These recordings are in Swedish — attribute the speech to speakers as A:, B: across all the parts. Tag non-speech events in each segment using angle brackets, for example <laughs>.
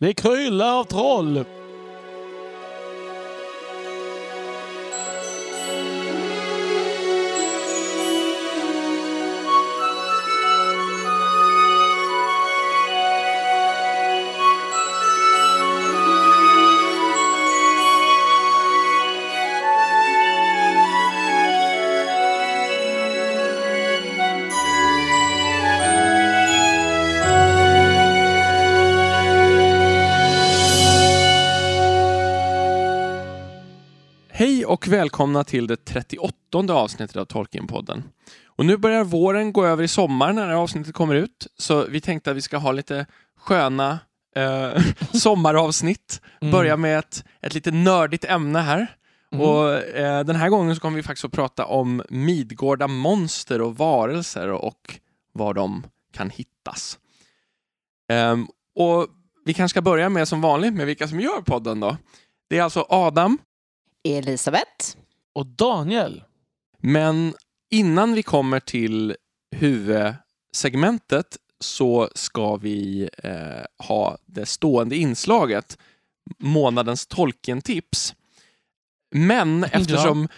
A: Det kryllar av troll.
B: Och välkomna till det 38 avsnittet av Tolkienpodden. Och nu börjar våren gå över i sommar när det här avsnittet kommer ut. Så vi tänkte att vi ska ha lite sköna eh, <laughs> sommaravsnitt.
A: Mm.
B: Börja med ett, ett lite nördigt ämne här.
A: Mm.
B: Och eh, Den här gången så kommer vi faktiskt att prata om Midgårda monster och varelser och var de kan hittas. Ehm, och Vi kanske ska börja med som vanligt med vilka som gör podden då. Det är alltså Adam,
C: Elisabeth.
A: Och Daniel.
B: Men innan vi kommer till huvudsegmentet så ska vi eh, ha det stående inslaget månadens Tolkien-tips. Men eftersom...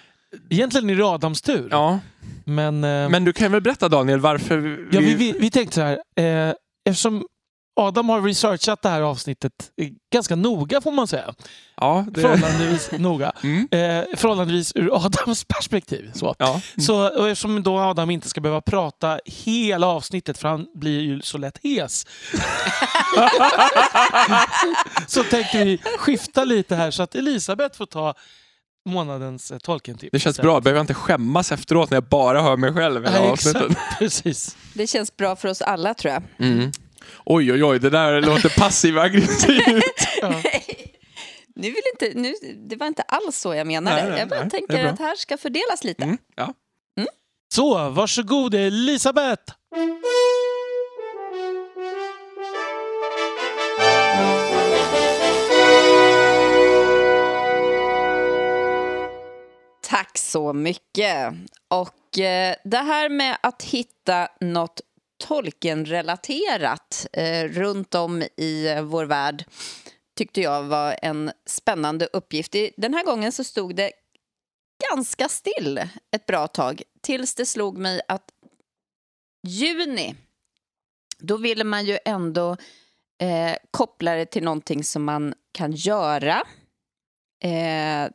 A: Egentligen är det Adams tur.
B: Ja,
A: Men, eh,
B: men du kan väl berätta Daniel varför vi...
A: ja, vi, vi, vi tänkte så här. Eh, eftersom Adam har researchat det här avsnittet ganska noga får man säga.
B: ja, det,
A: Förhållandevis noga. <laughs>
B: Mm,
A: Eh, förhållandevis ur Adams perspektiv. Så.
B: ja.
A: Så, och eftersom då Adam inte ska behöva prata hela avsnittet för han blir ju så lätt hes. <laughs> så tänkte vi skifta lite här så att Elisabeth får ta månadens eh, Tolkien-tips.
B: Det känns bra, behöver jag inte skämmas efteråt när jag bara hör mig själv i hela
A: Nej,
B: avsnittet.
A: exakt. <laughs> Precis.
C: Det känns bra för oss alla tror jag.
B: Mm. Oj, oj, oj, det där låter passiv-aggressivt. <laughs>
A: Ja.
C: Nu vill inte, nu, det var inte alls så jag menade.
B: Nej, nej,
C: jag bara
B: nej,
C: tänker att här ska fördelas lite.
B: Mm, ja.
A: Så, varsågod Elisabeth.
C: Tack så mycket. Och eh, det här med att hitta något Tolkien-relaterat eh, runt om i eh, vår värld tyckte jag var en spännande uppgift. I- Den här gången så stod det ganska still ett bra tag tills det slog mig att juni, då ville man ju ändå eh, koppla det till någonting som man kan göra. Eh,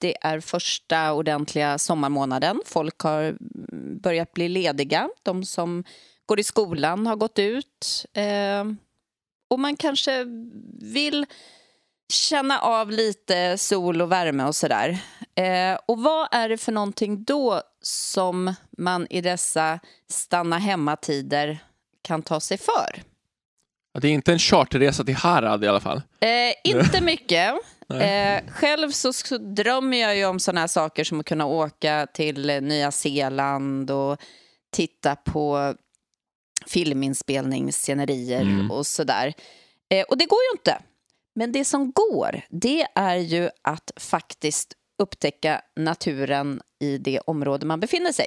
C: det är första ordentliga sommarmånaden. Folk har mm, börjat bli lediga. De som går i skolan har gått ut. Eh, och man kanske vill känna av lite sol och värme och sådär. Eh, och vad är det för någonting då som man i dessa stanna hemma-tider kan ta sig för?
B: Det är inte en charterresa till Harad i alla fall.
C: Eh, inte mycket. <laughs> Eh, själv så, så drömmer jag ju om sådana här saker som att kunna åka till eh, Nya Zeeland och titta på filminspelningsscenerier
B: Mm.
C: och sådär. Eh, och det går ju inte. Men det som går, det är ju att faktiskt upptäcka naturen i det område man befinner sig.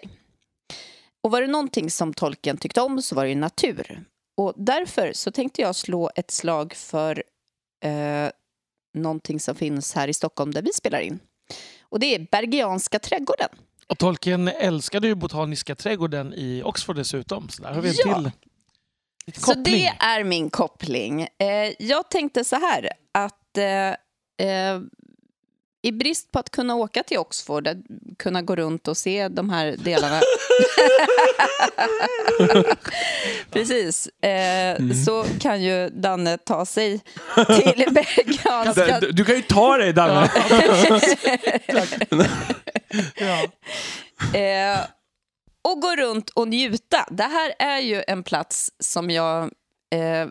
C: Och var det någonting som tolken tyckte om så var det ju natur. Och därför så tänkte jag slå ett slag för eh, någonting som finns här i Stockholm där vi spelar in. Och det är Bergianska trädgården.
A: Och Tolkien älskade ju Botaniska trädgården i Oxford dessutom. Så där har vi en
C: Ja.
A: till
C: Så det är min koppling. Eh, jag tänkte så här att eh, eh, i brist på att kunna åka till Oxford, att kunna gå runt och se de här delarna. <laughs> Precis. Eh, Så kan ju Danne ta sig till <laughs> Bergianska
B: Du, du kan ju ta dig Danne. <laughs>
A: Ja.
C: Eh, och gå runt och njuta. Det här är ju en plats som jag eh,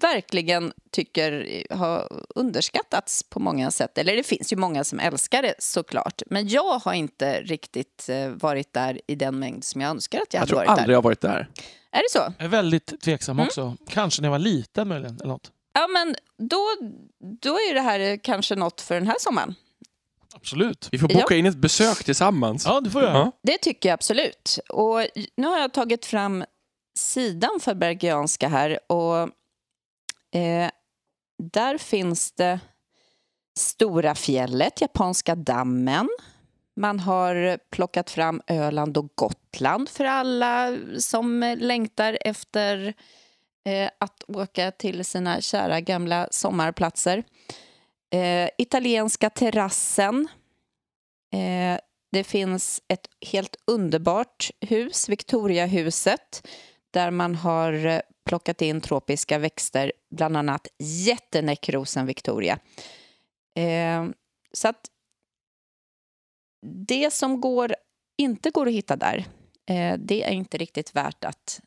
C: verkligen tycker har underskattats på många sätt. Eller det finns ju många som älskar det såklart. Men jag har inte riktigt eh, varit där i den mängd som jag önskar att jag,
B: Jag
C: hade
B: tror
C: varit
B: aldrig
C: där.
B: jag har varit där.
C: Är det så?
A: Jag är väldigt tveksam
C: Mm.
A: också. Kanske när jag var liten möjligen. Eller något.
C: Ja, men då, då är det här kanske något för den här sommaren.
A: Absolut.
B: Vi får boka in ett besök tillsammans.
A: Ja, det får jag.
B: Ja.
C: Det tycker jag absolut. Och nu har jag tagit fram sidan för Bergianska här. Och eh, där finns det Stora fjället, Japanska dammen. Man har plockat fram Öland och Gotland för alla som längtar efter eh, att åka till sina kära gamla sommarplatser. Eh, italienska terrassen. Eh, det finns ett helt underbart hus, Victoriahuset där man har eh, plockat in tropiska växter, bland annat jättenäckrosen Victoria. Eh, så att det som går, inte går att hitta där, eh, det är inte riktigt värt att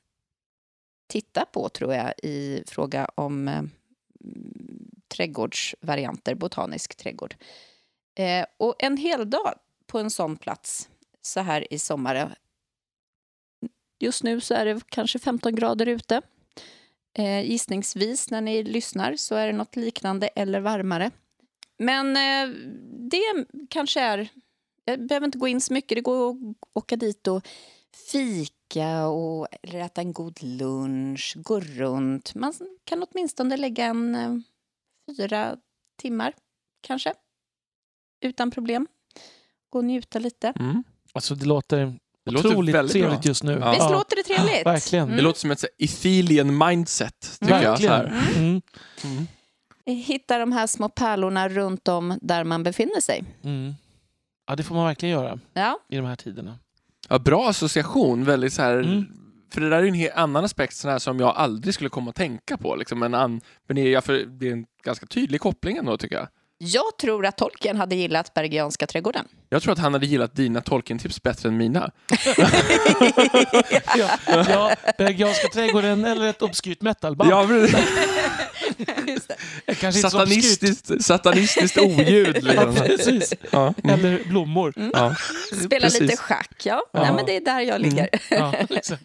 C: titta på, tror jag, i fråga om eh, trädgårdsvarianter, botanisk trädgård. Eh, och en hel dag på en sån plats så här i sommar. Eh, just nu så är det kanske 15 grader ute. Eh, gissningsvis när ni lyssnar så är det något liknande eller varmare. Men eh, det kanske är... Jag behöver inte gå in så mycket. Det går att åka dit och fika och, eller äta en god lunch, gå runt. Man kan åtminstone lägga en eh, fyra timmar, kanske, utan problem. Gå och njuta lite.
B: Mm.
A: Alltså det låter
B: Det låter
A: otroligt
B: väldigt
A: trevligt
B: bra.
A: just nu.
B: Ja.
C: Visst låter det trevligt?
A: verkligen.
C: Mm.
B: Det låter som ett Ethelian mindset, tycker jag. Så
A: Verkligen.
B: här.
A: Mm.
B: Mm.
C: Hitta de här små pärlorna runt om där man befinner sig.
A: Mm. Ja, det får man verkligen göra
C: Ja,
A: i de här tiderna.
B: Ja, bra association. Väldigt så här,
A: Mm.
B: För det där är en helt annan aspekt sån här, som jag aldrig skulle komma att tänka på. Liksom. En an, men det, är, för det är en ganska tydlig koppling ändå, tycker jag.
C: jag tror att Tolkien hade gillat Bergianska trädgården.
B: Jag tror att han hade gillat dina Tolkien-tips bättre än mina. <laughs>
A: Ja, ja Bergianska trädgården eller ett obskyrt metalband.
B: Ja, men.
A: Kanske inte
B: satanistiskt, satanistiskt oljud. <laughs>
A: Ja,
B: Liksom.
A: precis.
B: Ja. Mm.
A: Eller blommor.
B: Ja.
C: Spela
B: Precis.
C: lite schack, ja.
A: Ja.
C: Nej, men det är där jag ligger.
A: Ja, <laughs> liksom.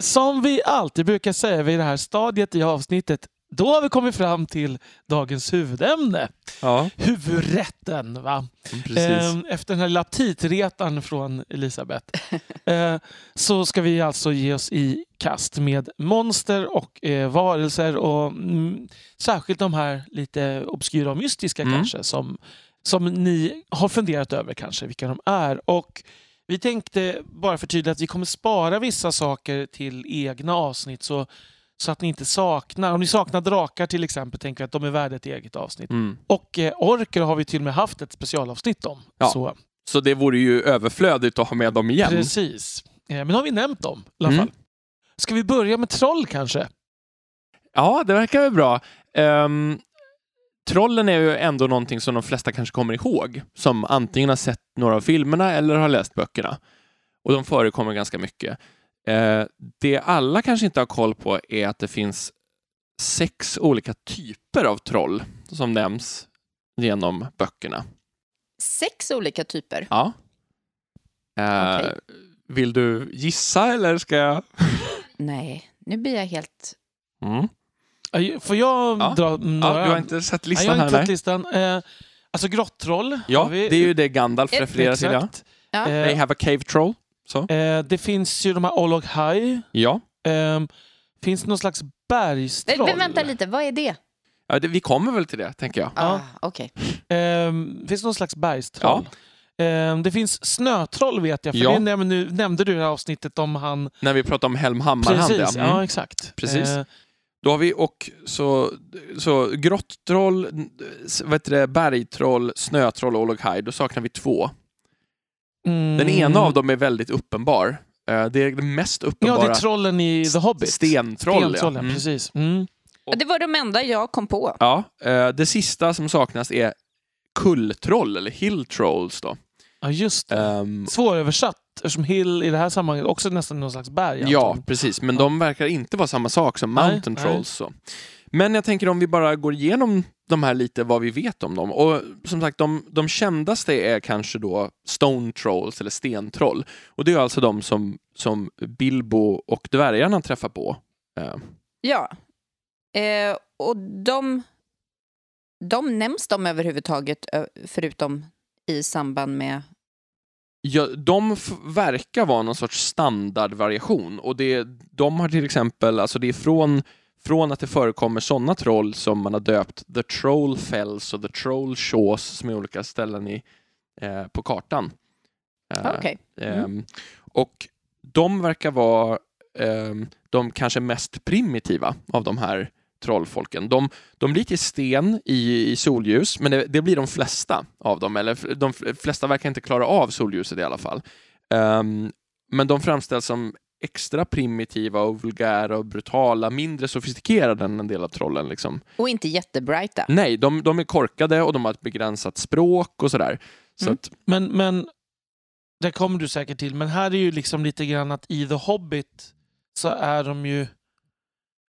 A: Som vi alltid brukar säga vid det här stadiet i avsnittet, då har vi kommit fram till dagens huvudämne.
B: ja,
A: Huvudrätten. Va?
B: precis.
A: Ehm, Efter den här lilla aptitretan från Elisabeth <laughs> eh, så ska vi alltså ge oss i kast med monster och eh, varelser och mm, särskilt de här lite obskyra och mystiska
B: Mm.
A: kanske som, som ni har funderat över kanske vilka de är. Och vi tänkte bara förtydliga att vi kommer spara vissa saker till egna avsnitt så, så att ni inte saknar, om ni saknar drakar till exempel, tänker vi att de är värda ett eget avsnitt.
B: Mm.
A: Och eh, orker har vi till och med haft ett specialavsnitt om.
B: Ja.
A: Så,
B: Så det vore ju överflödigt att ha med dem igen.
A: Precis. Eh, men har vi nämnt dem i alla
B: Mm.
A: fall. Ska vi börja med troll kanske?
B: Ja, det verkar väl bra. Ehm, trollen är ju ändå någonting som de flesta kanske kommer ihåg, som antingen har sett några av filmerna eller har läst böckerna. Och de förekommer ganska mycket. Eh, det alla kanske inte har koll på är att det finns sex olika typer av troll som nämns genom böckerna.
C: Sex olika typer.
B: Ja. Eh,
C: Okej.
B: Vill du gissa eller ska jag? <laughs>
C: Nej, nu blir jag helt...
B: Mm.
A: Får jag
B: Ja.
A: dra
B: Ja,
A: några?
B: du har inte sett
A: Nej,
B: listan
A: jag har
B: här?
A: inte
B: Nej.
A: sett listan. Eh, alltså grottroll
B: Ja,
A: har vi.
B: det är ju det Gandalf refererar till. Ja.
C: Ja.
A: Eh,
B: They have a cave troll. Så.
A: eh, det finns ju de här Olog High.
B: Ja.
A: Eh, finns det någon slags bergstroll?
C: Men, vänta lite, vad är det?
B: ja det, vi kommer väl till det, tänker jag.
C: Ah, Okej.
A: Eh, finns det någon slags bergstroll? Eh, det finns snötroll vet jag, för
B: Ja.
A: det näm nu, nämnde du i det här avsnittet om han...
B: När vi pratar om Helm Hammarhand.
A: Precis,
B: ja.
A: ja.
B: Mm.
A: exakt.
B: Precis.
A: Eh,
B: Då har vi och så, så grottroll, s- vad heter det, bergtroll, snötroll och Ologhai. Då saknar vi två.
A: Mm,
B: Den ena av dem är väldigt uppenbar. Eh, Det är den mest
A: Ja,
B: uppenbara.
A: det är trollen i The Hobbit.
B: Stentroll, ja.
A: Stentroll, ja.
B: Mm.
A: Precis. Mm.
C: Ja, Det var de enda jag kom på.
B: Ja, eh, det sista som saknas är kulltroll, eller hill trolls då.
A: Ja, just det.
B: Ehm,
A: Svåröversatt, eftersom Hill i det här sammanhanget också nästan någon slags berg.
B: Ja,
A: antagligen.
B: precis. Men
A: Ja.
B: de verkar inte vara samma sak som
A: Nej,
B: Mountain
A: nej.
B: Trolls. Så. Men jag tänker om vi bara går igenom de här lite, vad vi vet om dem. Och som sagt, de, de kändaste är kanske då Stone Trolls eller Stentroll. Och det är alltså de som, som Bilbo och dvärgarna träffar på. Eh,
C: Ja. Eh, och de, de nämns de överhuvudtaget förutom i samband med
B: Ja, de verkar vara någon sorts standardvariation och det, de har till exempel, alltså det är från, från att det förekommer sådana troll som man har döpt The Troll Fells och The Troll Shaws som är olika ställen i, eh, på kartan. Eh,
C: Okej. Mm.
B: ehm, och de verkar vara ehm, de kanske mest primitiva av de här trollfolken. De, de blir till sten i, i solljus, men det, det blir de flesta av dem, eller de flesta verkar inte klara av solljuset i alla fall. Ehm, men de framställs som extra primitiva och vulgära och brutala, mindre sofistikerade än en del av trollen. Liksom.
C: Och inte jättebrighta.
B: Nej, de, de är korkade och de har ett begränsat språk och sådär. Så
C: Mm.
B: att,
A: Men, men det kommer du säkert till. Men här är ju liksom lite grann att i The Hobbit så är de ju...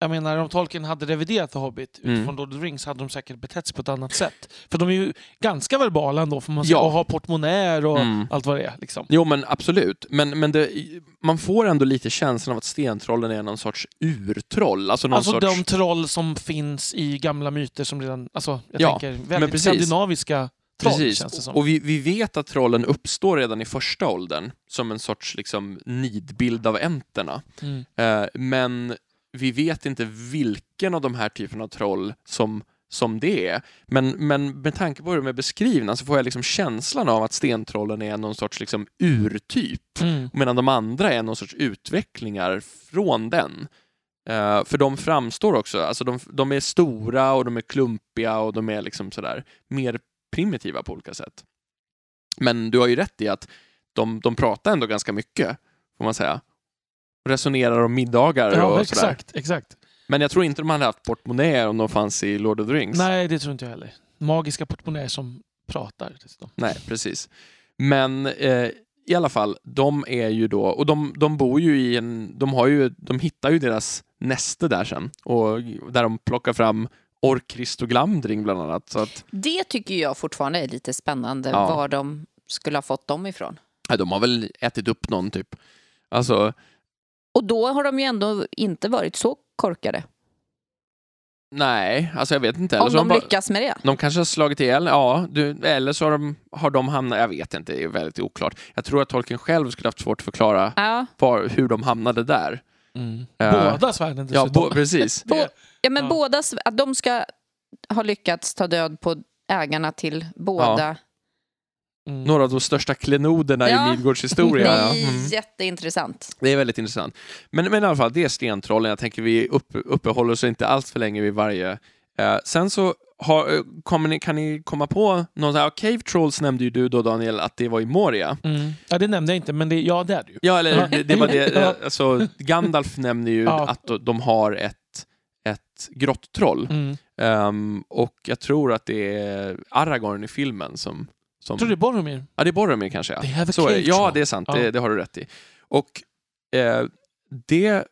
A: Jag menar, om Tolkien hade reviderat The Hobbit
B: Mm.
A: utifrån Lord of the Rings hade de säkert betett sig på ett annat sätt. För de är ju ganska verbala ändå, får man säga.
B: Ja.
A: Och har portmonnäer och
B: Mm.
A: allt vad det är. Liksom.
B: Jo, men absolut. Men, men det, man får ändå lite känslan av att stentrollen är någon sorts urtroll. Alltså någon
A: Alltså
B: sorts...
A: de troll som finns i gamla myter som redan... Alltså, jag
B: Ja,
A: tänker väldigt
B: precis.
A: skandinaviska troll,
B: Precis. Och vi, vi vet att trollen uppstår redan i första åldern som en sorts liksom, nidbild av enterna.
A: Mm.
B: Eh, men vi vet inte vilken av de här typerna av troll som, som det är. Men, men med tanke på hur de är beskrivna så får jag liksom känslan av att stentrollen är någon sorts liksom, urtyp.
A: Mm.
B: medan de andra är någon sorts utvecklingar från den. Eh, för de framstår också, alltså de, de är stora och de är klumpiga och de är liksom sådär mer primitiva på olika sätt. Men du har ju rätt i att de, de pratar ändå ganska mycket, får man säga. Resonerar om middagar
A: Ja,
B: och sådär.
A: exakt, exakt.
B: Men jag tror inte de hade haft portmonnäer om de fanns i Lord of the Rings.
A: Nej, det tror inte jag heller. Magiska portmonnäer som pratar. dessutom.
B: Nej, precis. Men eh, i alla fall, de är ju då, och de, de bor ju i en, de har ju, de hittar ju deras näste där sen, och där de plockar fram Orkrist och Glamdring bland annat. Så att,
C: Det tycker jag fortfarande är lite spännande,
B: Ja.
C: var de skulle ha fått dem ifrån.
B: ja, de har väl ätit upp någon typ. Alltså,
C: Och då har de ju ändå inte varit så korkade.
B: nej, alltså jag vet inte. Eller
C: Om
B: så har
C: de
B: bara,
C: lyckas med det.
B: de kanske har slagit ihjäl, ja, du, eller så har de, har de hamnat, jag vet inte, det är väldigt oklart. Jag tror att Tolkien själv skulle haft svårt att förklara
C: Ja,
B: var, hur de hamnade där. Eh,
A: Båda svärden
B: Ja,
A: dessutom.
B: bo, precis. <laughs>
C: Bo- ja men
A: Ja.
C: båda, att de ska ha lyckats ta död på ägarna till båda.
A: Mm.
B: några av de största klenoderna
C: Ja.
B: i Midgårds historia. <laughs>
C: Det
B: ja.
C: är
B: Mm.
C: jätteintressant.
B: Det är väldigt intressant. Men, men i alla fall, det är stentrollen. Jag tänker vi upp, uppehåller oss inte allt för länge vid varje. Eh, sen så har, eh, ni, kan ni komma på någon sån här, Cave Trolls nämnde ju du då Daniel, att det var i Moria.
A: Mm. Ja, det nämnde jag inte, men det, ja, det är det ju.
B: Ja, eller det, det var det. <laughs> Eh, Alltså, Gandalf nämner ju
A: Ja.
B: att de har ett, ett grottroll.
A: Mm.
B: Ehm, och jag tror att det är Aragorn i filmen som... som
A: Tror du det är Boromir?
B: Ja, det är Boromir kanske. Ja.
A: Have a
B: Så
A: cave
B: Ja, det är sant.
A: Ja.
B: Det, det har du rätt i. Och eh, det,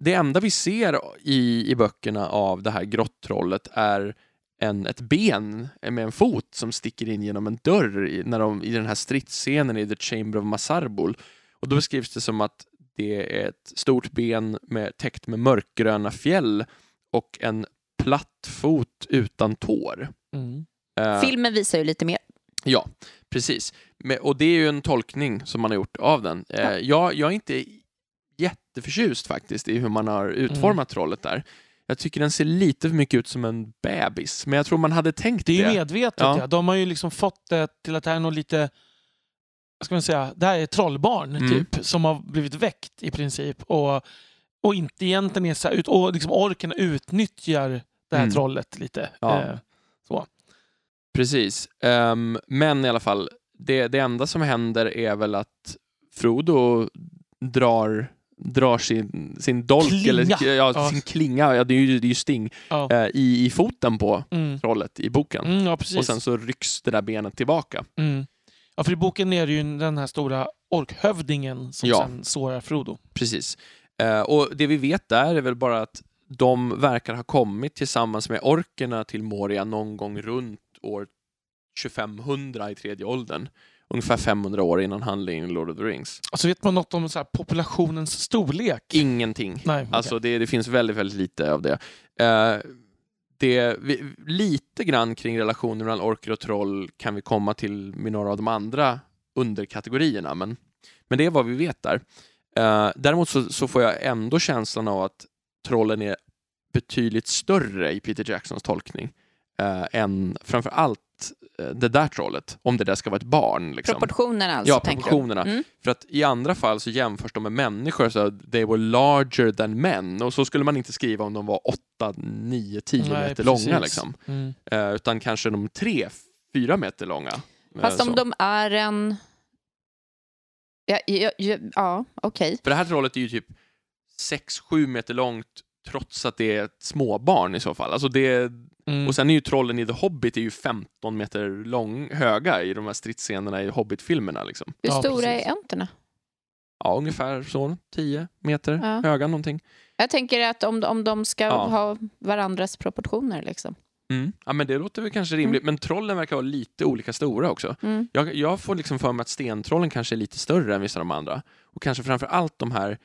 B: det enda vi ser i, i böckerna av det här grottrollet är en, ett ben med en fot som sticker in genom en dörr i, när de, i den här stridsscenen i The Chamber of Masarbul. Och då beskrivs det som att det är ett stort ben med, täckt med mörkgröna fjäll och en platt fot utan tår.
A: Mm.
B: Eh,
C: Filmen visar ju lite mer.
B: Ja, precis. Och det är ju en tolkning som man har gjort av den. Eh,
C: Ja.
B: jag, jag är inte jätteförtjust faktiskt i hur man har utformat
A: Mm.
B: trollet där. Jag tycker den ser lite för mycket ut som en bebis, men jag tror man hade tänkt
A: Det
B: det.
A: är medvetet.
B: Ja.
A: Ja. De har ju liksom fått det till att det här är något lite... Vad ska man säga? Det här är trollbarn
B: Mm.
A: typ, som har blivit väckt i princip. Och, och inte egentligen är så ut, och liksom orken utnyttjar det här
B: Mm.
A: trollet lite.
B: Ja.
A: Eh,
B: Precis. Ehm, men i alla fall, det, det enda som händer är väl att Frodo drar, drar sin, sin dolk,
A: Klinga.
B: eller ja,
A: Ja.
B: sin klinga, ja, det är ju, det är ju sting,
A: ja.
B: eh, i, i foten på
A: Mm.
B: trollet i boken.
A: Mm.
B: Och sen så rycks det där benet tillbaka.
A: mm. ja, för i boken är det ju den här stora orkhövdingen som sen sårar Frodo.
B: Precis. Eh, och det vi vet där är väl bara att de verkar ha kommit tillsammans med orkerna till Moria någon gång runt år 2500 i tredje åldern. Ungefär 500 år innan handlingen i Lord of the Rings.
A: Alltså vet man något om så här, populationens storlek?
B: Ingenting.
A: Nej, okej.
B: Alltså det, det finns väldigt, väldigt lite av det. Eh, det vi, lite grann kring relationen mellan orker och troll kan vi komma till med några av de andra underkategorierna. Men, men det är vad vi vet där. Eh, däremot så, så får jag ändå känslan av att trollen är betydligt större i Peter Jacksons tolkning eh, än framför allt eh, det där trollet, om det där ska vara ett barn. Liksom.
C: Proportionerna alltså,
B: Ja, proportionerna.
C: Mm.
B: För att i andra fall så jämförs de med människor, så they were larger than men. Och så skulle man inte skriva om de var 8, 9, 10
A: Nej,
B: meter
A: precis.
B: långa. Liksom.
A: Mm.
B: Eh, utan kanske de 3, 4 meter långa. Eh,
C: Fast om
B: så.
C: de är en... Ja, ja, ja, ja okej.
B: För det här trollet är ju typ 6-7 meter långt trots att det är ett småbarn i så fall. Alltså det,
A: Mm.
B: och sen är ju trollen i The Hobbit är ju 15 meter lång, höga i de här stridsscenerna i Hobbit-filmerna. Liksom.
C: Hur
A: Ja,
C: stora
A: precis.
C: är enterna?
B: Ja, ungefär så. 10 meter
C: Ja.
B: höga någonting.
C: Jag tänker att om, om de ska
B: Ja.
C: ha varandras proportioner. Liksom.
B: Mm. Ja, men det låter väl kanske rimligt. Men trollen verkar vara lite olika stora också.
C: Mm.
B: Jag, jag får liksom för mig att stentrollen kanske är lite större än vissa av de andra. Och kanske framför allt de här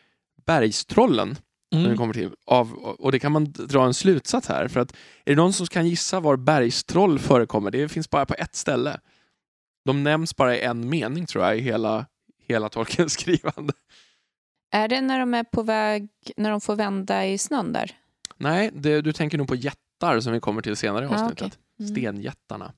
B: bergstrollen som vi
A: Mm.
B: kommer till. Av, och det kan man dra en slutsats här. För att är det någon som kan gissa var bergstroll förekommer? Det finns bara på ett ställe. De nämns bara i en mening tror jag i hela, hela Tolkiens <laughs> skrivande.
C: Är det när de är på väg, när de får vända i snön där?
B: Nej, det, du tänker nog på jättar som vi kommer till senare i avsnittet.
C: Mm.
B: Stenjättarna.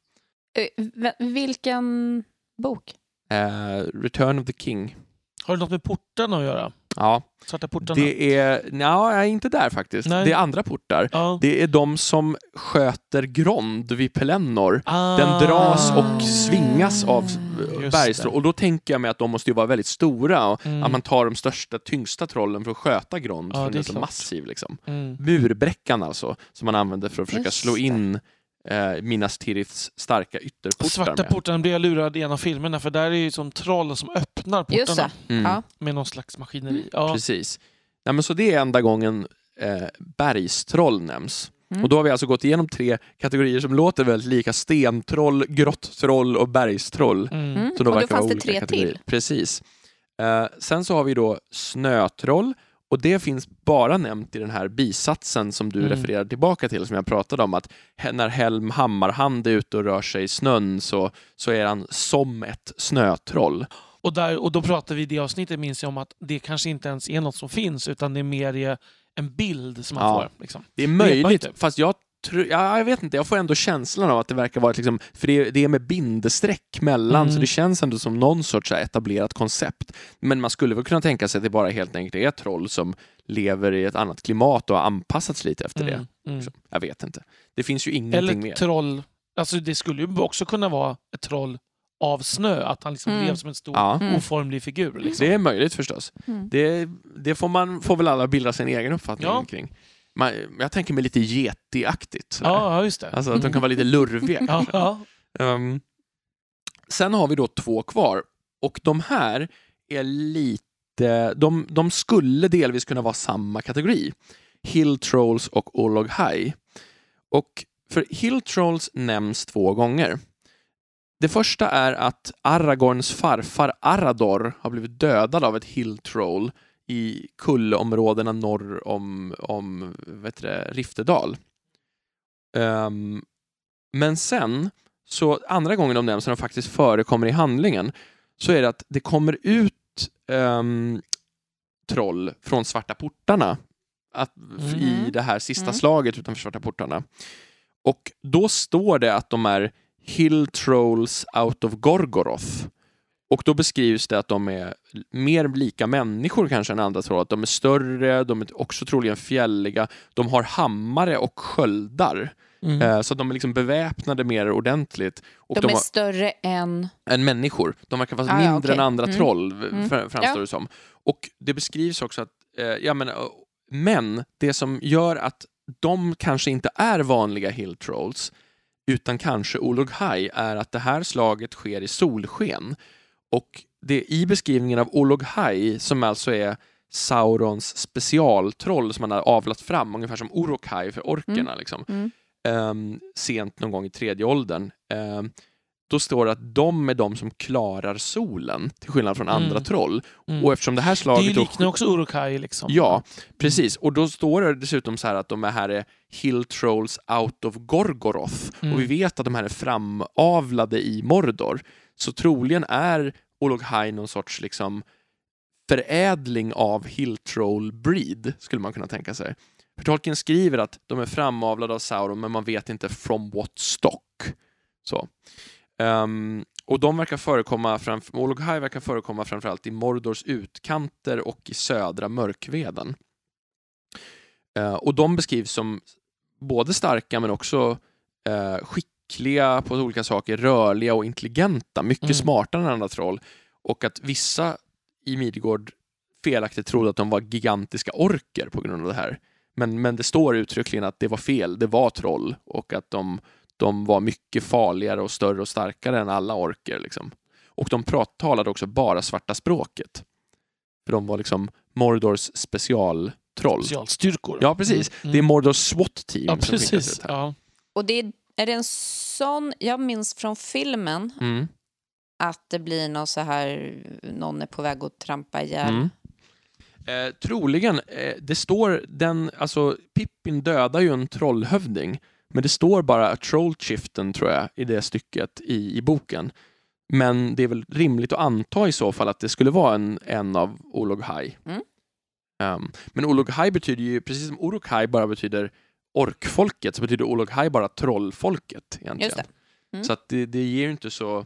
C: Eh, v- vilken bok?
B: Eh, Return of the King.
A: Har det något med portarna att göra?
B: Ja,
A: Svarta portarna?
B: det är... Är inte där faktiskt.
A: Nej.
B: Det är andra portar.
A: Ja.
B: Det är de som sköter Grond vid Pelennor.
A: Ah.
B: Den dras och svingas av bergstrål. Och då tänker jag mig att de måste ju vara väldigt stora.
A: Mm.
B: Att man tar de största, tyngsta trollen för att sköta Grond.
A: Ja,
B: för den är så massiv. Liksom.
A: Mm.
B: Murbräckan alltså, som man använder för att försöka
C: Just
B: slå
C: det.
B: Eh, Minas Tiriths starka ytterportar
A: Svarta
B: med.
A: portarna blir jag lurad i en av filmerna för där är ju som troll som öppnar portarna.
B: Mm.
A: Med någon slags maskineri. Ja.
B: Precis. Ja, men så det är enda gången eh, bergstroll nämns.
C: Mm.
B: Och då har vi alltså gått igenom tre kategorier som låter väldigt lika. Stentroll, grottroll och bergstroll.
A: Mm.
C: Mm.
B: Så de
C: Och då fanns det
B: olika
C: tre
B: kategorier.
C: till.
B: Precis. Eh, sen så har vi då snötroll och det finns bara nämnt i den här bisatsen som du
A: Mm.
B: refererar tillbaka till som jag pratade om att när Helm Hammarhand är ute och rör sig i snön så, så är han som ett snötroll.
A: Och, där, och då pratar vi i det avsnittet minns jag om att det kanske inte ens är något som finns utan det är mer en bild som man
B: Ja.
A: får. Liksom.
B: Det är möjligt,
A: inte.
B: fast jag ja, jag vet inte, jag får ändå känslan av att det verkar vara ett liksom, för det är, det är med bindestreck mellan,
A: Mm.
B: så det känns ändå som någon sorts här etablerat koncept. Men man skulle väl kunna tänka sig att det bara helt enkelt är troll som lever i ett annat klimat och har anpassats lite efter det.
A: Mm. Mm.
B: Så, Jag vet inte. Det finns ju ingenting
A: Eller
B: mer.
A: troll, alltså det skulle ju också kunna vara ett troll av snö, att han liksom
C: Mm.
A: blev som en stor
B: Ja,
C: Mm.
A: oformlig figur. Liksom.
B: det är möjligt förstås.
C: Mm.
B: Det, det får man får väl alla bilda sin egen uppfattning
A: Ja.
B: kring. Man, jag tänker mig lite yeti-aktigt.
A: Ja, just det.
B: Alltså att de kan vara lite lurviga. <laughs>
A: ja, ja.
B: Ehm, sen har vi då två kvar och de här är lite, de, de skulle delvis kunna vara samma kategori. Hill Trolls och Olog High. Och för Hill Trolls nämns två gånger. Det första är att Aragorns farfar Arador har blivit dödad av ett Hill Troll i kullområdena norr om, om vet det, Riftedal. Ehm, men sen, så andra gången de nämns, när de faktiskt förekommer i handlingen, så är det att det kommer ut ehm, troll från Svarta portarna att, i
C: Mhm.
B: det här sista
C: Mm.
B: slaget utanför Svarta portarna. Och då står det att de är Hill Trolls out of Gorgoroth. Och då beskrivs det att de är mer lika människor kanske än andra troll. Att de är större, de är också troligen fjälliga, de har hammare och sköldar.
A: Mm.
B: Eh, Så att de är liksom beväpnade mer ordentligt. Och
C: De
B: de
C: är
B: har,
C: större än...
B: än människor. De verkar vara
C: Ah,
B: mindre
C: okej.
B: än andra
C: Mm.
B: troll,
C: Mm.
B: fr- framstår
C: Ja.
B: det som. Och det beskrivs också att, eh, ja men, eh, men det som gör att de kanske inte är vanliga hill trolls, utan kanske Olog High, är att det här slaget sker i solsken. Och det i beskrivningen av Olog High, som alltså är Saurons specialtroll som man har avlat fram, ungefär som Uruk-hai för orkerna. Liksom
C: Mm.
B: ehm, sent någon gång i tredje åldern. ehm, då står det att de är de som klarar solen, till skillnad från andra
A: Mm.
B: troll.
A: Mm.
B: Och eftersom det här
A: det
B: slaget... då-
A: liknar också Urukai. Liksom.
B: Ja, precis. Och då står det dessutom så här att de här är Hill Trolls out of Gorgoroth.
A: Mm.
B: Och vi vet att de här är framavlade i Mordor. Så troligen är Olog High någon sorts liksom förädling av Hilltroll breed, skulle man kunna tänka sig. För Tolkien skriver att de är framavlade av Sauron, men man vet inte from what stock. Så. Um, och de verkar förekomma, Olog High verkar förekomma framförallt i Mordors utkanter och i södra mörkveden. Uh, och de beskrivs som både starka men också uh, skickliga på olika saker, rörliga och intelligenta, mycket
A: Mm.
B: smartare än andra troll. Och att vissa i Midgård felaktigt trodde att de var gigantiska orker på grund av det här. Men, men det står uttryckligen att det var fel, det var troll och att de, de var mycket farligare och större och starkare än alla orker. Liksom. Och de prat, talade också bara svarta språket. För de var liksom Mordors specialtroll.
A: Specialstyrkor.
B: Ja, precis.
A: Mm,
B: Det är
A: mm.
B: Mordors SWAT-team
A: Ja,
B: som skickas
A: precis.
B: ut här.
A: Ja.
C: Och det är, är det en sån, jag minns från filmen
B: Mm.
C: att det blir någon så här, någon är på väg att trampa ihjäl.
B: Mm. Eh, troligen, eh, det står den, alltså Pippin dödar ju en trollhövding, men det står bara trollchiften tror jag i det stycket i, i boken. Men det är väl rimligt att anta i så fall att det skulle vara en, en av Olog-Hai.
C: Mm.
B: Um, men Olog-Hai betyder ju, precis som Uruk-Hai bara betyder orkfolket, så betyder Olog-Hai bara trollfolket egentligen.
C: Just det. Mm.
B: Så att det, det ger ju inte så,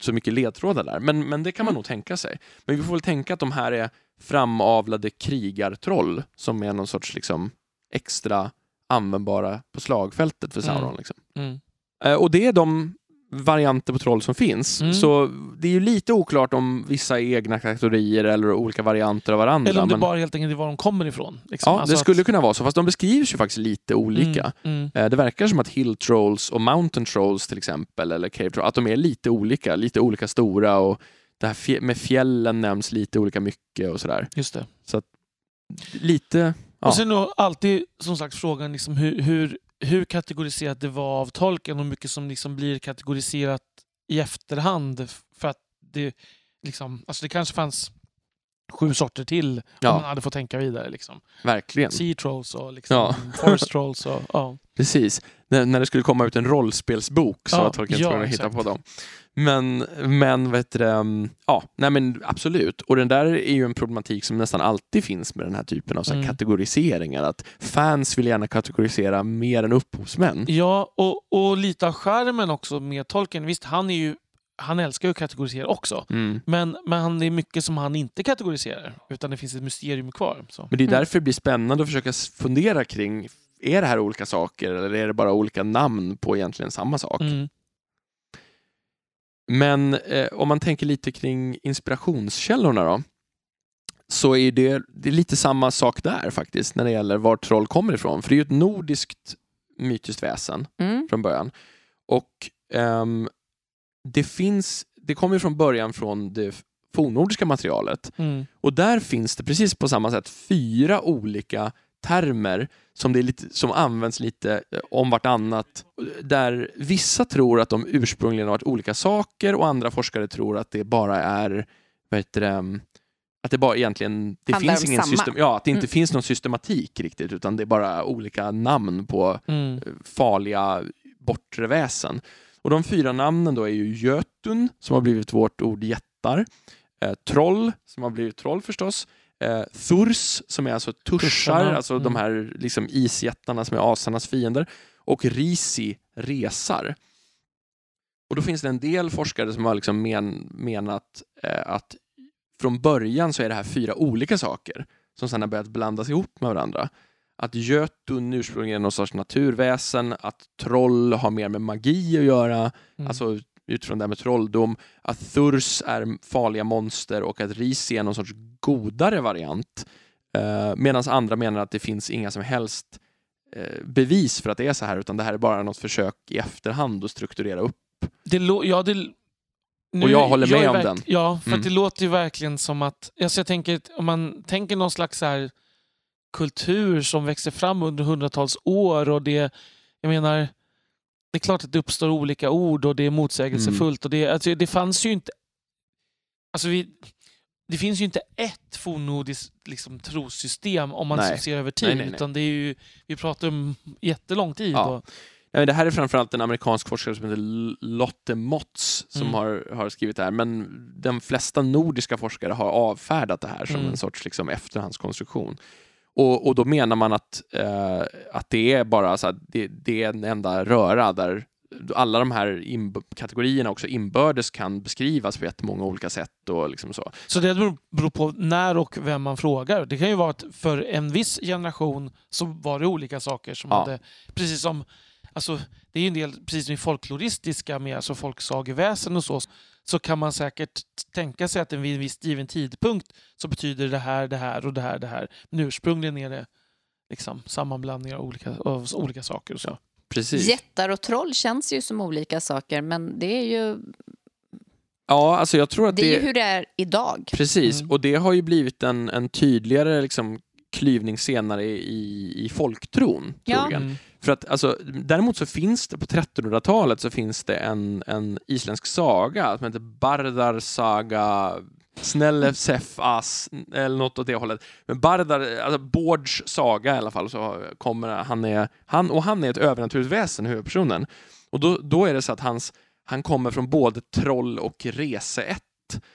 B: så mycket ledtrådar där, men, men det kan man
C: Mm.
B: nog tänka sig. Men vi får väl tänka att de här är framavlade krigartroll som är någon sorts liksom extra användbara på slagfältet för Sauron.
A: Mm.
B: Liksom.
A: Mm.
B: Eh, och det är de varianter på troll som finns.
A: Mm.
B: Så det är ju lite oklart om vissa är egna kategorier eller olika varianter av varandra.
A: Eller om det
B: men...
A: bara helt enkelt är var de kommer ifrån. Liksom.
B: Ja,
A: Alltså
B: det skulle
A: att-
B: kunna vara så, fast de beskrivs ju faktiskt lite olika.
A: Mm, mm.
B: Det verkar som att Hill Trolls och Mountain Trolls till exempel, eller Cave Trolls, att de är lite olika, lite olika stora och det här med fjällen nämns lite olika mycket och sådär.
A: Just det.
B: Lite, ja.
A: Och sen då alltid som sagt frågan liksom hur, hur, hur kategoriserat det var av tolken och hur mycket som liksom blir kategoriserat i efterhand. För att det, liksom, alltså det kanske fanns sju sorter till
B: Ja.
A: om man hade fått tänka vidare. Liksom.
B: verkligen.
A: Sea trolls och liksom,
B: Ja. <laughs>
A: forest trolls. Och, ja. <laughs>
B: Precis. När, när det skulle komma ut en rollspelsbok så
A: Ja,
B: var Tolkien tvungen att hitta på dem. Men, men vet du, det, um, ja, nej men absolut. Och den där är ju en problematik som nästan alltid finns med den här typen av så
A: Mm.
B: kategoriseringar. Att fans vill gärna kategorisera mer än upphovsmän.
A: Ja, och, och lite av skärmen också med tolken. Visst, han är ju han älskar ju att kategorisera också.
B: Mm.
A: Men, men det är mycket som han inte kategoriserar. Utan det finns ett mysterium kvar. Så.
B: Men det är
C: Mm.
B: därför det blir spännande att försöka fundera kring, är det här olika saker eller är det bara olika namn på egentligen samma sak?
A: Mm.
B: Men eh, om man tänker lite kring inspirationskällorna då, så är det, det är lite samma sak där faktiskt när det gäller var troll kommer ifrån. För det är ju ett nordiskt mytiskt väsen
C: Mm.
B: från början. Och ehm, det finns, det kommer från början från det fornnordiska materialet.
A: Mm.
B: Och där finns det precis på samma sätt fyra olika termer som, det är lite, som används lite eh, om vartannat. Där vissa tror att de ursprungligen har varit olika saker och andra forskare tror att det bara är vad heter det, att det bara egentligen det
C: Handlar
B: finns ingen system, ja, att det inte
C: Mm.
B: finns någon systematik riktigt utan det är bara olika namn på
A: Mm.
B: farliga bortre väsen. Och de fyra namnen då är ju Jötun, som har blivit vårt ord jättar, eh, Troll, som har blivit troll förstås, eh, Thurs, som är alltså tuschar,
A: Tuscharna,
B: alltså
A: mm.
B: de här liksom isjättarna som är asarnas fiender, och Risi, resar. Och då finns det en del forskare som har liksom men, menat eh, att från början så är det här fyra olika saker som sedan har börjat blandas ihop med varandra. Att Jötun ursprungligen är någon sorts naturväsen, att troll har mer med magi att göra,
A: Mm.
B: alltså utifrån det här med trolldom, att Thurs är farliga monster och att Risi är någon sorts godare variant. Eh, Medan andra menar att det finns inga som helst eh, bevis för att det är så här, utan det här är bara något försök i efterhand att strukturera upp.
A: Det ja, det, nu,
B: Och jag håller med om den.
A: Ja, för
B: Mm.
A: det låter ju verkligen som att... Alltså jag tänker, om man tänker någon slags så här kultur som växer fram under hundratals år och det... Jag menar, det är klart att det uppstår olika ord och det är motsägelsefullt. Och det, alltså det fanns ju inte... Alltså vi, det finns ju inte ett fornnordiskt liksom, trossystem om man
B: Nej.
A: ser över tid.
B: Nej, nej.
A: Utan det är ju, vi pratar om jättelång tid.
B: Ja.
A: Och,
B: Ja, det här är framförallt en amerikansk forskare som heter Lotte Motz som
A: Mm.
B: har, har skrivit det här, men de flesta nordiska forskare har avfärdat det här som
A: Mm.
B: en sorts liksom, efterhandskonstruktion. Och, och då menar man att, eh, att det är bara så att det, det är en enda röra där alla de här kategorierna också inbördes kan beskrivas på jättemånga olika sätt och liksom så.
A: Så det beror- beror på när och vem man frågar. Det kan ju vara att för en viss generation så var det olika saker som
B: Ja.
A: hade... Precis som... Alltså, det är ju en del, precis som i folkloristiska med alltså folksageväsen och så, så kan man säkert tänka sig att vid en viss given tidpunkt så betyder det här, det här och det här, det här. Men ursprungligen är det liksom sammanblandningar av olika, av olika saker och så.
B: Precis.
C: Jättar och troll känns ju som olika saker, men det är ju,
B: Ja, alltså jag tror att
C: det
B: det...
C: är ju hur det är idag.
B: Precis,
A: Mm.
B: och det har ju blivit en, en tydligare liksom, klyvning senare i, i folktron.
C: Ja.
B: Troligen.
A: Mm.
B: För att, alltså, däremot så finns det på 1300-talet så finns det en, en isländsk saga som heter Bardar saga Snellefsef as eller något åt det hållet. Men Bardar, alltså Bårds saga i alla fall, så kommer han, är, han och han är ett övernaturligt väsen, huvudpersonen. Och då, då är det så att hans, han kommer från både troll och reseätt.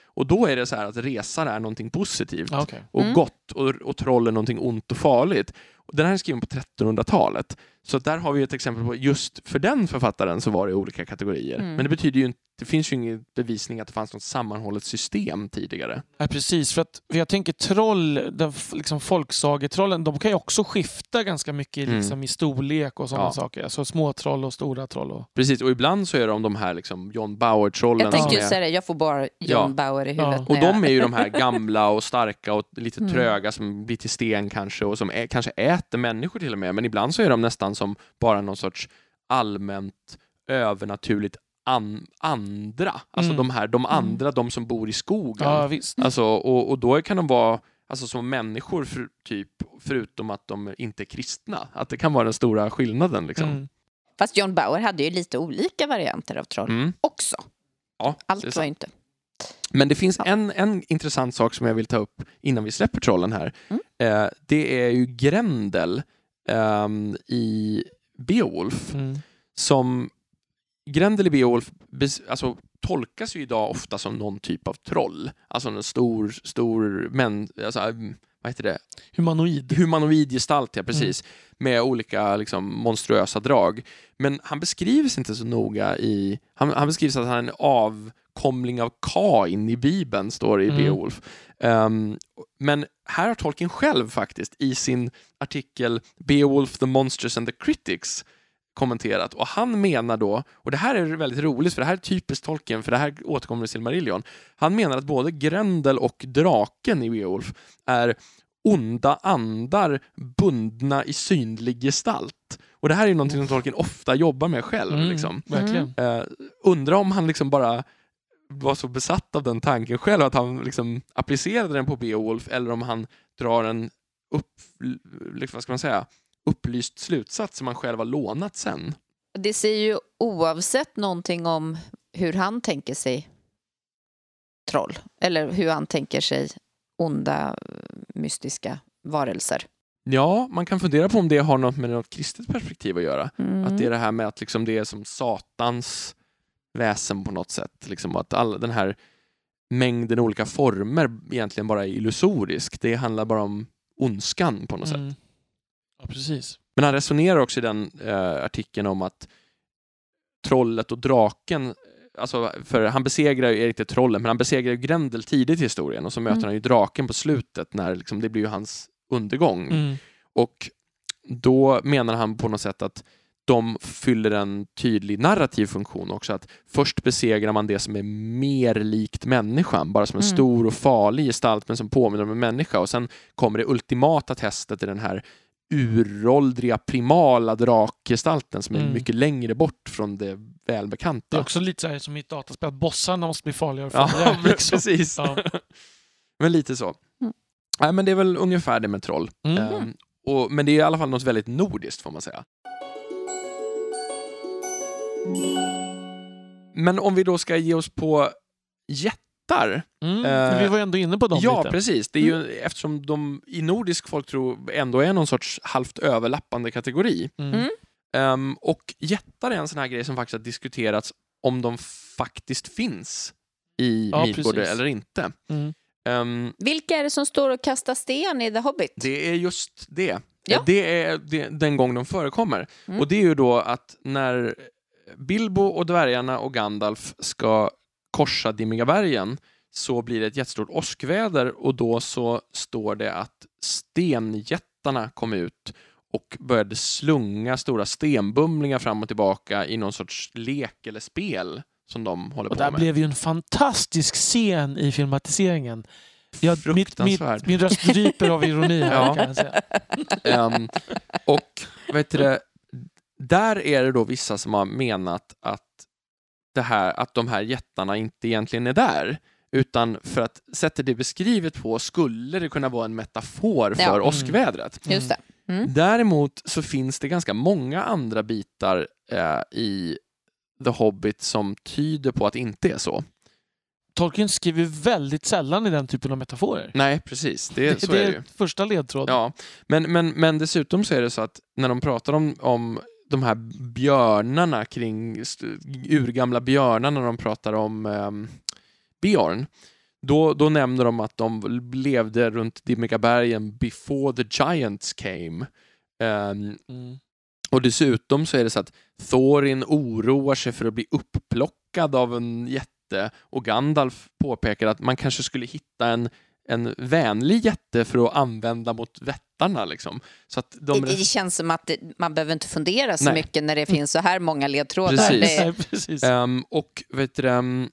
B: Och då är det så här att resa är någonting positivt
A: Ja, okej.
B: och
C: Mm.
B: gott och, och troll är någonting ont och farligt. Och den här är skriven på 1300-talet. Så där har vi ett exempel på just för den författaren så var det olika kategorier.
C: Mm.
B: Men det betyder ju inte, det finns ju ingen bevisning att det fanns något sammanhållet system tidigare.
A: Ja, precis. För att för jag tänker troll, den, liksom folksagetrollen, de kan ju också skifta ganska mycket
B: Mm.
A: liksom, i storlek och sådana
B: Ja.
A: saker. Alltså små troll och stora troll. Och...
B: Precis, och ibland så är de de här liksom John Bauer-trollen.
C: Jag tänkte ju säga det, jag får bara John
B: Ja.
C: Bauer i
A: Ja.
C: huvudet.
B: Och
C: när jag-
B: de är ju de här <laughs> gamla och starka och lite
C: Mm.
B: tröga som blir till sten kanske och som ä- kanske äter människor till och med. Men ibland så är de nästan som bara någon sorts allmänt övernaturligt an- andra. Alltså
A: Mm.
B: de här, de andra, de som bor i skogen.
A: Ja, visst.
B: Alltså, och, och då kan de vara alltså, som människor för, typ, förutom att de inte är kristna. Att det kan vara den stora skillnaden. Liksom.
A: Mm.
C: Fast John Bauer hade ju lite olika varianter av troll
B: Mm.
C: också.
B: Ja,
C: Allt var ju inte.
B: Men det finns
C: Ja.
B: en, en intressant sak som jag vill ta upp innan vi släpper trollen här.
C: Mm.
B: Eh, det är ju Grendel ehm, i Beowulf
A: Mm.
B: som Grendel i Beowulf alltså, tolkas ju idag ofta som någon typ av troll. Alltså en stor, stor men, alltså, mm, vad heter det?
A: Humanoid.
B: humanoid gestalt, ja precis. Med olika liksom, monstruösa drag. Men han beskrivs inte så noga i... Han, han beskrivs att han är en avkomling av Kain i Bibeln, står det i
A: Mm.
B: Beowulf. Ehm, men här har Tolkien själv faktiskt i sin artikel Beowulf, the Monsters and the Critics kommenterat och han menar då, och det här är väldigt roligt för det här är typiskt Tolkien för det här återkommer i Silmarillion. Han menar att både Grendel och draken i Beowulf är onda andar bundna i synlig gestalt. Och det här är ju någonting som Tolkien ofta jobbar med själv.
A: Mm,
B: Liksom.
A: Verkligen.
B: Eh, undrar om han liksom bara var så besatt av den tanken själv att han liksom applicerade den på Beowulf eller om han drar en upp, liksom, vad ska man säga, upplyst slutsats som han själv har lånat sen.
C: Det säger ju oavsett någonting om hur han tänker sig troll. Eller hur han tänker sig onda, mystiska varelser.
B: Ja, man kan fundera på om det har något med något kristet perspektiv att göra.
C: Mm.
B: Att det är det här med att liksom det är som Satans väsen på något sätt. Liksom att all den här mängden olika former egentligen bara är illusorisk. Det handlar bara om ondskan på något sätt.
A: Mm. Ja, precis.
B: Men han resonerar också i den eh, artikeln om att trollet och draken Alltså, för han besegrar ju Erik det trollen, men han besegrar ju Grendel tidigt i historien och så möter
C: Mm.
B: han ju draken på slutet när liksom, det blir ju hans undergång.
A: Mm.
B: Och då menar han på något sätt att de fyller en tydlig narrativ funktion också. Att först besegrar man det som är mer likt människan, bara som en
C: Mm.
B: stor och farlig gestalt men som påminner om en människa. Och sen kommer det ultimata testet i den här uråldriga primala drakgestalten som är
A: Mm.
B: mycket längre bort från det
A: Det är
B: välbekanta.
A: också lite så här som i ett dataspel, att bossarna måste bli farligare och
B: Ja, <laughs>
A: liksom.
B: precis.
A: Ja. <laughs>
B: men lite så.
C: Mm.
B: Nej, men det är väl ungefär det med troll.
A: Mm.
B: Ehm, och, men det är i alla fall något väldigt nordiskt får man säga. Men om vi då ska ge oss på jättar.
A: Mm.
B: Eh,
A: vi var ändå inne på dem
B: ja,
A: lite.
B: precis. Det är ju, Eftersom de i nordisk folktro ändå är någon sorts halvt överlappande kategori.
A: Mm.
C: Mm.
B: Ehm, och jättar är en sån här grej som faktiskt har diskuterats om de faktiskt finns i
A: Ja,
B: Midgård
A: precis.
B: eller inte.
A: Mm.
B: Ehm,
C: Vilka är det som står och kastar sten i The Hobbit?
B: det är just det.
C: Ja.
B: Det är det, den gång de förekommer.
C: Mm.
B: Och det är ju då att när Bilbo och dvärgarna och Gandalf ska korsa Dimmiga bergen så blir det ett jättestort åskväder och då så står det att stenjättarna kom ut och började slunga stora stenbumlingar fram och tillbaka i någon sorts lek eller spel som de håller
A: Och
B: på
A: där
B: med.
A: blev ju en fantastisk scen i filmatiseringen. Jag, mitt, mitt, min röst dryper av ironi här
B: Ja.
A: kan jag säga.
B: Ehm, och vet du, det, där är det då vissa som har menat att, det här, att de här jättarna inte egentligen är där. Utan för att sättet det är beskrivet på skulle det kunna vara en metafor för
C: Ja.
A: Mm.
B: åskvädret.
C: Just det. Mm.
B: Däremot så finns det ganska många andra bitar eh, i The Hobbit som tyder på att det inte är så.
A: Tolkien skriver väldigt sällan i den typen av metaforer.
B: Nej, precis. Det, så
A: det
B: är det ju.
A: första ledtråden.
B: Ja, men, men, men dessutom så är det så att när de pratar om, om de här björnarna kring urgamla björnarna, när de pratar om um, Björn, då, då nämner de att de levde runt Dimmiga bergen before the giants came. Ehm,
A: Mm.
B: och dessutom så är det så att Thorin oroar sig för att bli upplockad av en jätte och Gandalf påpekar att man kanske skulle hitta en, en vänlig jätte för att använda mot vättarna. Liksom. Så att de
C: Det, det känns som att det, man behöver inte fundera så
B: Nej.
C: mycket när det finns så här många ledtrådar.
B: Precis.
C: Det,
A: Nej, precis.
B: Ehm, och vet du, ehm,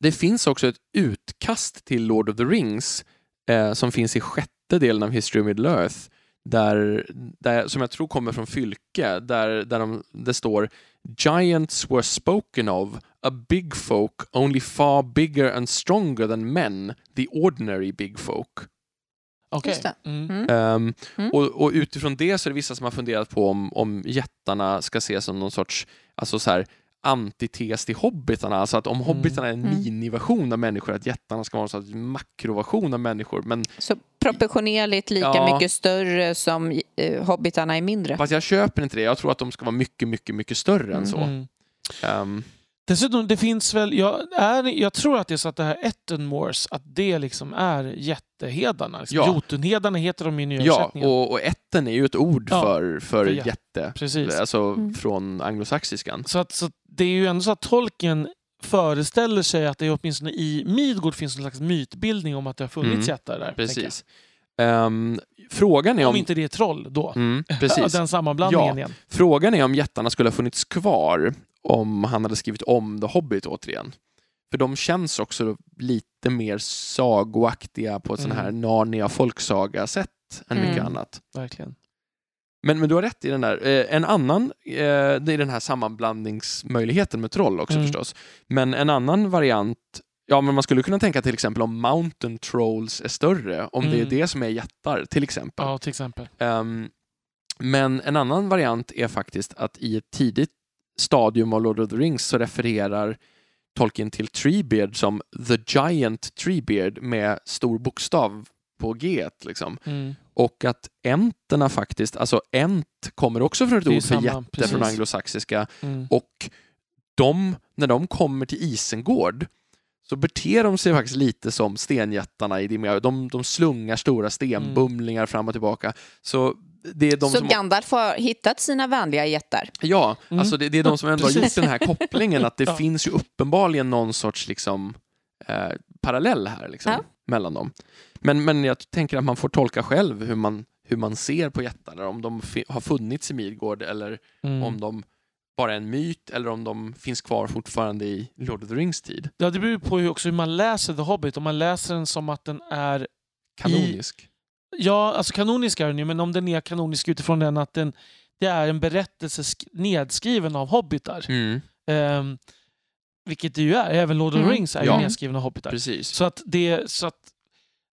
B: det finns också ett utkast till Lord of the Rings eh, som finns i sjätte delen av History of Middle Earth där, där, som jag tror kommer från Fylke, där, där de, det står Giants were spoken of, a big folk, only far bigger and stronger than men, the ordinary big folk.
C: Det.
A: Mm.
C: Mm.
B: och, och utifrån det så är det vissa som har funderat på om, om jättarna ska ses som någon sorts alltså så här, antites till hobbitarna. Alltså att om
A: Mm.
B: hobbitarna är en
C: Mm.
B: miniversion av människor, att jättarna ska vara en sorts makroversion av människor. Men
C: Så proportionerligt lika
B: Ja.
C: mycket större som eh, hobbitarna är mindre.
B: fast jag köper inte det. Jag tror att de ska vara mycket, mycket, mycket större än så.
A: Mm. Dessutom, det finns väl, jag, är, jag tror att det är så att det här Ettenmoors, att det liksom är jättehedarna. Liksom.
B: Ja.
A: Jotunhedarna heter de i nya
B: ja, och, och ätten är ju ett ord
A: Ja,
B: för, för
A: för jä-
B: jätte.
A: Precis.
B: Alltså
C: Mm.
B: från anglosaxiskan.
A: Så, att, så det är ju ändå så att tolken föreställer sig att det åtminstone i Midgård finns en slags mytbildning om att det har funnits
B: Mm.
A: jättar där.
B: Precis. Ehm, frågan är om...
A: Om inte det är troll då.
B: Mm, <laughs> precis.
A: Den sammanblandningen igen.
B: Frågan är om jättarna skulle ha funnits kvar om han hade skrivit om The Hobbit återigen. För de känns också lite mer sagoaktiga på ett sån här
A: Mm.
B: Narnia folksaga-sätt än mycket
C: Mm.
B: annat.
A: Verkligen.
B: Men, men du har rätt i den där. Eh, en annan, eh, det är den här sammanblandningsmöjligheten med troll också
A: Mm.
B: förstås. Men en annan variant, ja men man skulle kunna tänka till exempel om Mountain Trolls är större, om det är
A: Mm.
B: det som är jättar till exempel.
A: Ja, till exempel.
B: Ehm, men en annan variant är faktiskt att i ett tidigt stadium av Lord of the Rings så refererar Tolkien till Treebeard som The Giant Treebeard med stor bokstav på G. Liksom.
A: Mm.
B: Och att enterna faktiskt, alltså ent kommer också från ett ord för jätte
A: precis.
B: från anglosaxiska.
A: Mm.
B: Och de, när de kommer till Isengård så beter de sig faktiskt lite som stenjättarna i Dimmiga. De, de slungar stora stenbumlingar fram och tillbaka. Så det är de
C: så
B: som...
C: Gandalf har hittat sina vänliga jättar.
B: Ja,
A: Mm.
B: alltså det, det är de som ändå har gjort den här kopplingen att det <laughs>
A: Ja.
B: finns ju uppenbarligen någon sorts liksom, eh, parallell här liksom,
C: Ja.
B: mellan dem. Men, men jag tänker att man får tolka själv hur man, hur man ser på jättarna, om de har funnits i Midgård eller
A: Mm.
B: om de bara är en myt eller om de finns kvar fortfarande i Lord of the Rings tid.
A: Ja, det beror på hur, också hur man läser The Hobbit. Om man läser den som att den är...
B: Kanonisk.
A: Ja, alltså kanonisk är den ju, men om den är kanonisk utifrån den att den, det är en berättelse sk- nedskriven av hobbitar.
B: Mm,
A: Ehm, vilket det ju är. Även Lord of the
C: Mm.
A: Rings är
B: Ja.
A: ju nedskriven av hobbitar.
B: precis.
A: Så att, det, så att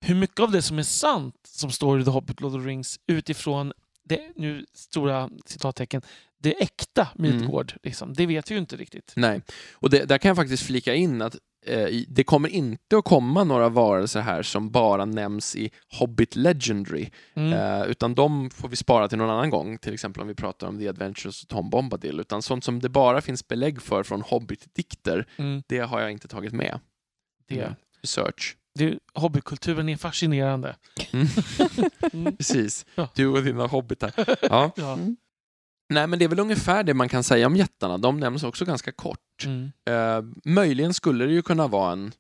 A: hur mycket av det som är sant som står i The Hobbit, Lord of the Rings utifrån det, nu stora citattecken, det äkta
B: Mm.
A: Midgård, liksom, det vet vi ju inte riktigt.
B: Nej, och det, där kan jag faktiskt flika in att det kommer inte att komma några varelser här som bara nämns i Hobbit Legendary,
A: Mm.
B: eh, utan de får vi spara till någon annan gång, till exempel om vi pratar om The Adventures of Tom Bombadil, utan sånt som det bara finns belägg för från Hobbit-dikter,
A: Mm.
B: det har jag inte tagit med.
A: Det,
B: i Research.
A: det, hobbykulturen är fascinerande.
B: Mm. <laughs>
A: Mm.
B: Precis,
A: Ja.
B: du och dina hobbitar. <laughs> Ja.
A: Ja.
C: Mm.
B: Nej, men det är väl ungefär det man kan säga om jättarna. De nämns också ganska kort.
A: Mm.
B: Eh, möjligen skulle det ju kunna vara en,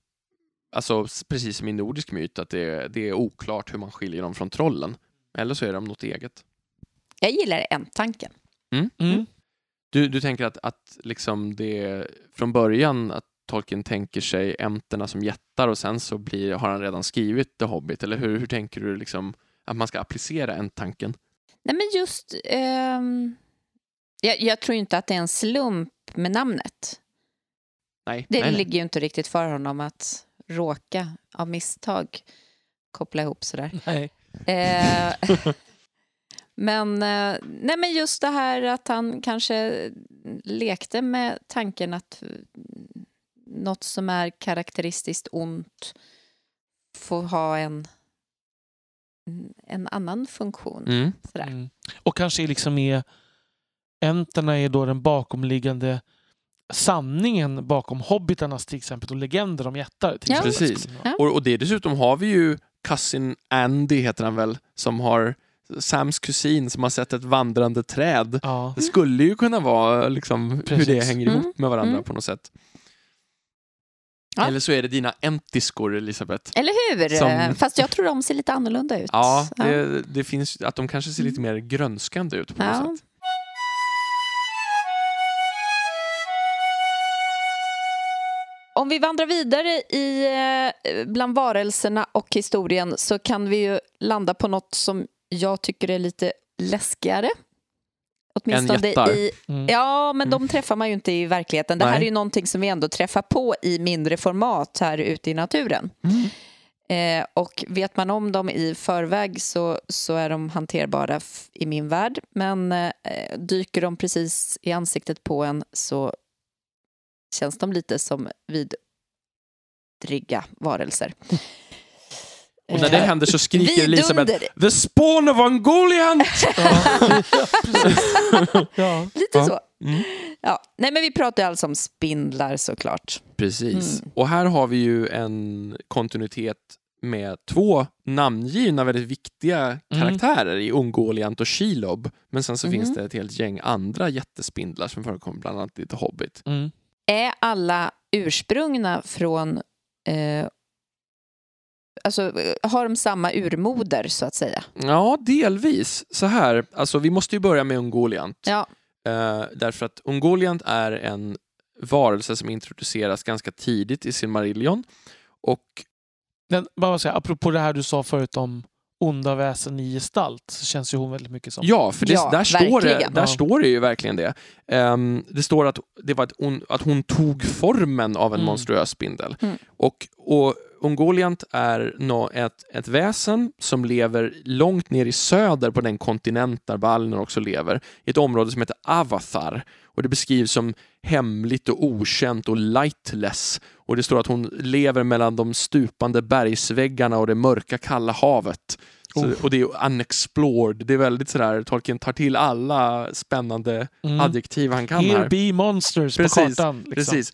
B: alltså precis som i nordisk myt, att det, det är oklart hur man skiljer dem från trollen. Eller så är de något eget.
C: Jag gillar en-tanken.
A: Mm.
B: Du, du tänker att, att liksom det från början att Tolkien tänker sig ämterna som jättar och sen så blir, har han redan skrivit The Hobbit, eller hur, hur tänker du liksom att man ska applicera en tanken?
C: Nej, men just... ehm, jag, jag tror inte att det är en slump med namnet.
B: Nej,
C: Det
B: nej,
C: ligger ju inte riktigt för honom att råka av misstag koppla ihop sådär.
A: Nej.
C: Eh, <laughs> men, eh, nej, men just det här att han kanske lekte med tanken att eh, något som är karaktäristiskt ont får ha en, en annan funktion.
B: Mm.
C: Sådär.
A: Mm. Och kanske liksom är Enterna är då den bakomliggande sanningen bakom hobbitarnas till exempel och legender om jättar.
C: Ja.
B: Precis.
C: Ja.
B: Och, och det dessutom har vi ju Cousin Andy, heter han väl, som har Sams kusin som har sett ett vandrande träd.
A: Ja.
B: Det skulle ju kunna vara liksom, hur det hänger ihop
C: Mm.
B: med varandra
C: Mm.
B: på något sätt.
C: Ja.
B: Eller så är det dina entiskor, Elisabeth.
C: Eller hur?
B: Som-
C: Fast jag tror de ser lite annorlunda ut.
B: Ja, det, det finns att de kanske ser lite mer grönskande ut på något sätt.
C: Om vi vandrar vidare i, eh, bland varelserna och historien så kan vi ju landa på något som jag tycker är lite läskigare. Åtminstone
B: jättar.
C: i...
A: Mm.
C: Ja, men
B: Mm.
C: de träffar man ju inte i verkligheten. Det här
B: Nej.
C: är ju någonting som vi ändå träffar på i mindre format här ute i naturen. Eh, och vet man om dem i förväg så, så är de hanterbara i min värld. Men eh, dyker de precis i ansiktet på en så känns de lite som vidriga varelser.
B: Och när det
C: Eh,
B: händer så skriker Elisabeth. The spawn of Ungoliant! <laughs>
A: Ja.
C: Lite
B: Ja.
C: så.
B: Mm.
C: Ja. Nej, men vi pratar ju alltså om spindlar såklart.
B: Precis.
C: Mm.
B: Och här har vi ju en kontinuitet med två namngivna väldigt viktiga karaktärer i Ungoliant och Shelob. Men sen så finns det ett helt gäng andra jättespindlar som förekommer bland annat i The Hobbit.
C: Är alla ursprungna från... Eh, alltså, har de samma urmoder, så att säga?
B: Ja, delvis. Så här, alltså vi måste ju börja med Ungoliant.
C: Ja.
B: Eh, därför att Ungoliant är en varelse som introduceras ganska tidigt i Silmarillion. Och
A: Men, bara säga, apropå det här du sa förut om onda väsen i gestalt så känns ju hon väldigt mycket som.
B: Ja, för det,
C: Ja,
B: där, står det, där
A: Ja.
B: står det ju verkligen det. Ehm, det står att, det var ett, hon, att hon tog formen av en
A: Mm.
B: monstruös spindel.
C: Mm.
B: Och, och Ungoliant är nå ett, ett väsen som lever långt ner i söder på den kontinent där Valinor också lever, i ett område som heter Avathar. Och det beskrivs som hemligt och okänt och lightless. Och det står att hon lever mellan de stupande bergsväggarna och det mörka kalla havet. Så,
A: Oh.
B: och det är unexplored. Det är väldigt sådär, Tolkien tar till alla spännande
A: Mm.
B: adjektiv han kan
A: Here
B: här.
A: be monsters
B: Precis,
A: på kartan. Liksom.
B: Precis.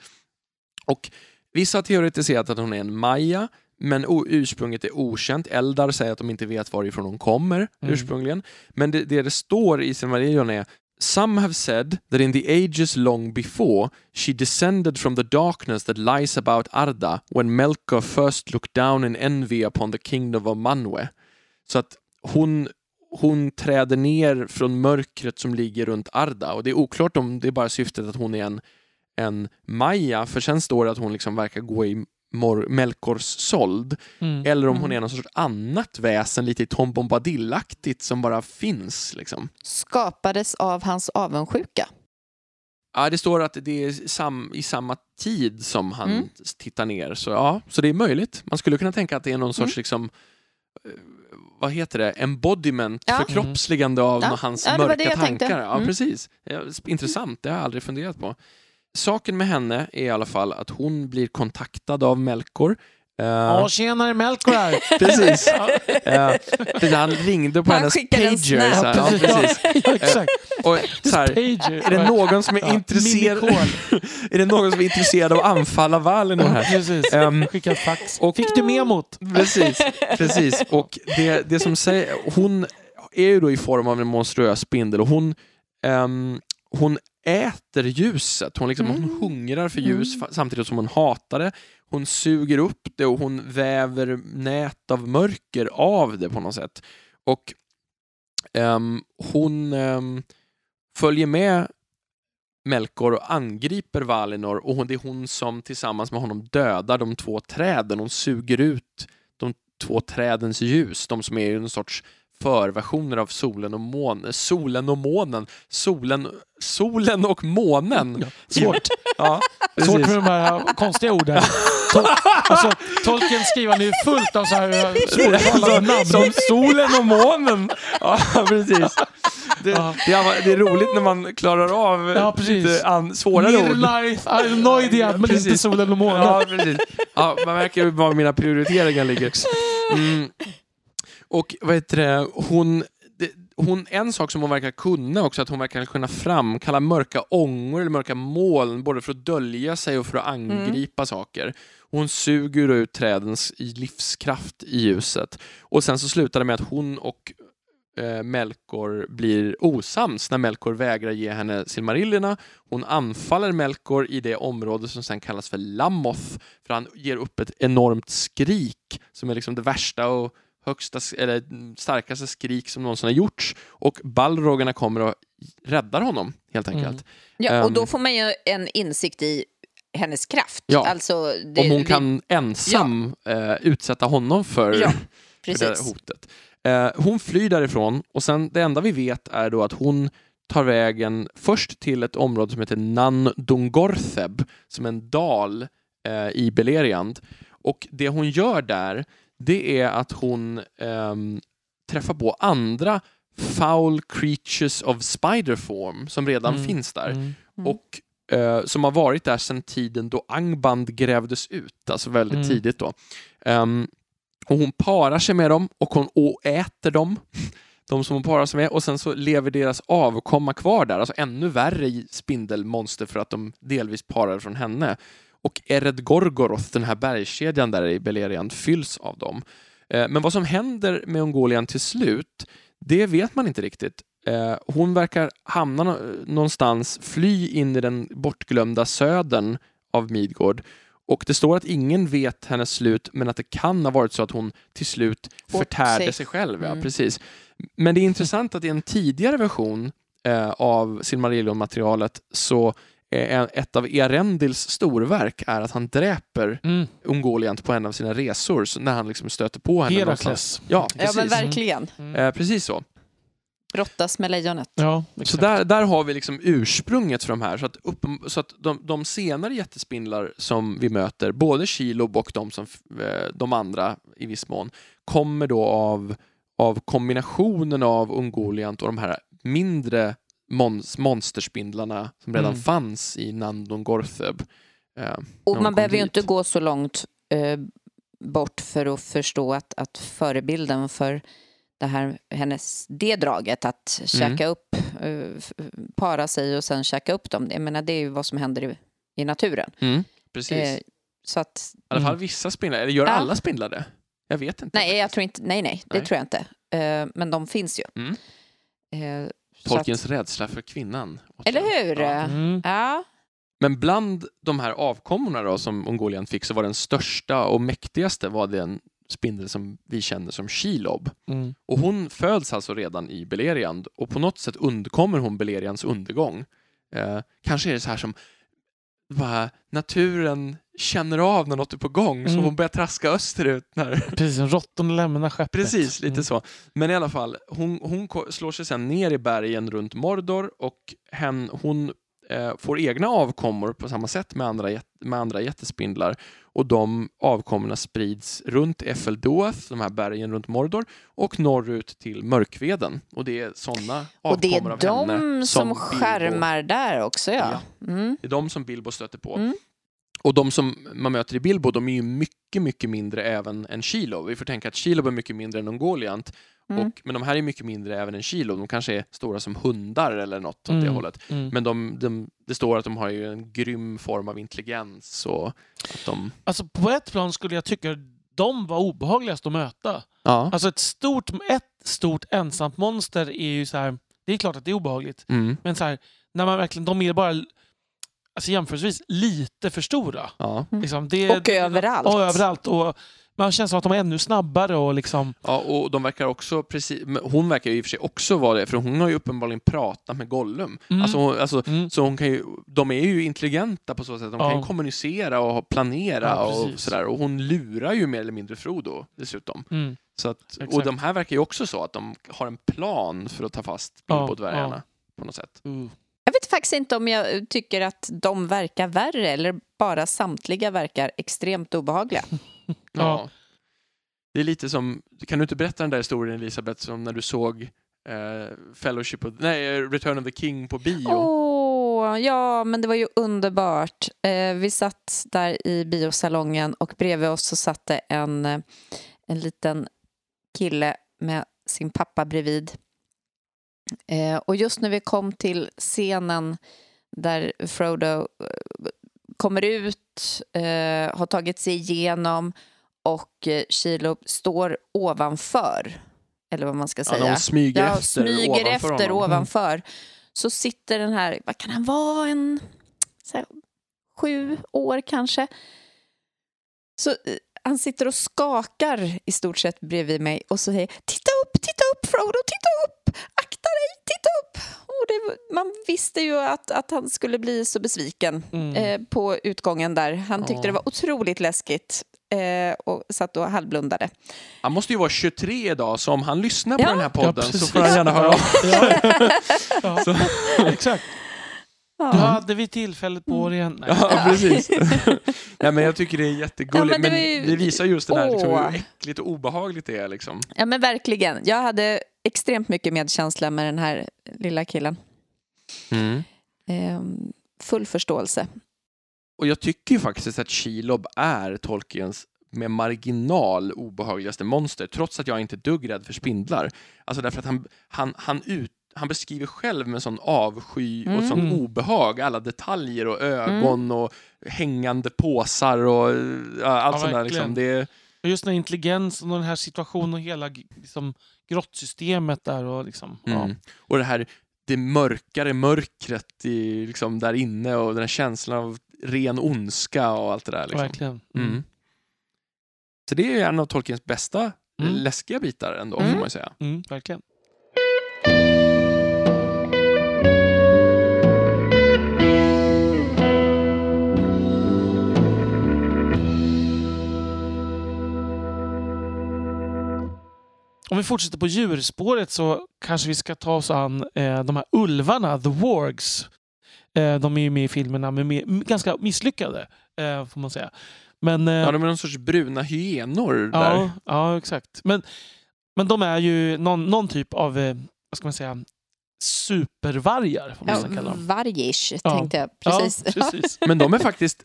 B: Och vissa har teoretiserat att hon är en Maya, men ursprunget är okänt. Eldar säger att de inte vet varifrån hon kommer
A: Mm.
B: ursprungligen. Men det, det det står i Silmarillion är Some have said that in the ages long before she descended from the darkness that lies about Arda when Melkor first looked down in envy upon the kingdom of Manwe. Så att hon, hon träder ner från mörkret som ligger runt Arda och det är oklart om det är bara syftet att hon är en, en Maja, för sen står det att hon liksom verkar gå i Mor- Melkors sold,
A: Mm.
B: eller om hon
C: Mm.
B: är någon sorts annat väsen, lite Tom Bombadil-aktigt som bara finns. Liksom.
C: Skapades av hans avundsjuka.
B: Ja, det står att det är sam, i samma tid som han
C: Mm.
B: tittar ner, så ja, så det är möjligt. Man skulle kunna tänka att det är någon sorts
C: Mm.
B: liksom eh, vad heter det, embodiment,
C: Ja.
B: förkroppsligande av
C: Ja.
B: hans
C: Ja,
B: mörka tankar.
C: tänkte.
B: Ja,
C: Mm.
B: precis. Intressant, det har jag aldrig funderat på. Saken med henne är i alla fall att hon blir kontaktad av Melkor. Eh,
A: Ja, tjenare Melkor här. <laughs>
B: precis. Precis, han ringde på
C: Han
B: hennes
C: skickade en
B: pager. Så här, ja, precis. <laughs>
A: ja, exakt.
B: Och, så här,
A: Pager.
B: är det någon som är
A: Ja,
B: intresserad. <laughs> Är det någon som är intresserad av att anfalla Valinor här?
A: Precis.
B: Ehm,
A: Skicka fax.
B: och-
A: Fick du memot?
B: Precis, precis. Och det, det som säger, hon är ju då i form av en monstruös spindel och hon, ehm, hon äter ljuset. Hon, liksom, hon
C: Mm.
B: hungrar för ljus fa- samtidigt som hon hatar det. Hon suger upp det och hon väver nät av mörker av det på något sätt. Och ehm, hon ehm, följer med Melkor och angriper Valinor och hon, det är hon som tillsammans med honom dödar de två träden. Hon suger ut de två trädens ljus, de som är en sorts förversioner av solen och månen. Solen och månen. Solen, solen och månen.
A: Svårt. <laughs>
B: Ja,
A: Svårt med de här konstiga orden. Tol alltså, Tolkien skrivande är fullt av så här svårtalade namn.
B: Som solen och månen. Ja, precis. Det,
A: Ja.
B: det, är, det är roligt när man klarar av
A: Ja, precis.
B: lite an, svårare ord.
A: Life, I have no idea, men
B: Precis.
A: inte solen och månen.
B: Ja, precis. Ja, man märker var mina prioriteringar ligger. Mm. Och vad heter det, hon, det, hon, en sak som hon verkar kunna också, att hon verkar kunna framkalla mörka ångor eller mörka moln, både för att dölja sig och för att angripa saker. Hon suger ut trädens livskraft i ljuset. Och sen så slutar det med att hon och eh, Melkor blir osams när Melkor vägrar ge henne Silmarillerna. Hon anfaller Melkor i det område som sen kallas för Lamoth, för han ger upp ett enormt skrik som är liksom det värsta och högsta, eller starkaste skrik som någonsin har gjorts. Och Balrogarna kommer och räddar honom, helt enkelt.
A: Mm.
C: Ja, och
B: Ehm.
C: då får man ju en insikt i hennes kraft.
B: Ja.
C: Alltså, det,
B: Om hon
C: vi-
B: kan ensam eh, utsätta honom för,
C: Ja,
B: för det hotet. Eh, hon flyr därifrån och sen det enda vi vet är då att hon tar vägen först till ett område som heter Nandungortheb, som är en dal eh, i Beleriand. Och det hon gör där, det är att hon ehm, träffar på andra foul creatures of spider form som redan
A: Mm.
B: finns där
A: Mm.
C: Mm.
B: och eh, som har varit där sedan tiden då Angband grävdes ut, alltså väldigt
A: Mm.
B: tidigt då. Ehm, och hon parar sig med dem och hon och äter dem, <laughs> de som hon parar sig med, och sen så lever deras avkomma kvar där, alltså ännu värre spindelmonster för att de delvis parar från henne. Och Ered Gorgoroth, den här bergskedjan där i Beleriand, fylls av dem. Eh, men vad som händer med Ungoliant till slut, det vet man inte riktigt. Eh, hon verkar hamna nå- någonstans, fly in i den bortglömda södern av Midgård. Och det står att ingen vet hennes slut, men att det kan ha varit så att hon till slut förtärde sig,
C: sig.
B: själv. Ja,
C: Mm.
B: precis. Men det är intressant att i en tidigare version eh, av Silmarillion-materialet så ett av Earendils storverk är att han dräper
A: Mm.
B: Ungoliant på en av sina resor när han liksom stöter på henne.
A: Herakles.
B: Ja,
C: Ja,
B: precis.
C: men verkligen.
A: Mm.
B: Eh, precis så.
C: Brottas med lejonet.
A: Ja,
B: Så där, där har vi liksom ursprunget för de här. Så att, uppen, så att de, de senare jättespindlar som vi möter, både Shilob och de, som, eh, de andra i viss mån, kommer då av, av kombinationen av Ungoliant och de här mindre mons, monsterspindlarna som redan
A: Mm.
B: fanns i Nandongortheb. Eh, när
C: Och man behöver ju
B: dit.
C: inte gå så långt eh, bort för att förstå att, att förebilden för det här, hennes, det draget att käka upp, eh, para sig och sen käka upp dem. Jag menar, det är ju vad som händer i, i naturen.
B: Mm, precis.
C: Eh, så att,
B: I alla fall
A: Mm.
B: vissa spindlar. Eller gör
C: Ja.
B: alla spindlar det? Jag vet inte.
C: nej, jag tror inte, nej, nej, det
B: Nej.
C: tror jag inte. Eh, men de finns ju.
B: Mm. Tolkiens
C: att,
B: rädsla för kvinnan.
C: eller hur?
B: Ja.
A: Mm.
C: ja.
B: Men bland de här avkommorna då, som Mongolian fick så var den största och mäktigaste var den spindel som vi känner som Shelob.
A: Mm.
B: Och hon föds alltså redan i Beleriand och på något sätt undkommer hon Beleriands undergång. Eh, kanske är det så här som bara, naturen känner av när något är på gång så
A: Mm.
B: hon börjar traska österut. När... <laughs>
A: Precis, råttorna lämnar skeppet.
B: Precis, lite
A: Mm.
B: så. Men i alla fall, hon, hon slår sig sen ner i bergen runt Mordor och hen, hon får egna avkommor på samma sätt med andra, med andra jättespindlar och de avkommorna sprids runt Efeldoath, de här bergen runt Mordor och norrut till Mörkveden. Och det är sådana
C: Och det
B: avkommor
C: är
B: av henne
C: de som
B: Bilbo-
C: skärmar där också, ja. Mm.
B: Det är de som Bilbo stöter på.
C: Mm.
B: Och de som man möter i Bilbo, de är ju mycket, mycket mindre även än Shiloh. Vi får tänka att Shiloh är mycket mindre än Ungoliant.
C: Mm.
B: Och, men de här är mycket mindre även än Shiloh. De kanske är stora som hundar eller något åt det
A: Mm.
B: hållet.
A: Mm.
B: Men de, de, det står att de har ju en grym form av intelligens och att de...
A: Alltså på ett plan skulle jag tycka de var obehagligast att möta.
B: Ja.
A: Alltså ett stort, ett stort ensamt monster är ju så här. Det är klart att det är obehagligt.
B: Mm.
A: Men så här, när man verkligen, de är bara alltså jämförelsevis lite för stora.
B: Ja.
A: Liksom, det,
C: Och överallt.
A: Och överallt. Och man känns som att de är ännu snabbare och liksom...
B: ja, och de verkar också precis... Hon verkar ju i och för sig också vara det, för hon har ju uppenbarligen pratat med Gollum.
A: Mm.
B: Alltså, hon- alltså,
A: Mm.
B: Så hon kan ju, de är ju intelligenta på så sätt. De kan
A: Ja.
B: ju kommunicera och planera
A: Ja,
B: och sådär. Och hon lurar ju mer eller mindre Frodo dessutom.
A: Mm.
B: Så att, och de här verkar ju också så att de har en plan för att ta fast Bilbo-dvärgarna på något sätt.
A: Uh.
C: Jag vet faktiskt inte om jag tycker att de verkar värre eller bara samtliga verkar extremt obehagliga. <laughs>
A: Ja.
B: Det är lite som, kan du inte berätta den där historien Elisabeth, som när du såg eh, Fellowship of, nej, Return of the King på bio?
C: Åh, ja, men det var ju underbart. Eh, vi satt där i biosalongen och bredvid oss så satt det en, eh, en liten kille med sin pappa bredvid. Eh, och just när vi kom till scenen där Frodo eh, kommer ut, eh, har tagit sig igenom och eh, Shiloh står ovanför, eller vad man ska
B: Ja,
C: säga.
B: hon smyger
C: Ja,
B: efter
C: smyger
B: ovanför
C: efter.
B: Mm.
C: ovanför. Så sitter den här, vad kan han vara, en här, sju år kanske. Så eh, han sitter och skakar i stort sett bredvid mig och så säger titta upp, titta upp Frodo, titta upp, dig, titta upp. Och det, man visste ju att, att han skulle bli så besviken
A: Mm.
C: eh, på utgången där. Han tyckte
B: Ja.
C: det var otroligt läskigt eh, och satt och halvblundade.
B: Han måste ju vara 23 idag, så om han lyssnar på
C: Ja.
B: den här podden så
A: precis.
B: får han gärna höra av
A: Ja. Ja. <laughs> Ja. <laughs> Exakt.
C: Ja.
A: Du hade vi tillfället på dig igen? Nej.
B: Ja, precis. <laughs> Nej, men jag tycker det är jättegulligt,
C: Ja, men det
B: men,
C: ju-
B: det visar just den här, liksom, hur äckligt och obehagligt det är. Liksom.
C: Ja men verkligen. Jag hade extremt mycket medkänsla med den här lilla killen. Ehm, full förståelse.
B: Och jag tycker ju faktiskt att Shelob är Tolkiens med marginal obehagligaste monster, trots att jag inte är dugg rädd för spindlar. Alltså därför att han, han, han, ut, han beskriver själv med sån avsky och
C: Mm.
B: sån
A: Mm.
B: obehag, alla detaljer och ögon och hängande påsar och allt
A: Ja,
B: sånt där. Liksom. Det,
A: just den här intelligensen och den här situationen och hela liksom, grottsystemet där. Och liksom, ja.
B: mm. Och det här det mörkare mörkret i, liksom, där inne och den här känslan av ren ondska och allt det där. Liksom.
A: Verkligen.
B: Mm. Så det är en av Tolkiens bästa
A: Mm.
B: läskiga bitar ändå,
C: Mm.
B: får man ju säga.
A: Mm, verkligen. Om vi fortsätter på djurspåret så kanske vi ska ta oss an eh, de här ulvarna, the wargs. Eh, de är ju med i filmerna, men med, ganska misslyckade, eh, får man säga. Men, eh,
B: Ja, de är någon sorts bruna hyenor där.
A: Ja, ja exakt. Men, men de är ju någon, någon typ av, eh, vad ska man säga, supervargar, får man
C: Ja,
A: kalla dem.
C: vargish
A: Ja.
C: tänkte jag precis.
A: Ja, precis. <laughs>
B: Men de är faktiskt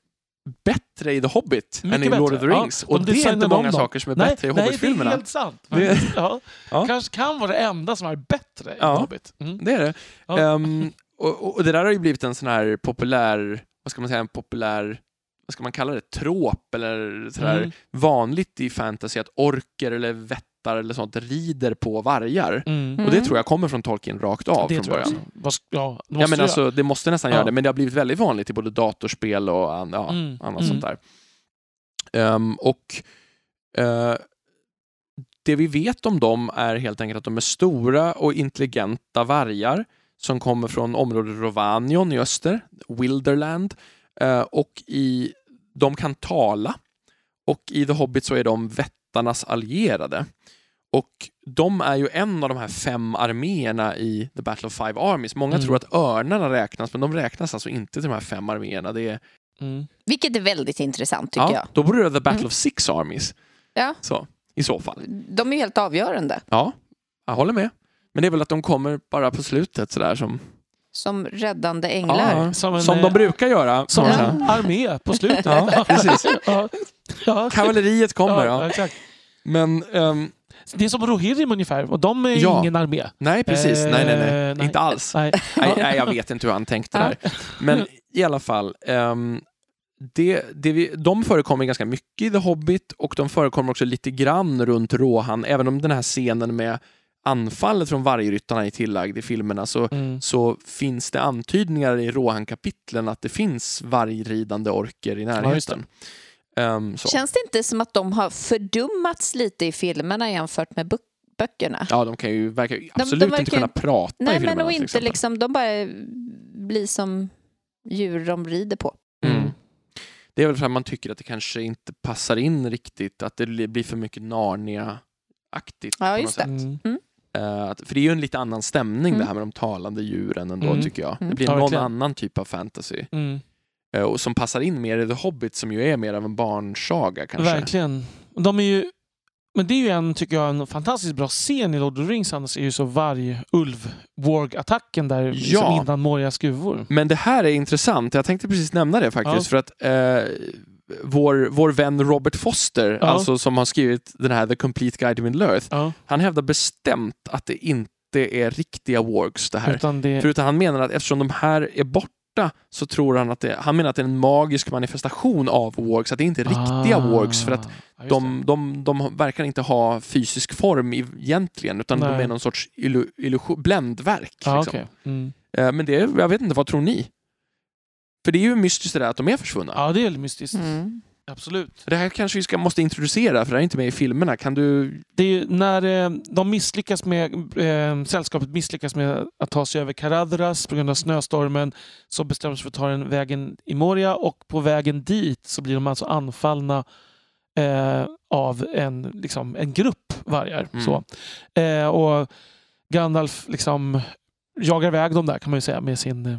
B: bättre i The Hobbit
A: Mycket
B: än i Lord of the
A: bättre.
B: Rings.
A: Ja,
B: och
A: de
B: det är inte många saker som är
A: nej,
B: bättre i
A: nej, det är
B: Hobbit-filmerna.
A: helt sant.
B: Det-. <laughs>
A: Ja.
B: Ja.
A: Kanske kan vara det enda som är bättre i
B: Ja.
A: Hobbit. Mm.
B: Det är det. Ehm, och, och- det där har ju blivit en sån här populär, vad ska man säga, en populär, vad ska man kalla det, trop eller sådär
A: Mm.
B: vanligt i fantasy att orker eller vättar eller sånt rider på vargar.
A: Mm.
B: Och det
C: Mm.
B: tror jag kommer från Tolkien rakt av
A: det
B: från
A: tror jag
B: början.
A: också. Vad Ja, det
B: Ja,
A: måste
B: men alltså, det måste nästan
A: Ja.
B: göra det, men det har blivit väldigt vanligt i både datorspel och an, ja,
A: Mm,
B: annat
A: mm.
B: sånt där. Ehm, och eh, det vi vet om dem är helt enkelt att de är stora och intelligenta vargar som kommer från området Rovanion i öster, Wilderland, eh, och i, de kan tala. Och i The Hobbit så är de vättarnas allierade. Och de är ju en av de här fem arméerna i The Battle of Five Armies. Många
A: Mm.
B: tror att örnarna räknas, men de räknas alltså inte till de här fem arméerna. Det är,
A: Mm.
C: Vilket är väldigt intressant tycker
B: ja,
C: jag.
B: Då borde det vara The Battle
C: Mm.
B: of Six Armies.
C: Ja.
B: Så, I så fall.
C: De är helt avgörande.
B: Ja, jag håller med. Men det är väl att de kommer bara på slutet sådär som,
C: Som räddande änglar.
B: ja,
A: Som
B: som,
A: en,
B: de
A: eh,
B: brukar göra.
A: Som en armé på slutet.
B: Ja, <laughs> precis.
A: ja.
B: Kavalleriet kommer,
A: Ja,
B: ja.
A: exakt.
B: Men, ehm,
A: Det är som Rohirrim ungefär, och de är
B: Ja.
A: ingen armé.
B: nej precis. nej, nej, nej.
A: Eh, nej.
B: Inte alls.
A: Nej.
B: Nej, nej, jag vet inte hur han tänkte där. Men i alla fall, ehm, det, det vi, de förekommer ganska mycket i The Hobbit och de förekommer också lite grann runt Rohan, även om den här scenen med anfallet från vargryttarna är tillagd i filmerna så,
A: Mm.
B: så finns det antydningar i Rohan-kapitlen att det finns vargridande orker i
A: Ja, just det.
B: närheten. Ehm, så.
C: Känns det inte som att de har fördummats lite i filmerna jämfört med bok- böckerna?
B: Ja, de kan ju, verkar ju
C: de
B: absolut inte
C: verkar-
B: kunna prata i
C: Nej,
B: filmerna.
C: men och inte liksom, de bara blir som djur de rider på.
B: Mm. Det är väl för att man tycker att det kanske inte passar in riktigt, att det blir för mycket Narnia-aktigt.
C: Ja, just det.
B: sätt.
A: Mm.
B: Att- för det är ju en lite annan stämning
C: Mm.
B: det här med de talande djuren ändå,
A: Mm.
B: tycker jag.
C: Mm.
B: Det blir
A: Ja,
B: någon annan typ av fantasy.
A: Mm.
B: Eh, och som passar in mer i The Hobbit som ju är mer av en barnsaga kanske.
A: Verkligen. De är ju, men det är ju en, tycker jag, en fantastiskt bra scen i Lord of the Rings. Annars är ju så varg-ulv-warg-attacken där
B: Ja.
A: liksom innan Morias gruvor.
B: Men det här är intressant, jag tänkte precis nämna det faktiskt, för att eh, vår, vår vän Robert Foster,
A: Ja.
B: alltså som har skrivit den här The Complete Guide to Middle Earth,
A: Ja,
B: han hävdar bestämt att det inte är riktiga wargs det här.
A: utan det,
B: Förutom han menar att eftersom de här är borta så tror han att det, han menar att det är en magisk manifestation av wargs, att det inte är riktiga
A: Ah,
B: wargs för att
A: ja,
B: de, de, de verkar inte ha fysisk form egentligen utan de
A: Nej.
B: är någon sorts illu, illusion, bländverk.
A: Ja,
B: liksom.
A: okej. mm.
B: Eh, Men det, jag vet inte, vad tror ni? För det är ju mystiskt det där att de är försvunna.
A: ja, det är väldigt mystiskt.
C: Mm.
A: Absolut.
B: Det här kanske vi ska, måste introducera, för det här är inte med i filmerna. Kan du...
A: Det är ju när eh, de misslyckas med, eh, sällskapet misslyckas med att ta sig över Karadras på grund av snöstormen så bestämmer sig för att ta den vägen i Moria och på vägen dit så blir de alltså anfallna eh, av en, liksom, en grupp vargar.
B: Mm.
A: Så. Eh, och Gandalf liksom jagar iväg dem där kan man ju säga med sin eh,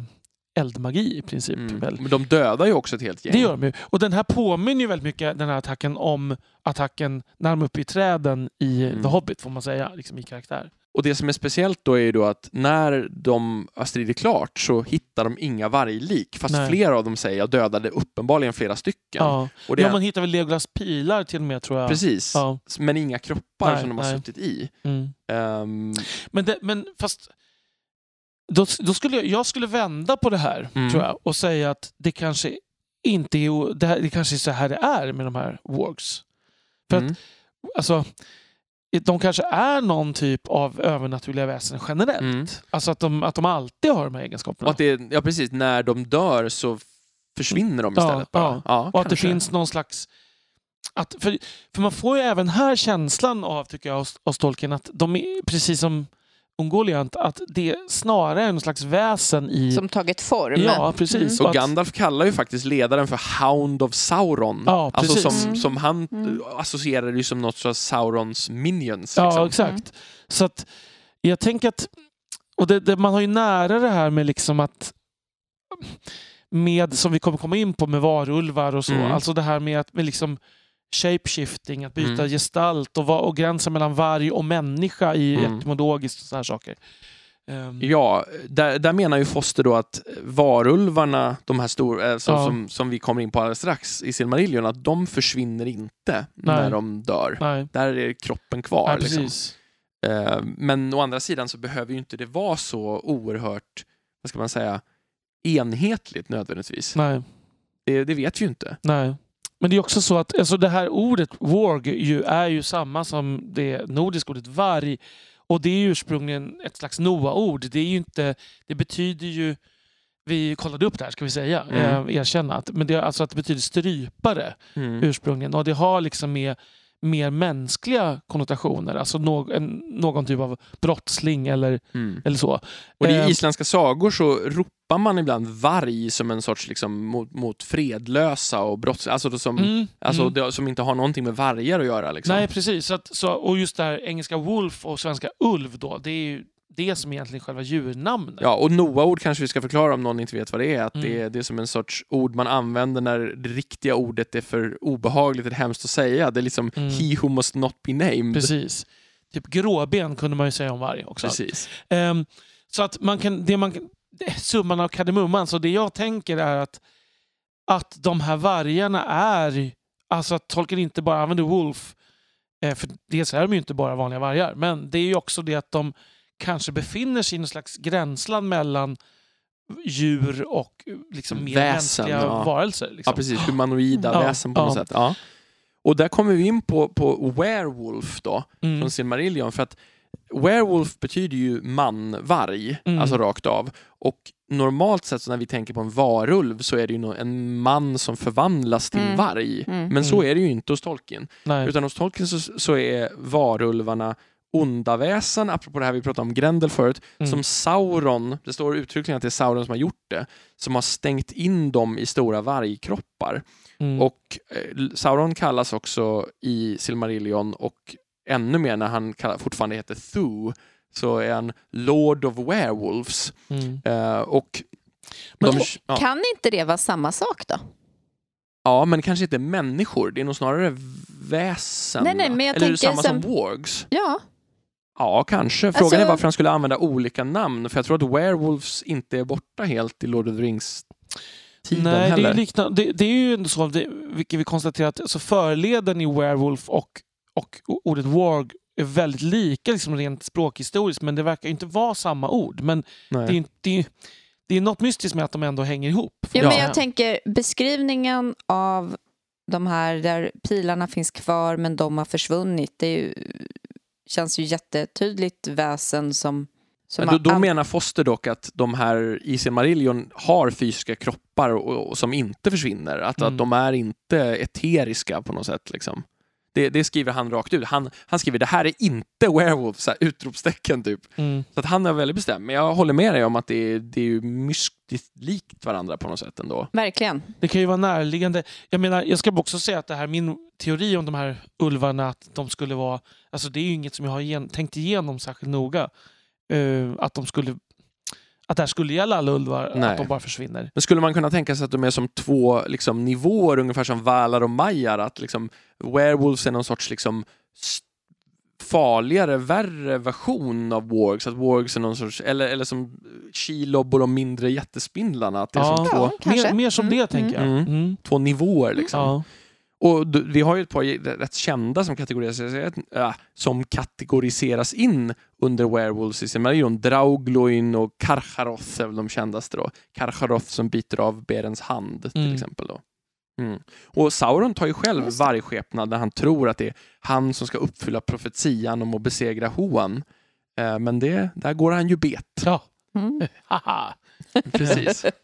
A: eldmagi i princip.
B: Mm.
A: Väl.
B: Men de dödar ju också ett helt gäng.
A: Det gör de ju. Och den här påminner ju väldigt mycket, den här attacken, om attacken när de är uppe i träden i
B: Mm.
A: The Hobbit, får man säga, liksom i karaktär.
B: Och det som är speciellt då är ju då att när de har stridit klart så hittar de inga varglik. Fast
A: Nej.
B: flera av dem säger jag dödade uppenbarligen flera stycken.
A: Ja.
B: Och det
A: ja, man hittar väl Legolas pilar till och med, tror jag.
B: Precis.
A: Ja.
B: Men inga kroppar
A: Nej,
B: som de har
A: nej.
B: suttit i.
A: Mm.
B: Ehm,
A: Men, det, men fast... Då, då skulle jag, jag skulle vända på det här,
B: Mm.
A: tror jag, och säga att det kanske inte är, det, här, det kanske är så här det är med de här wargs. För att
B: mm.
A: alltså, de kanske är någon typ av övernaturliga väsen generellt.
B: Mm.
A: Alltså att de, att de alltid har de här egenskaperna.
B: Och att det, ja precis, när de dör så försvinner de
A: Ja,
B: istället bara.
A: ja. och att det
B: kanske.
A: finns någon slags... Att, för, för man får ju även här känslan av, tycker jag, hos, hos Tolkien att de är precis som Ungoliant, att det snarare är någon slags väsen i...
C: Som tagit form.
A: ja, precis.
B: Och
A: att-
B: Gandalf kallar ju faktiskt ledaren för Hound of Sauron.
A: Ja,
B: alltså
A: precis.
B: som,
C: Mm.
B: som han
C: Mm.
B: associerar ju som något av Saurons minions.
A: Ja,
B: liksom.
A: exakt. Så att jag tänker att... Och det, det, man har ju nära det här med liksom att... Med, som vi kommer komma in på med varulvar och så.
B: Mm.
A: Alltså det här med att med liksom shapeshifting, att byta
B: Mm.
A: gestalt och, och gränsen mellan varg och människa i
B: Mm.
A: etymologiskt och så här saker. Ehm,
B: Ja, där, där menar ju Foster då att varulvarna, de här stora, eh, som,
A: Ja.
B: som, som vi kommer in på alldeles strax i Silmarillion, att de försvinner inte
A: Nej.
B: när de dör.
A: Nej,
B: Där är kroppen kvar.
A: nej
B: liksom.
A: precis.
B: Eh, Men å andra sidan så behöver ju inte det vara så oerhört, vad ska man säga, enhetligt nödvändigtvis.
A: Nej,
B: Det, det vet vi ju inte.
A: nej. Men det är också så att alltså det här ordet warg ju är ju samma som det nordiska ordet varg. Och det är ursprungligen ett slags Noa-ord. Det är ju inte, det betyder ju, vi kollade upp det här ska vi säga,
B: Mm.
A: eh, erkänna, att, men det är alltså att det betyder strypare
B: Mm.
A: ursprungligen. Och det har liksom med, mer mänskliga konnotationer. Alltså nå- en, någon typ av brottsling eller,
B: Mm.
A: eller så.
B: Och i
A: Eh,
B: isländska sagor så ropar man ibland varg som en sorts liksom, mot, mot fredlösa och brotts... Alltså, som,
A: Mm,
B: alltså
A: mm.
B: det, som inte har någonting med vargar att göra. Liksom.
A: Nej, precis. Så att, så, och just det här engelska wolf och svenska ulv då, det är ju det som egentligen är själva djurnamnet.
B: Ja, och Noa-ord kanske vi ska förklara om någon inte vet vad det är. Att
A: Mm.
B: det, är det är som en sorts ord man använder när det riktiga ordet är för obehagligt eller hemskt att säga. Det är liksom
A: Mm.
B: he who must not be named.
A: Precis. Typ gråben kunde man ju säga om varg också.
B: Precis.
A: Ehm, så att man kan, det man summan av kardemumman, så det jag tänker är att, att de här vargarna är, alltså att Tolkien inte bara använder Wolf, eh, för dels är de ju inte bara vanliga vargar, men det är ju också det att de kanske befinner sig i någon slags gränsland mellan djur och liksom mer
B: Väsen,
A: mänskliga
B: ja.
A: varelser. Liksom.
B: Ja, precis. Humanoida
A: Ja,
B: väsen på något sätt. Ja. Och där kommer vi in på, på werewolf då,
A: Mm.
B: från Silmarillion. För att werewolf betyder ju man-varg,
A: Mm.
B: alltså rakt av. Och normalt sett så när vi tänker på en varulv så är det ju en man som förvandlas till
C: Mm.
B: varg.
C: Mm.
B: Men så
A: Mm.
B: är det ju inte hos Tolkien.
A: Nej.
B: Utan hos Tolkien så, så är varulvarna onda väsen, apropå det här vi pratade om Grendel förut,
A: Mm.
B: som Sauron, det står uttryckligen att det är Sauron som har gjort det, som har stängt in dem i stora vargkroppar.
A: Mm.
B: Och eh, Sauron kallas också i Silmarillion och ännu mer när han kall- fortfarande heter Thu, så är han Lord of Werewolves.
A: Mm.
B: Eh, och
A: Men-
B: de, ja,
C: Kan inte det vara samma sak då?
B: ja, men kanske inte människor, det är nog snarare väsen.
C: Nej, nej, men jag
B: Eller
C: tänker
B: samma
C: sen-
B: som wargs?
C: Ja,
B: Ja, kanske. Frågan
C: Alltså-
B: är varför han skulle använda olika namn. För jag tror att werewolves inte är borta helt i Lord of the Rings tiden
A: Nej, det är,
B: heller.
A: ju liknande, det, det är ju ändå så, det, vilket vi konstaterat, alltså förleden i werewolf och, och ordet warg är väldigt lika liksom rent språkhistoriskt, men det verkar inte vara samma ord. Men
B: Nej.
A: det är, det, är, det är något mystiskt med att de ändå hänger ihop.
C: ja men jag tänker beskrivningen av de här där pilarna finns kvar men de har försvunnit. Det är ju, känns ju jättetydligt väsen som... som
B: Men då, då menar Foster dock att de här i Silmarillion har fysiska kroppar och, och som inte försvinner. Att,
A: Mm.
B: att de är inte eteriska på något sätt. Liksom. Det, det skriver han rakt ut. Han, han skriver det här är inte werewolf, så här, utropstecken typ.
A: Mm.
B: Så att han är väldigt bestämd. Men jag håller med dig om att det är, det är ju mystiskt likt varandra på något sätt ändå.
C: Verkligen.
A: Det kan ju vara närliggande. Jag menar, jag ska också säga att det här, min teori om de här ulvarna, att de skulle vara... Alltså det är ju inget som jag har igen, tänkt igenom särskilt noga. Eh, att de skulle... Att det här skulle gälla alla ulvar,
B: Nej.
A: att de bara försvinner.
B: Men skulle man kunna tänka sig att de är som två liksom, nivåer, ungefär som valar och majar? Att liksom, werewolves är någon sorts liksom, farligare, värre version av wargs? Att wargs är någon sorts, eller, eller som Shelob och de mindre jättespindlarna? Att det är
A: Ja.
B: som två,
C: Ja.
A: Mer, mer som
C: Mm,
A: det, tänker jag.
B: mm.
A: Mm.
B: två nivåer. Liksom.
A: Ja.
B: Och vi har ju ett par rätt kända som kategoriseras, äh, som kategoriseras in under werewolves i Silmarillion. Draugloin och Karcharoth är väl de kändaste då. Karcharoth som biter av Berens hand till
A: Mm.
B: exempel. Då. Mm. Och Sauron tar ju själv
C: det.
B: vargskepnad när han tror att det är han som ska uppfylla profetian om att besegra Hoan. Eh, men det, där går han ju bet.
A: ja.
C: Mm. <laughs>
A: Haha.
B: Precis. <laughs>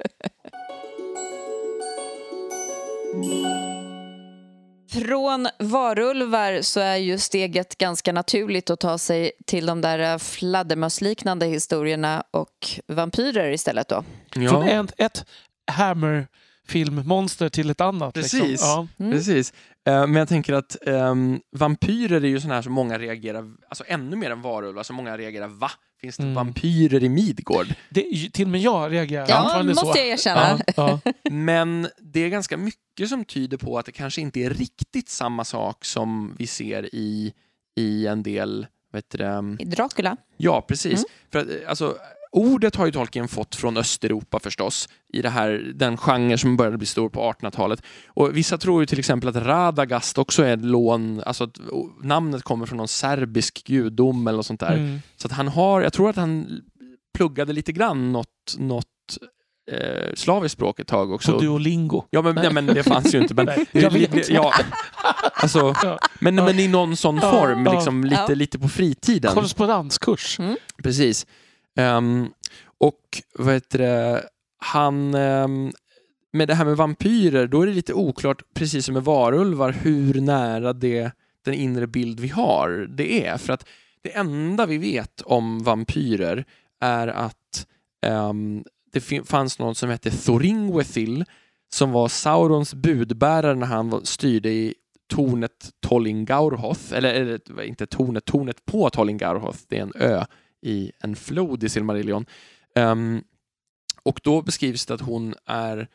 C: Från varulvar så är ju steget ganska naturligt att ta sig till de där fladdermössliknande historierna och vampyrer istället då.
A: Från
B: Ja,
A: ett, ett Hammer-filmmonster till ett annat.
B: Precis.
A: Liksom. Ja.
C: Mm.
B: Precis. Eh, Men jag tänker att ehm, vampyrer är ju sådana här som många reagerar, alltså ännu mer än varulvar, så många reagerar va? Finns det
A: Mm.
B: vampyrer i Midgård?
A: Det, till och med jag reagerar
C: Ja,
A: fortfarande
C: måste
A: så.
C: jag erkänna.
A: Ja, ja. <laughs>
B: Men det är ganska mycket som tyder på att det kanske inte är riktigt samma sak som vi ser i, i en del, vet du,
C: Dracula.
B: Ja, precis.
C: Mm.
B: För att, alltså, ordet har ju Tolkien fått från Östeuropa förstås, i det här, den genre som började bli stor på 1800-talet. Och vissa tror ju till exempel att Radagast också är ett lån, alltså att namnet kommer från någon serbisk gudom eller något sånt där.
A: Mm.
B: Så att han har, jag tror att han pluggade lite grann något, något eh, slaviskt språk ett tag också.
A: På Duolingo.
B: Ja, men, nej, men det fanns ju inte. Men, <laughs>
A: Nej, jag vet.
B: Ja, <laughs> alltså,
A: Ja.
B: men,
A: Ja.
B: men i någon sån
A: Ja.
B: form,
A: Ja.
B: liksom, lite,
C: Ja.
B: lite på fritiden.
A: Korrespondenskurs.
B: Precis. Um, och vad heter det, han... um, med det här med vampyrer, då är det lite oklart, precis som med varulvar, hur nära det den inre bild vi har det är. För att det enda vi vet om vampyrer är att um, det fanns någon som hette Thoringwethil som var Saurons budbärare när han styrde i tornet Tollingaurhoth, eller, eller inte tornet, tornet på Tollingaurhoth, det är en ö i en flod i Silmarillion. Ehm, och då beskrivs det att hon är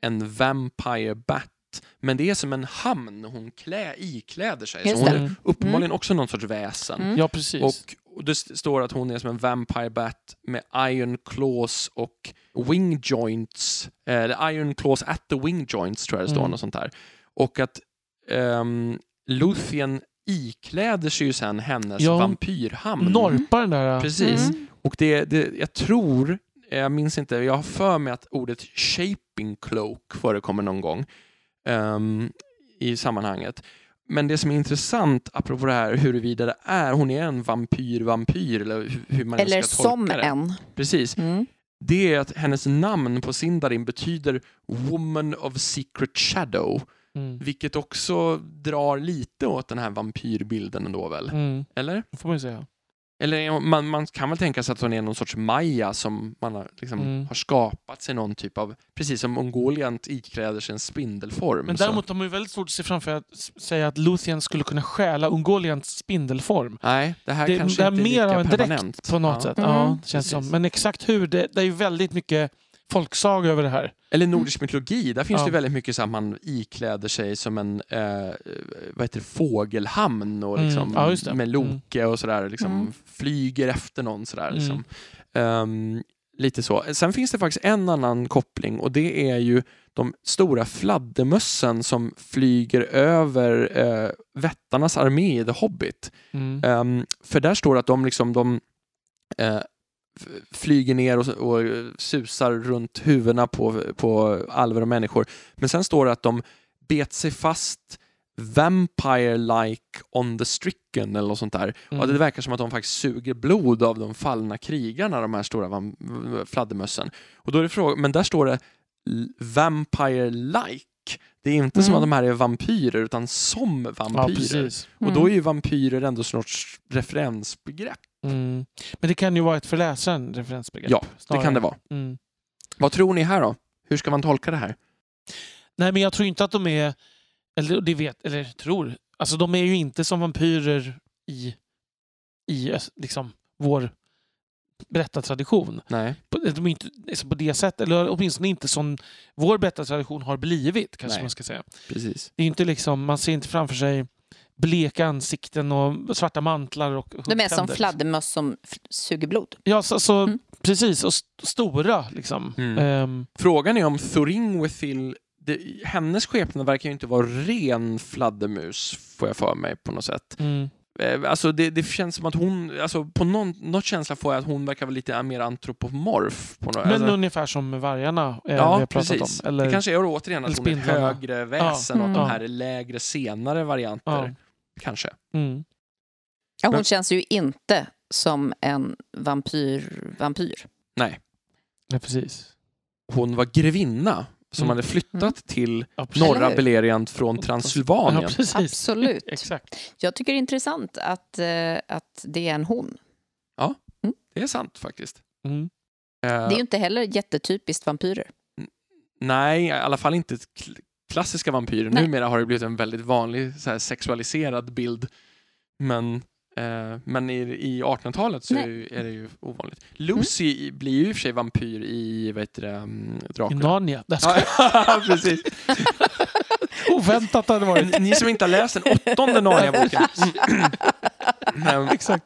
B: en vampire bat, men det är som en hamn hon klä, ikläder sig.
C: Just
B: så hon är
A: Mm.
B: uppenbarligen också någon sorts väsen.
C: Mm.
A: Ja, precis.
B: Och, och det st- står att hon är som en vampire bat med iron claws och wing joints, eh, eller iron claws at the wing joints tror jag det står,
A: Mm.
B: något sånt där. Och att um, Luthien ikläder sig ju sen hennes
A: Ja.
B: vampyrhamn.
A: Norpa den där...
B: Precis.
C: Mm.
B: Och det, det, jag tror, jag minns inte, jag har för mig att ordet shaping cloak förekommer någon gång ehm, i sammanhanget. Men det som är intressant, apropå det här huruvida det är, hon är en vampyr-vampyr eller hur, hur man
C: Eller
B: ska tolka
C: som
B: det.
C: en.
B: Precis.
C: Mm.
B: Det är att hennes namn på Sindarin betyder Woman of Secret Shadow,
A: Mm.
B: vilket också drar lite åt den här vampyrbilden ändå väl?
A: Mm.
B: Eller?
A: Det får man ju säga.
B: Eller man, man kan väl tänka sig att hon är någon sorts Maya som man har, liksom,
A: Mm.
B: har skapat sig någon typ av, precis som Mongoliant ikläder sig en spindelform.
A: Men
B: så-
A: däremot har man ju väldigt svårt att se framför att säga att Luthien skulle kunna stjäla Ungoliants spindelform.
B: Nej, det här
A: Det,
B: kanske
A: det är
B: inte är
A: mer
B: lika
A: av en
B: permanent.
A: på något
B: Ja.
A: sätt.
C: Mm,
A: Ja, det känns
B: precis.
A: som. Men exakt hur, det, det är ju väldigt mycket folksaga över det här.
B: Eller nordisk mytologi, där finns
A: Ja.
B: det väldigt mycket så att man ikläder sig som en eh, vad heter det, fågelhamn och
A: Mm,
B: liksom,
A: ja, just det.
B: med Loke och sådär, liksom,
C: Mm.
B: flyger efter någon sådär.
A: Mm.
B: Liksom. Ehm, lite så. Sen finns det faktiskt en annan koppling och det är ju de stora fladdermössen som flyger över eh, vättarnas armé i The Hobbit.
A: Mm.
B: Ehm, för där står det att de liksom de eh, flyger ner och, och susar runt huvudena på, på alver och människor. Men sen står det att de bet sig fast vampire-like on the stricken eller något sånt där.
A: Mm.
B: Och det verkar som att de faktiskt suger blod av de fallna krigarna, de här stora fladdermössen. Och då är det fråga, men där står det vampire-like. Det är inte som
C: Mm.
B: att de här är vampyrer utan som
A: Ja,
B: vampyrer.
A: precis.
B: Och då är ju vampyrer ändå en sorts referensbegrepp.
A: Mm. Men det kan ju vara ett för läsaren referensbegrepp.
B: Ja, Det
A: snarare.
B: kan det vara.
A: Mm.
B: Vad tror ni här då? Hur ska man tolka det här?
A: Nej, men jag tror inte att de är... Eller det vet, eller tror. Alltså de är ju inte som vampyrer i, i liksom, vår berättartradition.
B: Nej.
A: På, de är inte liksom på det sättet, eller åtminstone inte som vår berättartradition har blivit, kanske
B: Nej.
A: man ska säga.
B: Precis.
A: Det är inte liksom, man ser inte framför sig bleka ansikten och svarta mantlar och
C: De är som
A: huggtänder.
C: fladdermöss som suger blod.
A: Ja, så, så,
C: Mm.
A: precis. Och st- stora liksom.
B: Mm.
A: Ehm,
B: Frågan är om Thoringwethil, det, hennes skepnad verkar ju inte vara ren fladdermus, får jag för mig på något sätt.
A: mm.
B: Eh, Alltså det, det känns som att hon, alltså på någon, något känsla får jag att hon verkar vara lite mer antropomorf. På något,
A: Men
B: alltså,
A: ungefär som med vargarna eh, vi
B: ja,
A: har pratat
B: precis.
A: om. Eller,
B: Det kanske är återigen att hon är
A: spindlarna.
B: högre väsen
C: Ja.
B: och att de
A: Mm.
B: här är lägre, senare varianter.
A: Ja.
B: Kanske.
A: mm.
C: Ja, hon
B: Men-
C: känns ju inte som en vampyr. vampyr.
B: Nej.
A: ja, precis.
B: Hon var grevinna som
A: Mm.
B: hade flyttat
C: Mm.
B: till
A: Ja,
B: norra? Beleriand från Transylvanien.
A: Ja.
C: Absolut. <laughs>
A: Exakt.
C: Jag tycker det är intressant att, eh, att det är en hon.
B: Det är sant faktiskt.
A: Mm.
B: Eh,
C: Det är ju inte heller jättetypiskt vampyrer.
B: Nej, i alla fall inte klassiska vampyrer.
C: Nej.
B: Numera har det blivit en väldigt vanlig så här, sexualiserad bild. Men, eh, men i, i 1800-talet så är, det ju- är det ju ovanligt. Lucy i- blir ju i och för sig vampyr i vad heter det,
A: I
B: Dracula.
A: Narnia.
B: Ja, <laughs> precis. <laughs>
A: Oväntat hade det varit.
B: Ni som inte har läst den åttonde Narnia-boken. Nej, <laughs>
A: Exakt.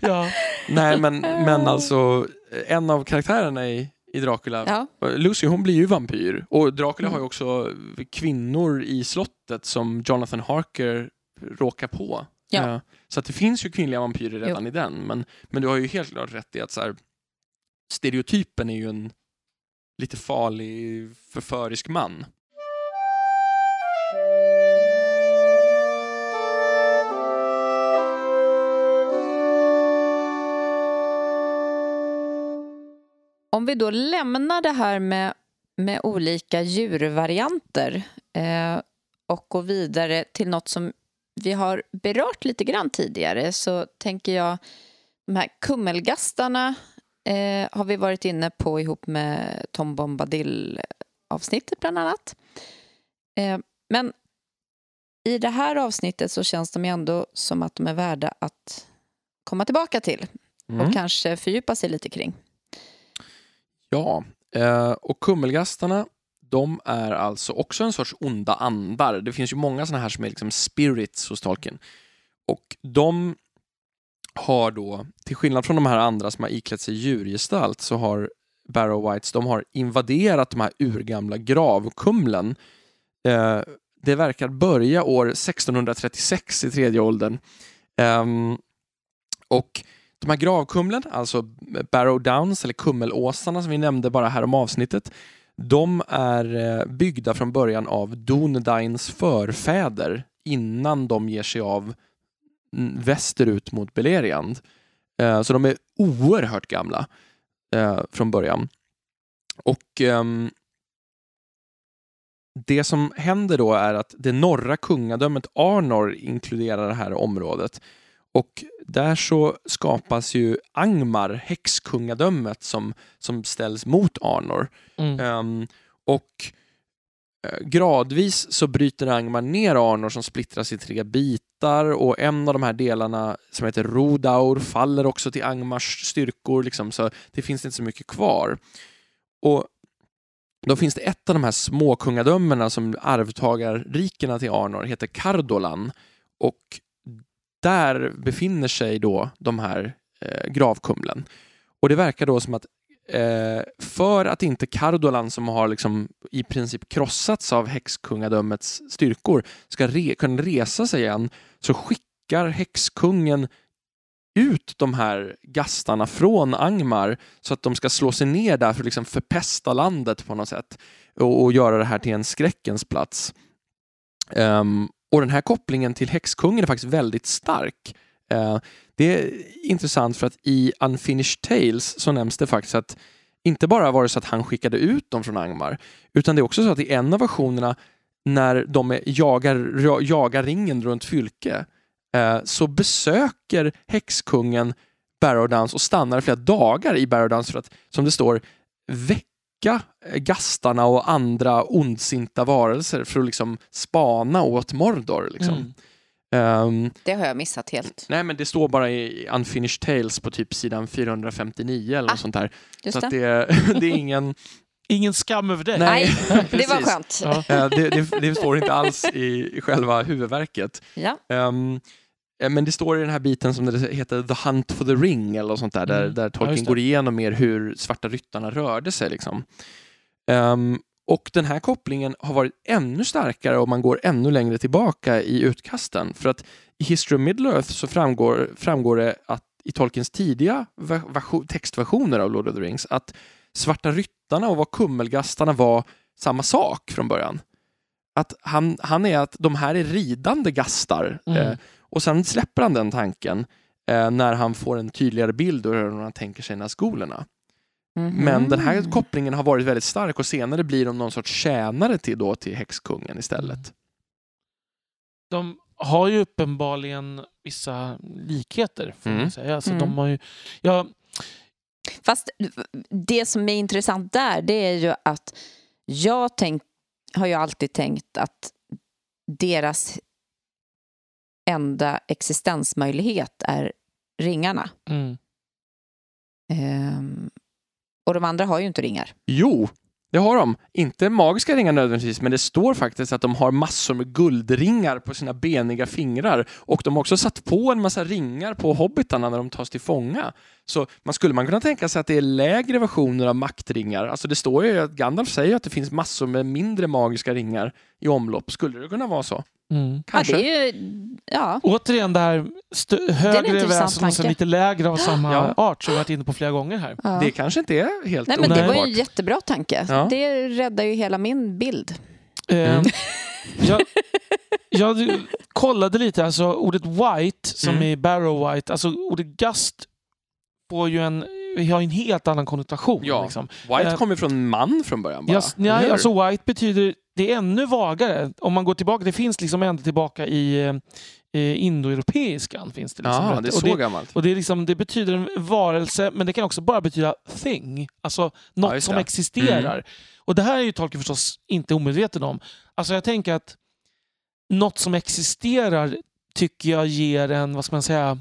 A: Ja.
B: Nej, men, men alltså en av karaktärerna i, i Dracula,
C: Ja,
B: Lucy, hon blir ju vampyr. Och Dracula
C: Mm.
B: har ju också kvinnor i slottet som Jonathan Harker råkar på.
C: Ja.
B: Eh, Så att det finns ju kvinnliga vampyrer redan i den. Men, men du har ju helt klart rätt i att så här, stereotypen är ju en lite farlig förförisk man.
C: Om vi då lämnar det här med, med olika djurvarianter eh, och går vidare till något som vi har berört lite grann tidigare så tänker jag de här kummelgastarna eh, har vi varit inne på ihop med Tom Bombadil-avsnittet bland annat. Eh, men i det här avsnittet så känns de ju ändå som att de är värda att komma tillbaka till
B: Mm.
C: och kanske fördjupa sig lite kring.
B: Ja, eh, och kummelgastarna de är alltså också en sorts onda andar. Det finns ju många sådana här som är liksom spirits hos Tolkien. Och de har då, till skillnad från de här andra som har iklätt sig djurgestalt, så har Barrow Whites, de har invaderat de här urgamla gravkumlen. Eh, det verkar börja år 1636 i tredje åldern. Eh, och de här gravkumlen, alltså Barrow Downs eller kummelåsarna som vi nämnde bara här om avsnittet, de är eh, byggda från början av Dunedains förfäder innan de ger sig av västerut mot Beleriand. Eh, så de är oerhört gamla eh, från början. Och ehm, det som händer då är att det norra kungadömet Arnor inkluderar det här området. Och där så skapas ju Angmar, häxkungadömet, som, som ställs mot Arnor.
A: Mm.
B: Ehm, och eh, gradvis så bryter Angmar ner Arnor som splittras i tre bitar och en av de här delarna som heter Rodaur faller också till Angmars styrkor, liksom, så det finns inte så mycket kvar. Och då finns det ett av de här små kungadömena som arvtagarrikena till Arnor heter Kardolan och där befinner sig då de här eh, gravkumlen. Och det verkar då som att eh, för att inte Cardolan, som har liksom i princip krossats av häxkungadömets styrkor ska re kunna resa sig igen så skickar häxkungen ut de här gastarna från Angmar så att de ska slå sig ner där för att liksom förpesta landet på något sätt och, och göra det här till en skräckens plats. Um, och den här kopplingen till häxkungen är faktiskt väldigt stark. Eh, det är intressant för att i Unfinished Tales så nämns det faktiskt att inte bara var det så att han skickade ut dem från Angmar, utan det är också så att i en av versionerna när de jagar, jagar ringen runt Fylke eh, så besöker häxkungen Barrowdance och stannar flera dagar i Barrowdance för att, som det står, väcka eh, gastarna och andra ondsinta varelser för att liksom spana åt Mordor. Liksom.
A: Mm.
B: Ehm,
C: Det har jag missat helt.
B: nej, men det står bara i Unfinished Tales på typ sidan 459 eller
C: Ah,
B: något sånt där. Så
C: det.
B: det, <laughs> det är ingen...
A: Ingen skam över det.
B: Nej.
C: Nej, det var <laughs> skönt.
A: Ja.
B: eh, det, det, det står inte alls i, själva huvudverket.
C: Ja.
B: Eh, men det står i den här biten som det heter The Hunt for the Ring eller något sånt där, där,
A: Mm.
B: där
A: Ja,
B: Tolkien
A: det.
B: går igenom mer hur svarta ryttarna rörde sig. Liksom. Ehm, och den här kopplingen har varit ännu starkare om man går ännu längre tillbaka i utkasten. För att i History of Middle-earth så framgår, framgår det att i Tolkiens tidiga ver- version- textversioner av Lord of the Rings att svarta ryttarna och vad kummelgastarna var samma sak från början. Att han, han är att de här är ridande gastar.
A: Mm.
B: Eh, och sen släpper han den tanken eh, när han får en tydligare bild av hur han tänker sig Nazgulerna.
C: Mhm.
B: Men den här kopplingen har varit väldigt stark och senare blir de någon sorts tjänare till, då, till häxkungen istället.
A: De har ju uppenbarligen vissa likheter, får
B: Mm.
A: man säga. Alltså,
C: Mm.
A: de har ju, ja,
C: Fast det som är intressant där, det är ju att jag tänk, har ju alltid tänkt att deras enda existensmöjlighet är ringarna.
A: mm.
C: Ehm, och de andra har ju inte ringar.
B: Jo, det har de. Inte magiska ringar nödvändigtvis, men det står faktiskt att de har massor med guldringar på sina beniga fingrar och de har också satt på en massa ringar på hobbitarna när de tas till fånga. Så man skulle man kunna tänka sig att det är lägre versioner av maktringar. Alltså det står ju att Gandalf säger att det finns massor med mindre magiska ringar i omlopp. Skulle det kunna vara så?
A: Mm.
B: Kanske.
C: Ja, det är ju, ja.
A: Återigen det här stö- högre väsen och sen lite lägre av samma
B: Ja.
A: art som vi varit inne på flera gånger här.
C: ja.
B: Det kanske inte är helt
C: Nej, men det var ju en jättebra tanke.
B: Ja.
C: Det räddar ju hela min bild.
A: Eh,
B: Mm.
A: jag, jag kollade lite, alltså ordet white som
B: Mm.
A: i Barrow White, alltså ordet gast får ju en, har en helt annan konnotation.
B: Ja.
A: Liksom.
B: White
A: Eh,
B: kommer från man från början bara. Eller
A: nej, alltså white betyder det är ännu vagare. Om man går tillbaka, det finns liksom ända tillbaka i eh, indoeuropeiskan. Finns det liksom
B: Ja, det är
A: Och
B: så gammalt.
A: och det, är liksom, det betyder en varelse, men det kan också bara betyda thing. Alltså något
B: Ja,
A: som
B: det.
A: existerar. Och det här är ju Tolkien förstås inte omedveten om. Alltså jag tänker att något som existerar tycker jag ger en, vad ska man säga,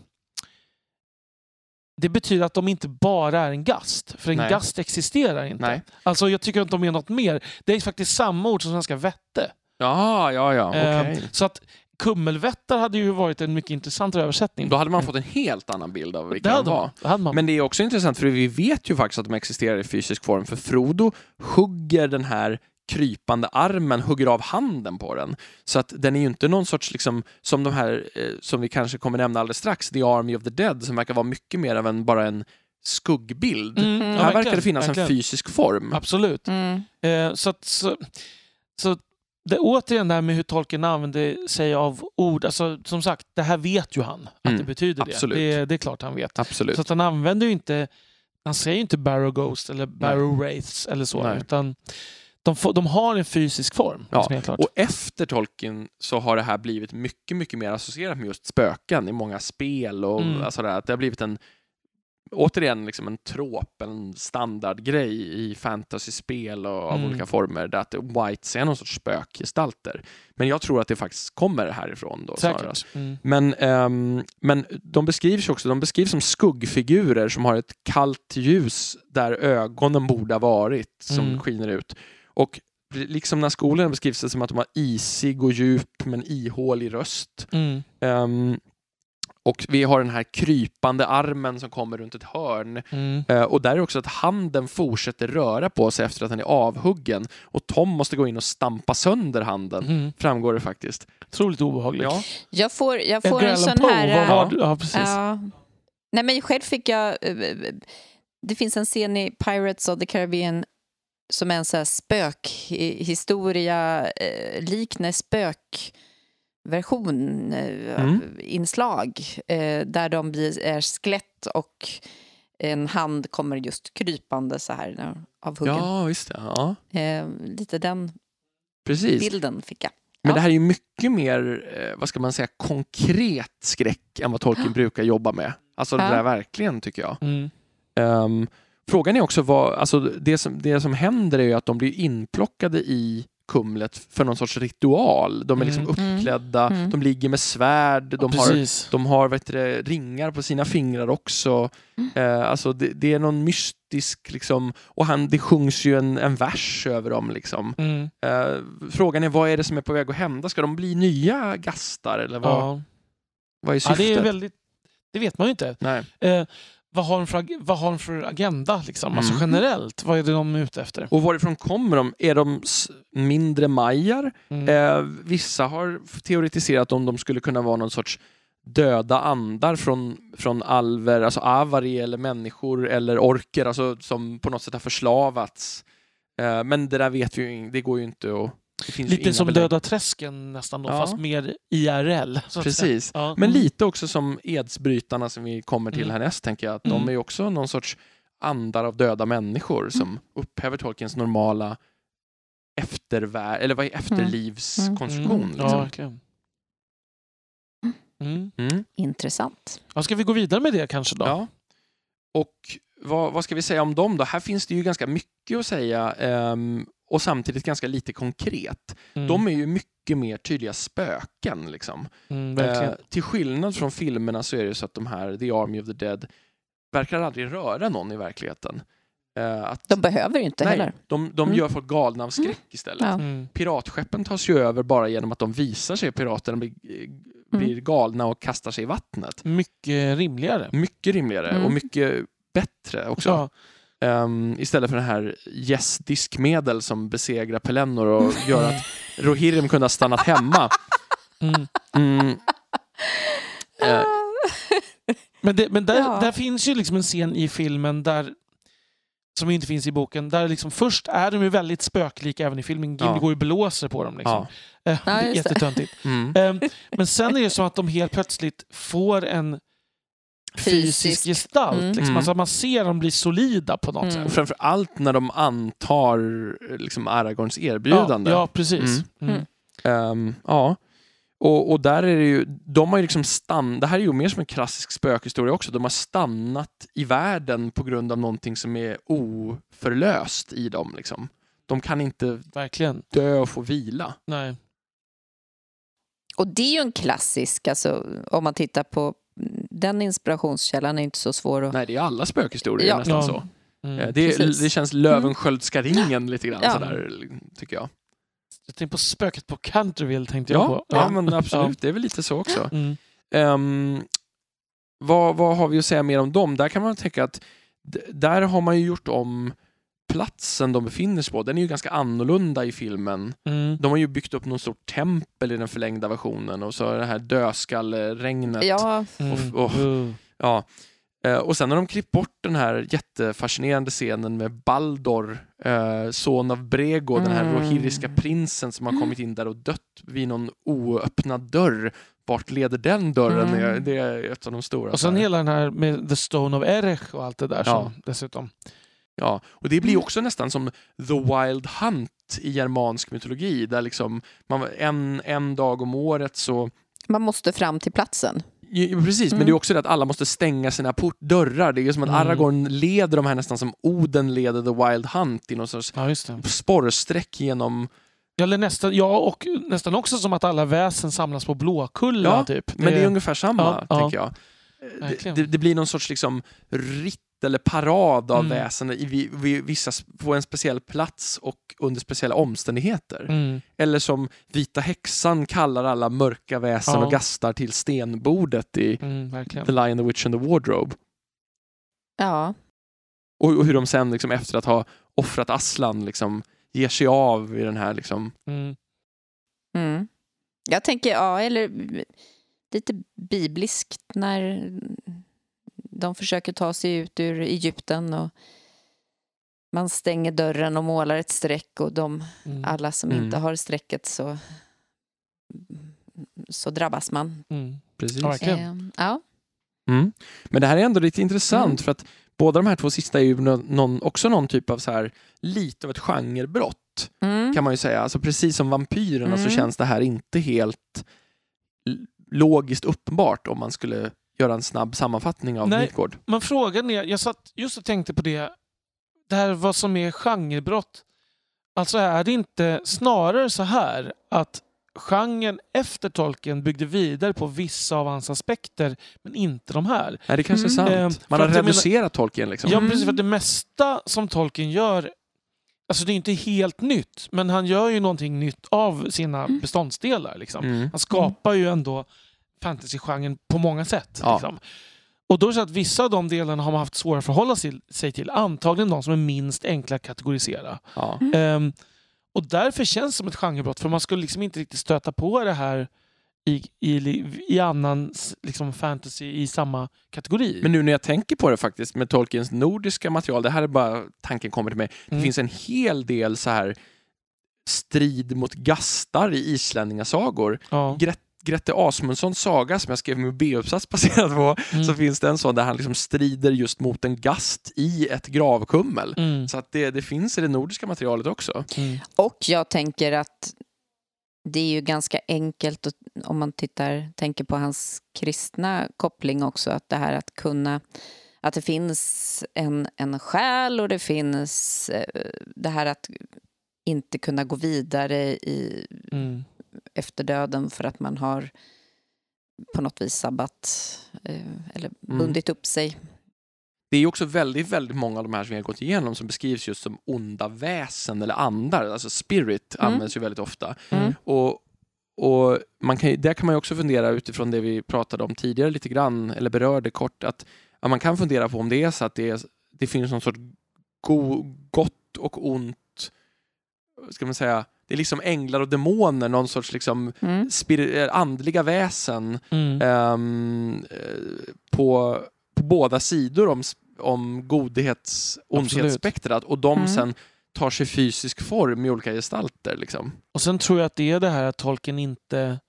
A: det betyder att de inte bara är en gast. För en
B: Nej.
A: gast existerar inte.
B: Nej.
A: Alltså jag tycker att de är något mer. Det är faktiskt samma ord som svenska vette.
B: Ja, ja, ja.
A: Eh,
B: okej.
A: Så att kummelvättar hade ju varit en mycket intressantare översättning.
B: Då hade man fått en helt annan bild av
A: det
B: vilka de var.
A: man. Det hade man.
B: Men det är också intressant för vi vet ju faktiskt att de existerar i fysisk form för Frodo hugger den här krypande armen, hugger av handen på den. Så att den är ju inte någon sorts, liksom, som de här eh, som vi kanske kommer nämna alldeles strax, The Army of the Dead, som verkar vara mycket mer av en, bara en skuggbild.
A: Mm, ja,
B: här verkar det finnas
A: verkligen.
B: en fysisk form.
A: Absolut.
C: Mm.
A: Eh, så att, så, så det, återigen det här med hur Tolkien använder sig av ord. Alltså, som sagt, det här vet ju han att
B: Mm,
A: det betyder
B: absolut.
A: det. det. Det är klart han vet.
B: Absolut.
A: Så att han använder ju inte, han säger ju inte Barrow Ghost eller Barrow Wraiths eller så.
B: Nej.
A: Utan de, får, de har en fysisk form.
B: Ja. Och efter Tolkien så har det här blivit mycket, mycket mer associerat med just spöken i många spel och
A: Mm.
B: alltså det, det har blivit en återigen liksom en trop, en standardgrej i fantasyspel och av
A: Mm.
B: olika former där att Whites är någon sorts spökgestalter. Men jag tror att det faktiskt kommer härifrån då.
A: Säkert. Mm.
B: Men, ehm, men de beskrivs också de beskrivs som skuggfigurer som har ett kallt ljus där ögonen borde ha varit som
A: Mm.
B: skiner ut. Och liksom när skolorna beskrivs det som att de har isig och djup men ihålig röst.
A: Mm.
B: Ehm, och vi har den här krypande armen som kommer runt ett hörn.
A: Mm.
B: Eh, och där är också att handen fortsätter röra på sig efter att den är avhuggen. Och Tom måste gå in och stampa sönder handen,
A: Mm.
B: framgår det faktiskt.
A: Otroligt obehagligt.
B: Ja,
C: Jag får, jag får en sån här...
A: det? Ja, precis.
C: Ja. Nej, men själv fick jag... eh, eh, Det finns en scen i Pirates of the Caribbean som en så här spökhistoria, eh, liknar spökversion, eh,
B: Mm.
C: inslag, eh, där de blir, är skelett och en hand kommer just krypande så här när- avhuggen.
B: ja visst det. Ja,
C: Eh, lite den
B: precis.
C: bilden fick jag.
B: Men
C: Ja.
B: det här är ju mycket mer, eh, vad ska man säga, konkret skräck än vad Tolkien <gasps> brukar jobba med. Alltså det där verkligen tycker jag.
A: Mm.
B: Ehm, frågan är också vad, alltså det som, det som händer är ju att de blir inplockade i kumlet för någon sorts ritual. De är liksom
A: Mm.
C: Mm.
B: uppklädda,
C: Mm.
B: de ligger med svärd, de har,
A: Precis.
B: de har vet du, ringar på sina fingrar också.
C: Mm.
B: Eh, alltså det, det är någon mystisk, liksom, och han, det sjungs ju en, en vers över dem. Liksom.
A: Mm.
B: Eh, frågan är vad är det som är på väg att hända? Ska de bli nya gastar eller vad,
A: Ja.
B: vad är
A: Ja,
B: syftet?
A: det, är väldigt, det vet man ju inte.
B: Nej.
A: Eh, vad, har de för, vad har de för agenda? Liksom? Alltså
B: Mm.
A: generellt, vad är det de är ute efter?
B: Och varifrån kommer de? Är de mindre majar?
A: Mm.
B: Eh, vissa har teoretiserat om de skulle kunna vara någon sorts döda andar från, från alver, alltså avari eller människor eller orker, alltså som på något sätt har förslavats. Eh, men det där vet vi ju, det går ju inte att...
A: Lite som
B: belägg.
A: Döda träsken nästan då,
B: Ja.
A: fast mer IRL.
B: Precis.
A: Ja.
B: Men lite också som edsbrytarna som vi kommer till
A: Mm.
B: härnäst, tänker jag. Att
A: Mm.
B: De är ju också någon sorts andar av döda människor som upphäver Tolkiens normala eftervär eller vad är efterlivskonstruktion.
A: Mm. Ja,
B: Liksom.
A: verkligen. Mm.
B: Mm.
C: Intressant.
A: Ja, ska vi gå vidare med det kanske då?
B: Ja. Och vad, vad ska vi säga om dem då? Här finns det ju ganska mycket att säga ehm, och samtidigt ganska lite konkret.
A: Mm.
B: De är ju mycket mer tydliga spöken. Liksom.
A: Mm.
B: Eh, till skillnad från filmerna så är det så att de här, The Army of the Dead, verkar aldrig röra någon i verkligheten. Eh, att,
C: De behöver ju inte
B: nej,
C: heller.
B: de, de
C: Mm.
B: gör folk galna av skräck istället.
C: Ja.
A: Mm.
B: Piratskeppen tas ju över bara genom att de visar sig, piraterna blir,
C: Mm.
B: blir galna och kastar sig i vattnet.
A: Mycket rimligare.
B: Mycket rimligare
C: Mm.
B: och mycket bättre också.
A: Ja.
B: Ehm, istället för den här yes diskmedel som besegrar pelennor och <laughs> gör att Rohirrim kunde ha stannat hemma.
A: Mm.
B: Mm. Eh,
A: Men, det, men där,
C: Ja.
A: där finns ju liksom en scen i filmen där som inte finns i boken. Där liksom, först är de ju väldigt spöklika även i filmen. Gimli
B: Ja.
A: går ju och blåser på dem. Liksom.
B: ja.
A: Eh, det är jättetöntigt.
B: Mm.
A: Ehm, men sen är det så att de helt plötsligt får en fysisk
C: Fysisk.
A: gestalt.
C: Mm.
A: Liksom.
B: Mm.
A: Alltså man ser dem bli solida på något
C: Mm.
A: Sätt.
B: framför allt när de antar liksom Aragorns erbjudande.
A: Ja, ja precis.
B: Mm. Ehm, ja. Och, och där är det ju, de har ju liksom stannat, det här är ju mer som en klassisk spökhistoria också, de har stannat i världen på grund av någonting som är oförlöst i dem. Liksom. De kan inte
A: Verkligen.
B: dö och få vila.
A: Nej.
C: Och det är ju en klassisk, alltså, om man tittar på den inspirationskällan är inte så svår att...
B: Nej, det är alla spökhistorier
C: Ja.
B: nästan
A: Ja.
B: så.
A: Mm.
B: Eh, Det, det känns Löwenskiöldska ringen lite grann
C: Ja.
B: sådär, tycker jag.
A: Jag tänkte på spöket på Canterville. Tänkte jag
B: Ja,
A: på.
B: ja, men absolut, det är väl lite så också.
A: Mm.
B: Ehm, vad, vad har vi att säga mer om dem? Där kan man tänka att där har man ju gjort om platsen de befinner sig på. Den är ju ganska annorlunda i filmen.
A: Mm.
B: De har ju byggt upp någon stort tempel i den förlängda versionen och så det här dödskalleregnet.
C: Ja,
A: Mm.
B: Och- och-
A: Uh.
B: Ja. Eh, Och sen har de klippt bort den här jättefascinerande scenen med Baldor, eh, son av Brego, den här
C: Mm.
B: rohirriska prinsen som har kommit in där och dött vid någon oöppnad dörr. Vart leder den dörren?
C: Mm.
B: Det är- Det är ett av de stora.
A: Och sen hela den här med The Stone of Erech och allt det där
B: Ja.
A: som dessutom.
B: Ja, och det blir också nästan som The Wild Hunt i germansk mytologi, där liksom man, en, en dag om året så
C: man måste fram till platsen.
B: Ja, precis, men
C: Mm.
B: det är också det att alla måste stänga sina port dörrar. Det är ju som att
A: Mm.
B: Aragorn leder de här nästan som Oden leder The Wild Hunt i någon sorts
A: Ja, just det.
B: sporrsträck genom...
A: Eller nästan, ja, och nästan också som att alla väsen samlas på Blåkulla.
B: Ja,
A: typ.
B: Men det är ungefär samma,
A: Ja, ja.
B: tänker jag. Det,
A: Verkligen.
B: det, det blir någon sorts liksom ritt eller parad av
A: Mm.
B: väsen i, vi- vi- vissa, på en speciell plats och under speciella omständigheter.
A: Mm.
B: Eller som Vita häxan kallar alla mörka väsen
A: Ja.
B: och gastar till stenbordet i
A: Mm.
B: The Lion, the Witch and the Wardrobe.
C: Ja,
B: Och, och hur de sen liksom, efter att ha offrat Aslan liksom, ger sig av i den här liksom,
A: Mm.
C: mm. jag tänker, ja, eller lite bibliskt när de försöker ta sig ut ur Egypten och man stänger dörren och målar ett streck och de,
A: Mm.
C: alla som
B: Mm.
C: inte har strecket så, så drabbas man.
A: Mm.
B: Precis.
A: Ja, verkligen.
C: Eh, Ja.
B: Mm. Men det här är ändå lite intressant
C: Mm.
B: för att båda de här två sista är ju nå- någon, också någon typ av så här, lite av ett genrebrott
C: Mm.
B: kan man ju säga. Alltså precis som vampyrerna så känns det här inte helt logiskt uppenbart om man skulle göra en snabb sammanfattning av
A: Nej.
B: Midgård.
A: Men frågan är, jag satt just och tänkte på det, det här vad som är genrebrott. Alltså är det inte snarare så här att genren efter Tolkien byggde vidare på vissa av hans aspekter, men inte de här.
B: Nej, det kanske är
C: Mm.
B: sant.
A: Eh,
B: Man har reducerat Tolkien liksom.
A: Ja,
C: Mm.
A: precis. För det mesta som Tolkien gör, alltså det är inte helt nytt, men han gör ju någonting nytt av sina
C: Mm.
A: beståndsdelar. Liksom.
B: Mm.
A: Han skapar ju ändå fantasygenren på många sätt.
B: Ja.
A: Liksom. Och då är det så att vissa av de delarna har man haft svårare att förhålla sig- till. Antagligen de som är minst enkla att kategorisera.
B: Ja.
A: Ehm, och därför känns det som ett genrebrott, för man skulle liksom inte riktigt stöta på det här i, i, i annan liksom, fantasy i samma kategori.
B: Men nu när jag tänker på det faktiskt med Tolkiens nordiska material, det här är bara tanken kommer till mig. Det
A: Mm.
B: finns en hel del så här strid mot gastar i islänningasagor.
A: ja.
B: Grette Asmundssons saga som jag skrev min B-uppsats baserat på,
A: Mm.
B: så finns det en sån där han liksom strider just mot en gast i ett gravkummel.
A: Mm.
B: Så att det, det finns i det nordiska materialet också.
A: Mm.
C: Och jag tänker att det är ju ganska enkelt att, om man tittar, tänker på hans kristna koppling också, att det här att kunna att det finns en, en själ och det finns eh, det här att inte kunna gå vidare i,
A: Mm.
C: Efter döden för att man har på något vis sabbat eh, eller
B: Mm.
C: bundit upp sig.
B: Det är också väldigt, väldigt många av de här som vi har gått igenom som beskrivs just som onda väsen eller andar. Alltså spirit
C: Mm.
B: används ju väldigt ofta.
C: Mm.
B: Och, och man kan, där kan man ju också fundera utifrån det vi pratade om tidigare lite grann, eller berörde kort, att ja, man kan fundera på om det är så att det, är, det finns någon sorts go, gott och ont, ska man säga, det är liksom änglar och demoner, någon sorts liksom
C: Mm.
B: eh, andliga väsen
A: Mm.
B: eh, på, på båda sidor om, om godhets ondhetsspektrat och de
C: Mm.
B: sen tar sig fysisk form i olika gestalter. Liksom.
A: Och sen tror jag att det är det här att Tolkien inte...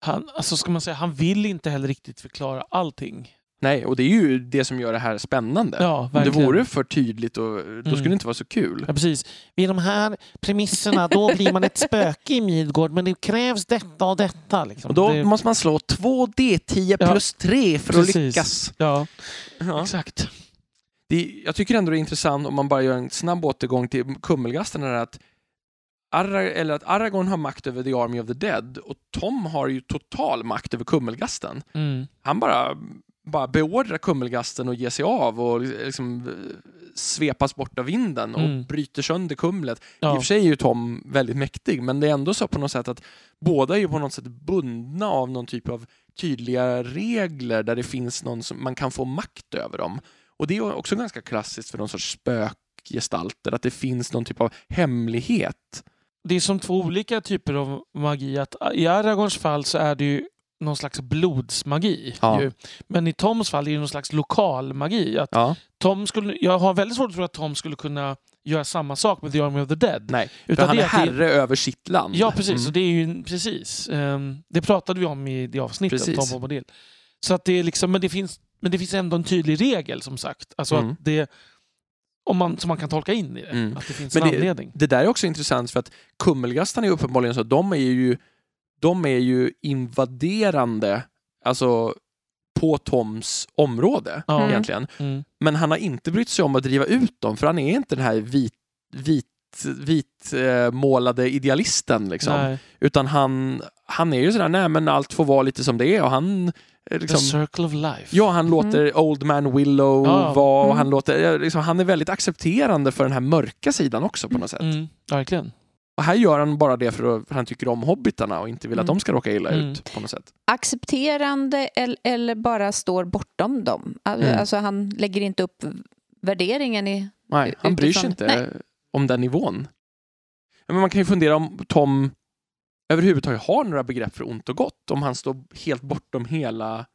A: Han, alltså ska man säga, han vill inte heller riktigt förklara allting.
B: Nej, och det är ju det som gör det här spännande.
A: Ja,
B: Om det vore för tydligt, och, då skulle
A: Mm.
B: det inte vara så kul.
A: Ja, precis. Vid de här premisserna då blir man ett spöke i Midgård men det krävs detta och detta. Liksom.
B: Och då
A: det,
B: måste man slå 2D10
A: Ja,
B: plus 3 för
A: precis.
B: att lyckas.
A: Ja,
B: Ja.
A: exakt.
B: Det, jag tycker ändå det är intressant om man bara gör en snabb återgång till Kummelgasten att, Arra, eller att Aragorn har makt över The Army of the Dead och Tom har ju total makt över Kummelgasten.
A: Mm.
B: Han bara, bara beordrar Kummelgasten att ge sig av och liksom eh, svepas bort av vinden och
A: Mm.
B: bryter sönder Kumlet. I och
A: Ja.
B: för sig är ju Tom väldigt mäktig, men det är ändå så på något sätt att båda är ju på något sätt bundna av någon typ av tydliga regler där det finns någon som man kan få makt över dem. Och det är också ganska klassiskt för någon sorts spökgestalter, att det finns någon typ av hemlighet.
A: Det är som två olika typer av magi. Att I Aragorns fall så är det ju någon slags blodsmagi.
B: Ja.
A: Ju. Men i Toms fall är det någon slags lokal magi. Att
B: Ja,
A: Tom skulle, jag har väldigt svårt att tro att Tom skulle kunna göra samma sak med The Army of the Dead.
B: nej.
A: Utan
B: för han
A: det
B: är
A: att det-
B: herre över sitt land.
A: Ja, precis.
B: Mm.
A: Och det är ju precis. Ehm, det pratade vi om i det avsnittet,
B: Precis.
A: Tom Bombadil. Så att det är liksom, men det finns, men det finns ändå en tydlig regel som sagt. Alltså
B: Mm.
A: att det, om man, som man kan tolka in i det.
B: Mm.
A: Att det finns
B: Men
A: en
B: det-
A: anledning.
B: Det där är också intressant för att Kummelgastarna är uppenbarligen så att de är ju, de är ju invaderande alltså på Toms område.
C: Mm.
B: egentligen.
A: Mm.
B: Men han har inte brytt sig om att driva ut dem för han är inte den här vit, vit, vit eh, målade idealisten liksom.
A: Nej.
B: Utan han, han är ju sådär, nej men allt får vara lite som det är och han eh,
A: The
B: liksom,
A: circle of life.
B: Ja, han låter Old Man Willow
A: Ja.
B: vara och
C: Mm.
B: han, låter, liksom, han är väldigt accepterande för den här mörka sidan också på något sätt.
A: Mm, verkligen.
B: Och här gör han bara det för att han tycker om hobbitarna och inte vill att
C: Mm.
B: de ska råka illa
A: Mm.
B: ut på något sätt.
C: Accepterande eller, eller bara står bortom dem. Al-
B: Mm.
C: Alltså han lägger inte upp värderingen i...
B: Nej, han bryr sig
C: Utifrån-
B: inte om den nivån. Men man kan ju fundera om Tom överhuvudtaget har några begrepp för ont och gott, om han står helt bortom hela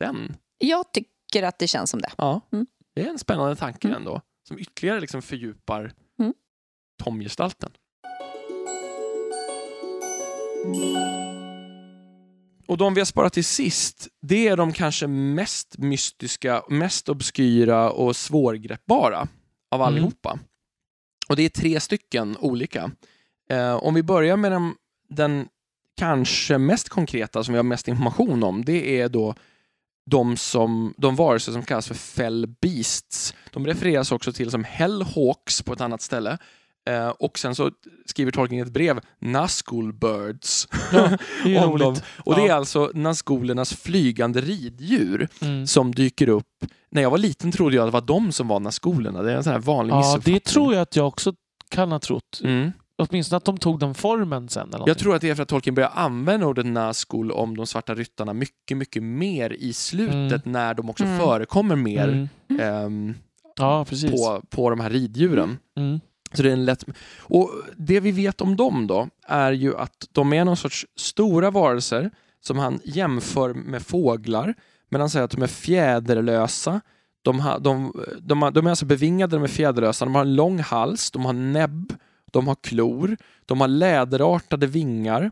B: den.
C: Jag tycker att det känns som det.
B: Ja,
C: Mm.
B: det är en spännande tanke
C: Mm.
B: ändå, som ytterligare liksom fördjupar
C: Mm.
B: Tom-gestalten. Och de vi har sparat till sist, det är de kanske mest mystiska, mest obskyra och svårgreppbara av
A: Mm.
B: allihopa. Och det är tre stycken olika. Eh, om vi börjar med den, den kanske mest konkreta som vi har mest information om, det är då de, som, de varelser som kallas för fell beasts. De refereras också till som hellhawks på ett annat ställe. Eh, och sen så skriver Tolkien ett brev Nazgul birds.
A: Ja, det <laughs>
B: om dem. Och det är
A: Ja.
B: alltså Nazgulernas flygande riddjur
A: Mm.
B: som dyker upp. När jag var liten trodde jag att det var de som var Nazgulerna. Det är en sån här vanlig
A: Ja,
B: missuppfattning.
A: det tror jag att jag också kan ha trott.
B: Mm.
A: Åtminstone att de tog den formen sen. Eller
B: Jag tror att det är för att Tolkien börjar använda ordet Nazgul om de svarta ryttarna mycket, mycket mer i slutet när de också
C: Mm.
B: förekommer mer
A: Mm.
B: ehm,
A: Ja, precis.
B: på, på de här riddjuren.
A: Mm.
B: Så det är en lätt... Och det vi vet om dem då är ju att de är någon sorts stora varelser som han jämför med fåglar. Men han säger att de är fjäderlösa. De, har, de, de, har, de är alltså bevingade, de är fjäderlösa. De har en lång hals, de har näbb, de har klor, de har läderartade vingar.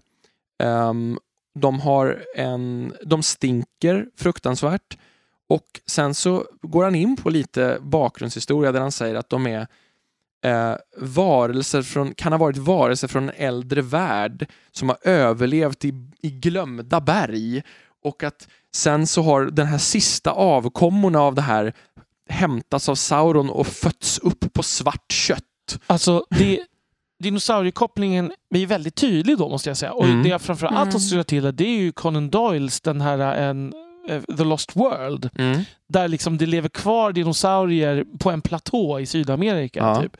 B: Um, de, har en, de stinker fruktansvärt. Och sen så går han in på lite bakgrundshistoria där han säger att de är eh, varelser från, kan ha varit varelser från en äldre värld som har överlevt i, i glömda berg och att sen så har den här sista avkommorna av det här hämtats av Sauron och fötts upp på svart kött.
A: Alltså, det, dinosauriekopplingen blir väldigt tydlig då måste jag säga. Och
B: Mm.
A: det jag framförallt
C: Mm.
A: associerar till det är ju Conan Doyles den här en, eh, The Lost World.
B: Mm.
A: Där liksom det lever kvar dinosaurier på en platå i Sydamerika.
B: Ja.
A: Typ.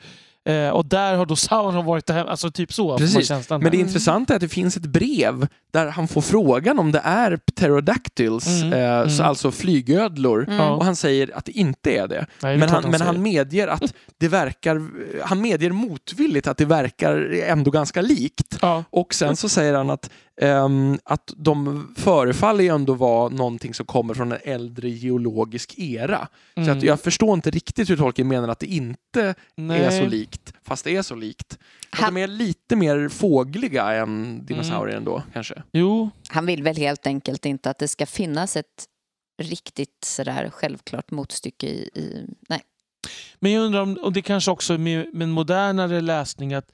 A: Eh, och där har då Sauron varit där, alltså typ så.
B: Precis. Men det
A: där.
B: Intressanta är att det finns ett brev där han får frågan om det är pterodactyls,
A: Mm.
B: eh, så
A: Mm.
B: alltså flygödlor.
C: Mm.
B: Och han säger att det inte är det.
A: Nej,
B: Men
A: klart
B: han, men han medger att det verkar, han medger motvilligt att det verkar ändå ganska likt.
A: Ja.
B: Och sen så säger han att, ehm, att de förefaller ju ändå vara någonting som kommer från en äldre geologisk era. Så
A: Mm.
B: att jag förstår inte riktigt hur Tolkien menar att det inte
A: Nej.
B: är så likt, fast det är så likt. Att
C: Han-
B: de är lite mer fågliga än dinosaurier ändå, kanske.
A: Jo,
C: Han vill väl helt enkelt inte att det ska finnas ett riktigt sådär självklart motstycke i... i nej.
A: Men jag undrar om och det kanske också med, med en modernare läsning att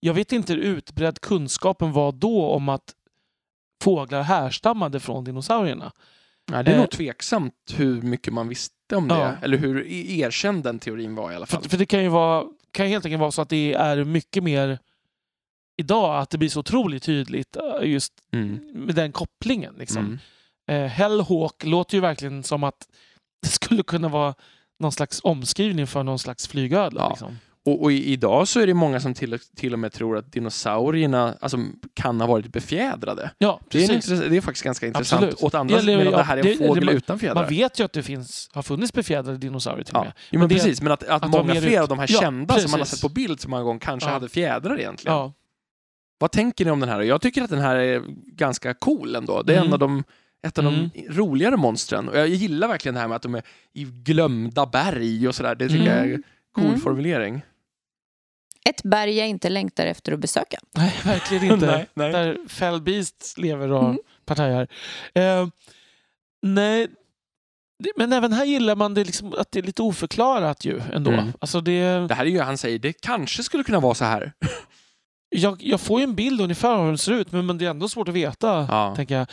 A: jag vet inte hur utbredd kunskapen var då om att fåglar härstammade från dinosaurierna.
B: Nej, det är
A: Eh.
B: nog tveksamt hur mycket man visste om det.
A: Ja.
B: Eller hur e- erkänd den teorin var i alla fall.
A: För, för det kan ju vara, kan helt enkelt vara så att det är mycket mer idag att det blir så otroligt tydligt eh, just
B: Mm.
A: med den kopplingen. Liksom.
B: Mm.
A: Eh, Hellhawk låter ju verkligen som att det skulle kunna vara någon slags omskrivning för någon slags flygödla.
B: Ja.
A: Liksom.
B: Och, och i, idag så är det många som till, till och med tror att dinosaurierna alltså, kan ha varit befjädrade.
A: Ja,
B: Det är, en
A: precis.
B: det är faktiskt ganska intressant.
A: Absolut.
B: Åt andra medan
A: ja,
B: det här är en
A: det-
B: fågel
A: det-
B: utan fjädrar.
A: Man vet ju att det finns, har funnits befjädrade dinosaurier till och
B: Ja,
A: med.
B: jo, men
A: Men
B: precis. Men att, att,
A: att
B: många fler
A: ut-
B: av de här
A: Ja,
B: kända som man har
A: precis.
B: sett på bild så många gånger kanske hade fjädrar egentligen.
A: Ja.
B: Vad tänker ni om den här? Jag tycker att den här är ganska cool ändå. Det är en
A: Mm.
B: av de, ett av
A: Mm.
B: de roligare monstren. Och jag gillar verkligen det här med att de är i glömda berg och sådär. Det tycker jag är en cool
C: Mm.
B: formulering.
C: Ett berg jag inte längtar efter att besöka.
A: Nej, verkligen inte. <laughs>
B: Nej, nej.
A: Där Fell Beasts lever och
C: Mm.
A: partajar. Eh, nej, men även här gillar man det liksom, att det är lite oförklarat ju ändå.
B: Mm.
A: Alltså det,
B: Det här är ju, han säger, det kanske skulle kunna vara så här.
A: jag, jag får ju en bild ungefär av hur den ser ut men, men det är ändå svårt att veta.
B: Ja.
A: Tänker jag.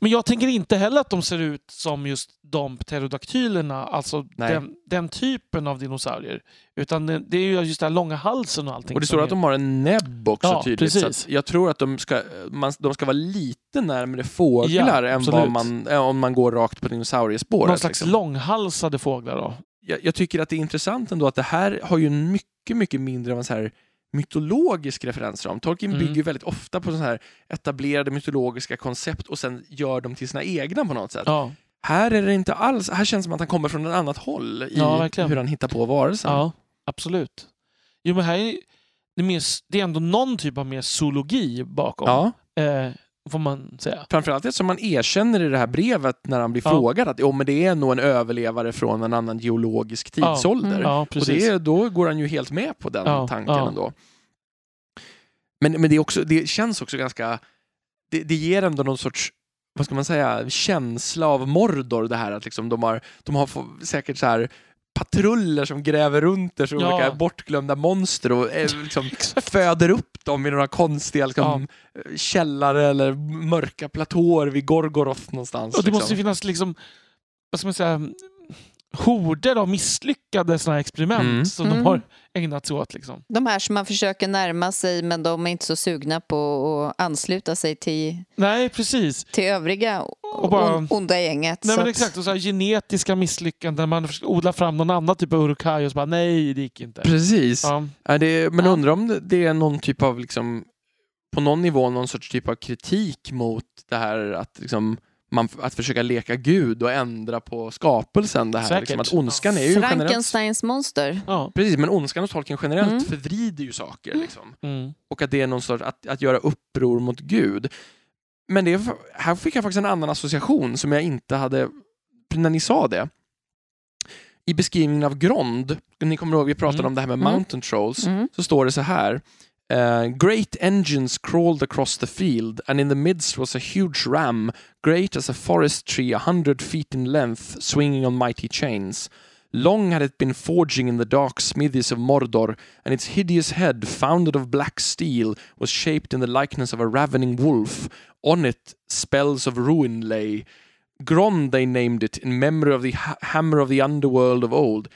A: Men jag tänker inte heller att de ser ut som just de pterodaktylerna, alltså den, den typen av dinosaurier. Utan det, är ju just den här långa halsen och allting.
B: Och det står
A: är-
B: att de har en näbb också
A: Ja,
B: tydligt. Så
A: precis.
B: att jag tror att de ska, man, de ska vara lite närmare fåglar
A: Ja,
B: än vad man, äh, om man går rakt på dinosauriespåret.
A: Någon slags
B: liksom.
A: långhalsade fåglar då.
B: jag, jag tycker att det är intressant ändå att det här har ju mycket, mycket mindre av en så här mytologisk referensram. Tolkien
A: Mm.
B: bygger väldigt ofta på så här etablerade mytologiska koncept och sen gör dem till sina egna på något sätt.
A: Ja,
B: Här är det inte alls, här känns det som att han kommer från ett annat håll i
A: Ja,
B: hur han hittar på varelsen.
A: ja absolut. Jo, men här är det, mer, det är ändå någon typ av mer zoologi bakom.
B: Ja,
A: Eh, får man säga.
B: framförallt eftersom man erkänner i det här brevet när han blir
A: Ja.
B: frågad att jo, men det är nog en överlevare från en annan geologisk
A: Ja.
B: tidsålder.
A: Ja,
B: Och det, då går han ju helt med på den
A: Ja,
B: tanken
A: ja.
B: ändå. Men, men det, är också, det känns också ganska... Det, det ger ändå någon sorts vad ska man säga, känsla av Mordor det här att liksom de har, de har säkert så här patruller som gräver runt så
A: Ja.
B: olika bortglömda monster och eh, liksom <laughs> föder upp dem i några konstiga liksom, källare eller mörka platåer vid Gorgoroth någonstans.
A: Och det
B: liksom.
A: måste ju finnas liksom, vad ska man säga, horder av misslyckade såna här experiment
B: Mm.
A: som
C: Mm.
A: de har ägnat sig åt. Liksom.
C: De här som man försöker närma sig men de är inte så sugna på att ansluta sig till,
A: Nej, precis.
C: till övriga
A: Och bara-
C: on, onda gänget.
A: Nej,
C: så
A: men
C: att-
A: exakt. Och så här genetiska misslyckanden. Man försöker odla fram någon annan typ av urukaj och så bara nej, det gick inte.
B: Precis.
A: Ja.
B: Är det, men
C: Ja.
B: undrar om det- det är någon typ av, liksom, på någon nivå, någon sorts typ av kritik mot det här att, liksom, man, att försöka leka Gud och ändra på skapelsen. Det här, liksom, att ondskan är ju generellt...
C: Frankensteins monster.
A: Ja.
B: Precis, men ondskan hos Tolkien generellt
C: Mm.
B: förvrider ju saker. Liksom.
A: Mm.
B: Och att det är någon sorts, att, att göra uppror mot Gud. Men det, är- här fick jag faktiskt en annan association som jag inte hade, när ni sa det. I beskrivningen av Grond, ni kommer ihåg vi pratade
A: Mm.
B: om det här med
C: Mm.
B: mountain trolls,
C: Mm.
B: så står det så här. Eh, great engines crawled across the field and in the midst was a huge ram, great as a forest tree a hundred feet in length, swinging on mighty chains. Long had it been forging in the dark smithies of Mordor, and its hideous head, founded of black steel, was shaped in the likeness of a ravening wolf. On it spells of ruin lay. Gron they named it in memory of the ha- hammer of the underworld of old.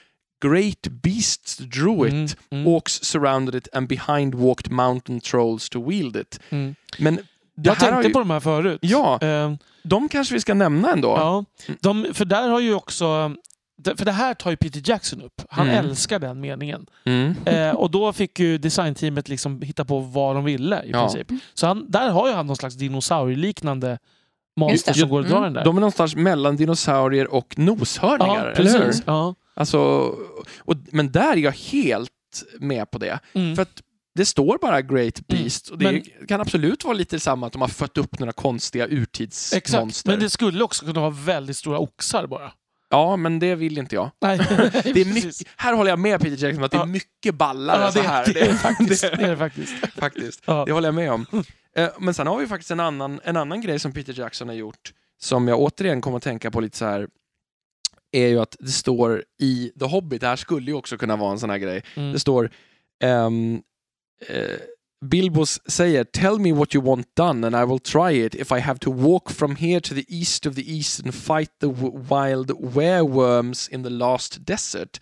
B: Great beasts drew it,
A: Mm. Mm.
B: Orcs surrounded it and behind walked mountain trolls to wield it.
A: Mm.
B: Men
A: Jag tänkte
B: ju,
A: på de här förut.
B: Ja,
A: Eh,
B: de kanske vi ska nämna ändå.
A: ja. De, för där har ju också... För det här tar ju Peter Jackson upp. Han
B: Mm.
A: älskar den meningen.
B: Mm.
A: Eh, och då fick ju designteamet liksom hitta på vad de ville i
B: Ja.
A: princip. Så han, där har ju han någon slags dinosaurieliknande monster som går och drar
C: Mm.
A: den där.
B: De är någonstans mellan dinosaurier och noshörningar,
A: ja, precis. Ja.
B: Alltså, och, men där är jag helt med på det.
A: Mm.
B: För att det står bara Great
A: Mm.
B: Beast och det
A: Men-
B: kan absolut vara lite samma att de har fött upp några konstiga
A: Exakt.
B: urtidsmonster.
A: Men det skulle också kunna vara väldigt stora oxar bara.
B: Ja, men det vill inte jag.
A: Nej. <laughs>
B: Det är mycket, här håller jag med Peter Jackson att det är
A: Ja.
B: mycket ballare
A: ja,
B: så
A: det,
B: här.
A: det, är det faktiskt.
B: det-
A: är det faktiskt. <laughs>
B: faktiskt.
A: Ja.
B: Det håller jag med om. Eh, Men sen har vi faktiskt en annan, en annan grej som Peter Jackson har gjort som jag återigen kommer att tänka på lite så här är ju att det står i The Hobbit, det här skulle ju också kunna vara en sån här grej,
A: Mm.
B: det står ehm, eh, Bilbo s- säger “Tell me what you want done and I will try it if I have to walk from here to the east of the east and fight the wild wereworms in the last desert”.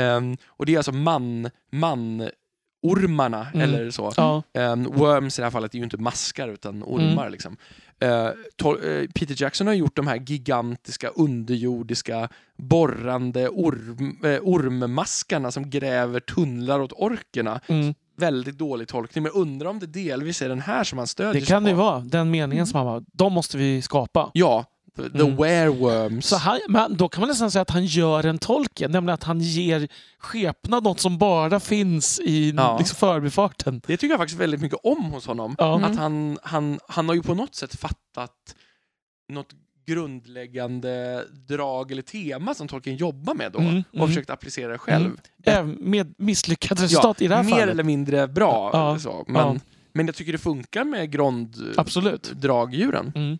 B: Ehm, och det är alltså man, man-ormarna,
A: Mm.
B: eller så.
A: Ja.
B: Um, worms i det här fallet är ju inte maskar utan ormar.
A: Mm.
B: Liksom. Eh, Peter Jackson har gjort de här gigantiska underjordiska borrande orm, eh, ormmaskarna som gräver tunnlar åt orkerna.
A: Mm.
B: Väldigt dålig tolkning, men undrar om det delvis är den här som han stödjer
A: Det
B: sig
A: kan det
B: på.
A: vara. Den meningen som han var. De måste vi skapa.
B: Ja, the
A: Mm.
B: wereworms.
A: Så han, men då kan man nästan säga att han gör en tolken, nämligen att han ger skepnad något som bara finns i
B: Ja.
A: liksom, förbifarten.
B: Det tycker jag faktiskt väldigt mycket om hos honom.
A: Ja.
C: Mm.
B: Att han, han, han har ju på något sätt fattat något grundläggande drag eller tema som Tolkien jobbar med då
A: Mm,
B: och
A: mm.
B: försökt applicera det själv.
A: Mm. Med misslyckat resultat i det här
B: mer
A: fallet.
B: eller mindre bra.
A: Ja,
B: Så. Men,
A: ja.
B: men jag tycker det funkar med gronddragdjuren.
A: Mm.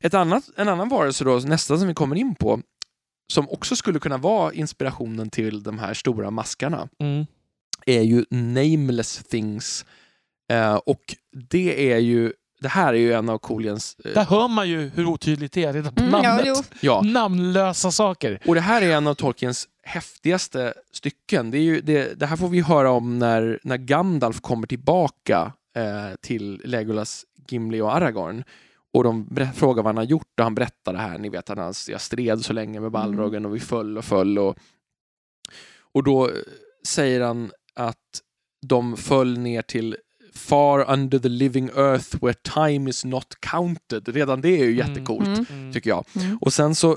B: Ett annat, en annan varelse då, nästa som vi kommer in på, som också skulle kunna vara inspirationen till de här stora maskarna,
A: Mm.
B: är ju nameless things. Eh, och det är ju, det här är ju en av Coliens... eh,
A: Där hör man ju hur otydligt det är redan på
C: Mm, ja,
A: namnet.
B: ja,
A: Namnlösa saker.
B: Och det här är en av Tolkiens häftigaste stycken. Det, är ju, det, det här får vi höra om när, när Gandalf kommer tillbaka eh, till Legolas, Gimli och Aragorn. Och de frågar vad han har gjort och han berättar det här. Ni vet att han, jag stred så länge med Balrogen och vi föll och föll. Och, och då eh, säger han att de föll ner till far under the living earth where time is not counted. Redan det är ju
A: Mm.
B: jättecoolt,
C: Mm.
A: Mm.
B: tycker jag.
C: Mm.
B: Och sen så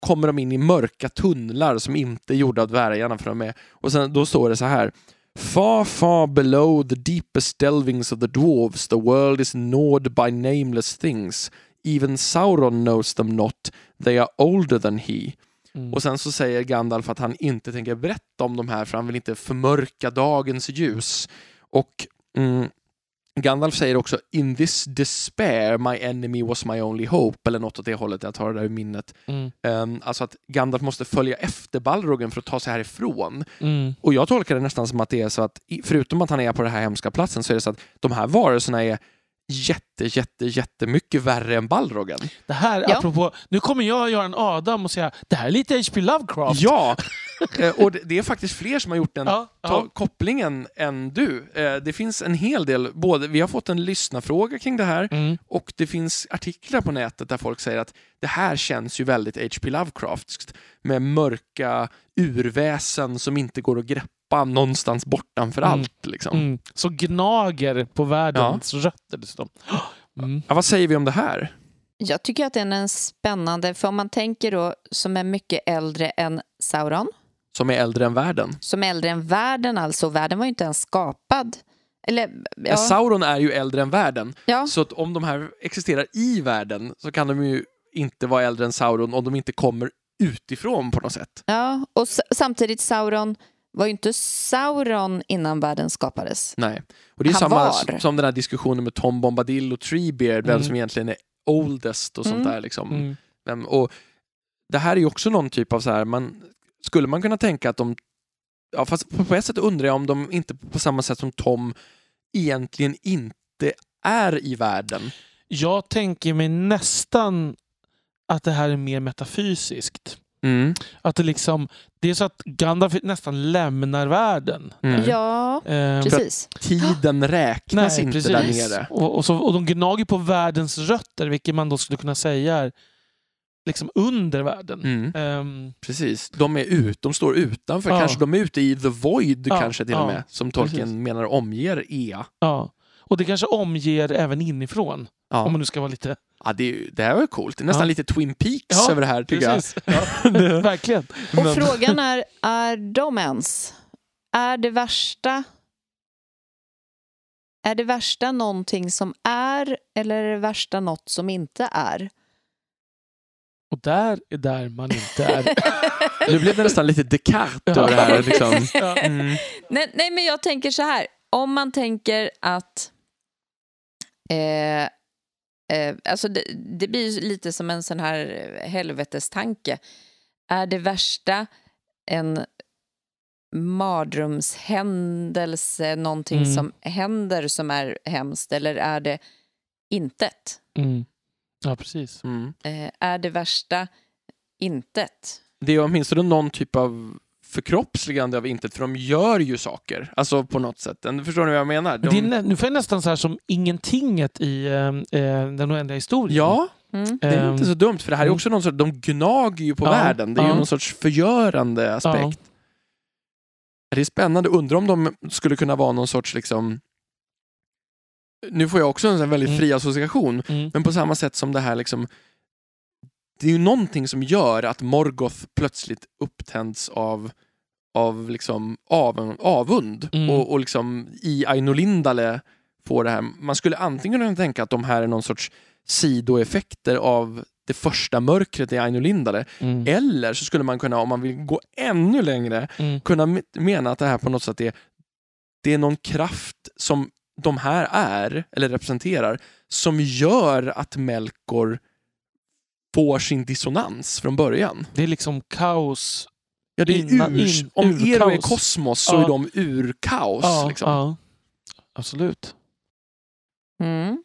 B: kommer de in i mörka tunnlar som inte är gjorda av dvärgarna för de är. Och sen då står det så här. Far, far below the deepest delvings of the dwarves the world is gnawed by nameless things. Even Sauron knows them not. They are older than he.
A: Mm.
B: Och sen så säger Gandalf att han inte tänker berätta om de här för han vill inte förmörka dagens ljus. Och mm, Gandalf säger också In this despair my enemy was my only hope eller något åt det hållet, jag tar det där ur minnet.
A: Mm.
B: Um, alltså att Gandalf måste följa efter Balrogen för att ta sig härifrån.
A: Mm.
B: Och jag tolkar det nästan som att det är så att förutom att han är på den här hemska platsen så är det så att de här varelserna är jätte, jätte, jättemycket värre än Balrogen.
A: Det här,
C: Ja.
A: apropå, nu kommer jag göra en Adam och säga det här är lite H.P. Lovecraft.
B: Ja! <laughs> Eh, och det, är faktiskt fler som har gjort den
A: Ja, ja.
B: kopplingen än du. Eh, det finns en hel del, både, vi har fått en lyssnarfråga kring det här
A: Mm.
B: och det finns artiklar på nätet där folk säger att det här känns ju väldigt H.P. Lovecraftskt med mörka urväsen som inte går att greppa någonstans bortanför
A: Mm.
B: allt. Liksom.
A: Mm. Så gnager på världens rötter dessutom. <gasps> Mm.
B: Ja, vad säger vi om det här?
C: Jag tycker att den är spännande, för om man tänker då som är mycket äldre än Sauron,
B: Som är äldre än världen.
C: som är äldre än världen alltså, världen var ju inte ens skapad. Eller,
B: Ja.
C: ja,
B: Sauron är ju äldre än världen.
C: ja,
B: Så att om de här existerar i världen så kan de ju inte vara äldre än Sauron om de inte kommer utifrån på något sätt.
C: ja, och samtidigt Sauron var ju inte Sauron innan världen skapades.
B: Nej. Och det är
C: Han
B: samma
C: var.
B: som den här diskussionen med Tom Bombadil och Treebeard, vem
A: Mm.
B: som egentligen är oldest och sånt
C: Mm.
B: där. Liksom.
A: Mm.
B: Och det här är ju också någon typ av så här, man, skulle man kunna tänka att de, ja, fast på, på ett sätt undrar jag om de inte på samma sätt som Tom egentligen inte är i världen.
A: Jag tänker mig nästan att det här är mer metafysiskt.
B: Mm.
A: Att det liksom, det är så att Gandalf nästan lämnar världen.
B: Mm.
C: Ja,
A: Ehm,
C: precis.
B: Tiden <gasps> räknas
A: Nej,
B: inte
A: precis.
B: där nere.
A: Och, och, så, och de gnager på världens rötter, vilket man då skulle kunna säga är liksom under världen.
B: Mm.
A: Ehm,
B: Precis, de är ut, de står utanför,
A: Ja.
B: kanske de är ute i the void
A: Ja,
B: kanske till och
A: ja,
B: med, som Tolkien
A: precis.
B: menar omger Ea.
A: ja. Och det kanske omger även inifrån,
B: Ja.
A: om man nu ska vara lite...
B: Ja, det, det här var ju coolt, det är nästan
A: Ja.
B: lite Twin Peaks
A: Ja,
B: över det här tycker
A: Precis. Ja, <laughs> det, <laughs> verkligen.
C: Och
A: Men-
C: frågan är, <laughs> är de ens? Är det värsta är det värsta någonting som är eller är det värsta något som inte är?
A: Och där är där man inte är.
B: jag. Nu blev det nästan lite Descartes
A: Ja.
B: över det här. Liksom.
A: Ja.
B: Mm.
C: nej, nej, men jag tänker så här. Om man tänker att eh, Eh, alltså det, det blir ju lite som en sån här helvetestanke. Är det värsta en mardrömshändelse, någonting
A: Mm.
C: som händer som är hemskt, eller är det intet?
A: Mm. Ja, precis.
B: Mm.
C: Eh, är det värsta intet?
B: Det är åtminstone någon typ av förkroppsligande av intet, för de gör ju saker. Alltså på något sätt. En- Förstår ni vad jag menar? De,
A: Det är, nu får jag nästan så här som ingentinget i eh, eh, den oändliga historien.
B: ja,
C: Mm.
B: det är
A: Ehm,
B: inte så dumt, för det här är
A: mm.
B: också någon sorts, de gnager ju på
A: Ja,
B: världen. Det är ju
A: ja.
B: någon sorts förgörande aspekt. Det är spännande, undrar om de skulle kunna vara någon sorts liksom nu får jag också en väldigt
A: Mm.
B: fri association,
A: Mm.
B: men på samma sätt som det här liksom det är ju någonting som gör att Morgoth plötsligt upptänds av, av liksom av, avund
A: Mm.
B: och, och liksom i Aino Lindale får det här. Man skulle antingen kunna tänka att de här är någon sorts sidoeffekter av det första mörkret i Aino Lindale
A: Mm.
B: eller så skulle man kunna, om man vill gå ännu längre,
A: Mm.
B: kunna me- mena att det här på något sätt är, det är någon kraft som de här är, eller representerar, som gör att Melkor får sin dissonans från början.
A: Det är liksom kaos.
B: Ja, det är
A: Innan-
B: urs,
A: in-
B: om
A: urkaos.
B: Ero är kosmos så
A: Ja.
B: är de urkaos.
A: Ja,
B: liksom.
A: ja. Absolut.
C: Mm.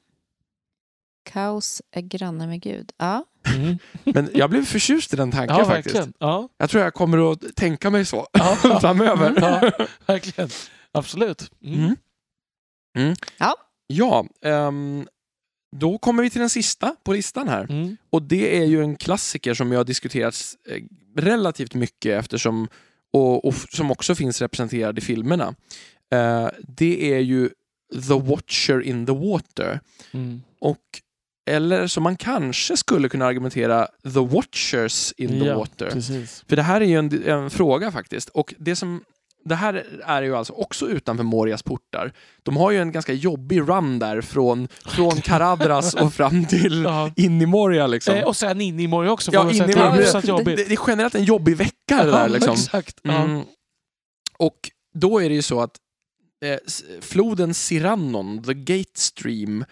C: Kaos är granne med Gud. Ja.
A: Mm.
B: Men jag blev förtjust i den tanken
A: Ja,
B: faktiskt.
A: verkligen. Ja.
B: Jag tror jag kommer att tänka mig så
A: Ja. <laughs>
B: framöver.
A: Ja, verkligen. Absolut. Mm.
B: Mm. Mm.
C: Ja.
B: Ja, ehm, då kommer vi till den sista på listan här.
A: Mm.
B: Och det är ju en klassiker som ju har diskuterats eh, relativt mycket eftersom, och, och som också finns representerad i filmerna. Eh, det är ju The Watcher in the Water.
A: Mm.
B: Och, eller som man kanske skulle kunna argumentera The Watchers in the
A: Ja,
B: Water.
A: Precis.
B: För det här är ju en, en fråga faktiskt. Och det som det här är ju alltså också utanför Morias portar. De har ju en ganska jobbig run där från, från Karadras och fram till in i Moria liksom.
A: Eh, och sen in i morgon också.
B: Ja, in i
A: att det är
B: Moria. det, det, det är generellt en jobbig vecka det där liksom.
A: exakt.
B: Mm. Och då är det ju så att eh, floden Sirannon, the Gate Stream,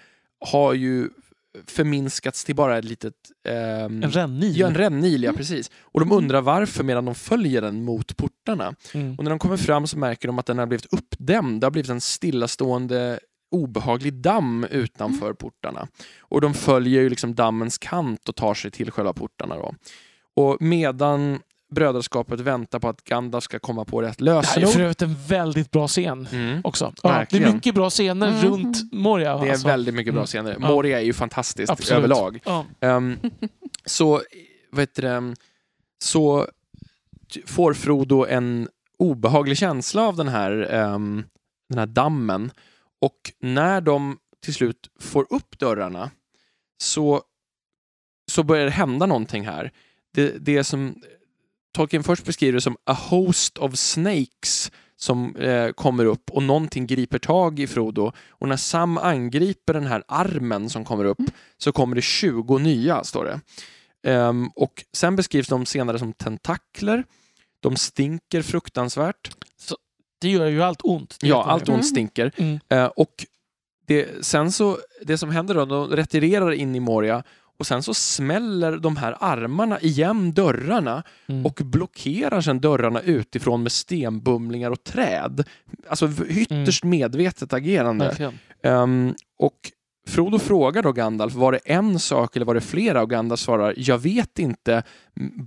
B: har ju förminskats till bara ett litet... ehm,
A: En rännil.
B: Ja, en rännil, ja
C: Mm.
B: precis. Och de undrar varför medan de följer den mot portarna.
A: Mm.
B: Och när de kommer fram så märker de att den har blivit uppdämd. Det har blivit en stillastående obehaglig damm utanför portarna. Och de följer ju liksom dammens kant och tar sig till själva portarna. Då. Och medan brödraskapet väntar på att Gandalf ska komma på rätt
A: Det här är
B: lösenord.
A: för övrigt en väldigt bra scen
B: Mm.
A: också. Ja, det är mycket bra scener
C: Mm.
A: runt Moria.
B: Det är
A: alltså.
B: väldigt mycket bra
A: Mm.
B: scener.
A: Ja.
B: Moria är ju fantastiskt
A: Absolut.
B: överlag.
A: Ja.
B: Ehm, så, vad heter det, så får Frodo en obehaglig känsla av den här, ehm, den här dammen. Och när de till slut får upp dörrarna så, så börjar det hända någonting här. Det, det som Tolkien först beskriver som a host of snakes som eh, kommer upp och någonting griper tag i Frodo. Och när Sam angriper den här armen som kommer upp så kommer det 20 nya, står det. Ehm, och sen beskrivs de senare som tentakler. De stinker fruktansvärt.
A: Det gör ju allt ont. Det
B: Ja, allt ont stinker.
A: Mm.
B: Eh, och det, sen så, det som händer då, de retirerar in i Moria och sen så smäller de här armarna igen dörrarna
A: Mm.
B: och blockerar sen dörrarna utifrån med stenbumlingar och träd. Alltså ytterst medvetet agerande. Ehm, och Frodo frågar då Gandalf, var det en sak eller var det flera? Och Gandalf svarar, jag vet inte,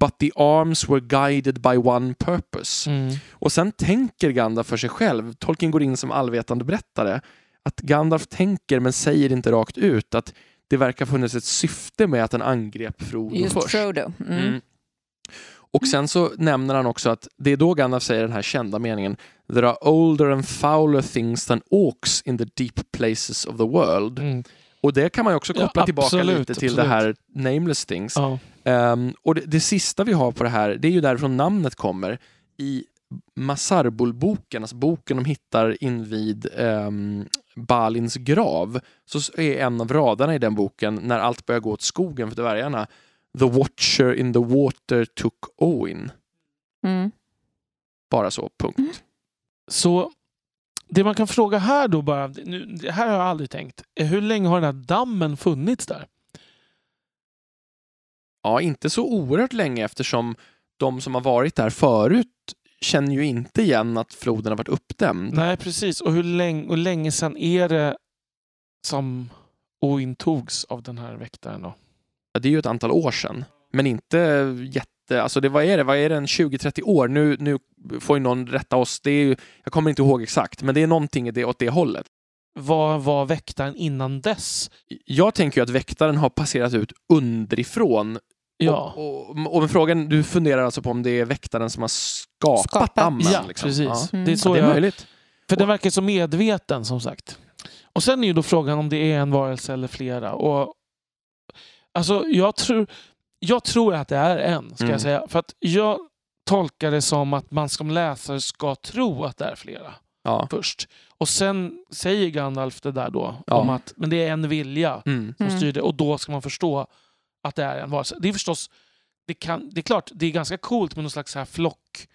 B: but the arms were guided by one purpose.
A: Mm.
B: Och sen tänker Gandalf för sig själv, Tolkien går in som allvetande berättare, att Gandalf tänker men säger inte rakt ut att det verkar funnits ett syfte med att den angrep Frodo
C: Just
B: först.
C: Frodo. Mm.
B: Mm. Och sen så nämner han också att det är då Gandalf säger den här kända meningen There are older and fouler things than orcs in the deep places of the world.
A: Mm.
B: Och det kan man ju också
A: Ja,
B: koppla tillbaka
A: absolut,
B: lite till
A: absolut.
B: det här nameless things.
A: Ja.
B: Ehm, och det, det sista vi har på det här, det är ju därifrån namnet kommer. I Masarbul-boken, alltså boken de hittar invid um, Balins grav, så är en av raderna i den boken, när allt börjar gå åt skogen för dvärgarna, The Watcher in the water took Owen.
C: Mm.
B: Bara så, punkt.
A: Så det man kan fråga här då bara, nu, det här har jag aldrig tänkt, är hur länge har den här dammen funnits där?
B: Ja, inte så oerhört länge eftersom de som har varit där förut känner ju inte igen att floden har varit uppdämd.
A: Nej, precis. Och hur länge, och länge sedan är det som Oin togs av den här väktaren då?
B: Ja, Det är ju ett antal år sedan, men inte jätte... Alltså det, vad är det? Vad är det? En 20-30 år? Nu, nu får ju någon rätta oss. Det är ju, jag kommer inte ihåg exakt, men det är någonting det, åt det hållet.
A: Vad var väktaren innan dess?
B: Jag tänker ju att väktaren har passerat ut underifrån.
A: Ja,
B: Och, och, och men frågan, du funderar alltså på om det är väktaren som har skapat,
C: Skapat.
B: dammen?
A: ja
B: liksom.
A: precis.
B: Ja.
C: Mm.
A: Det är
B: Ja,
A: så
B: det är
A: jag...
B: möjligt.
A: För den verkar så medveten som sagt. Och sen är ju då frågan om det är en varelse eller flera. Och, alltså, jag, tror, jag tror att det är en, ska
B: Mm.
A: jag säga. För att jag tolkar det som att man som läsare ska tro att det är flera
B: Ja.
A: först. Och sen säger Gandalf det där då,
B: Ja.
A: om att men det är en vilja
B: Mm.
A: som
C: Mm.
A: styr det. Och då ska man förstå att det är en varelse. Det är förstås, det, kan, det är klart, det är ganska coolt med någon slags så här flock.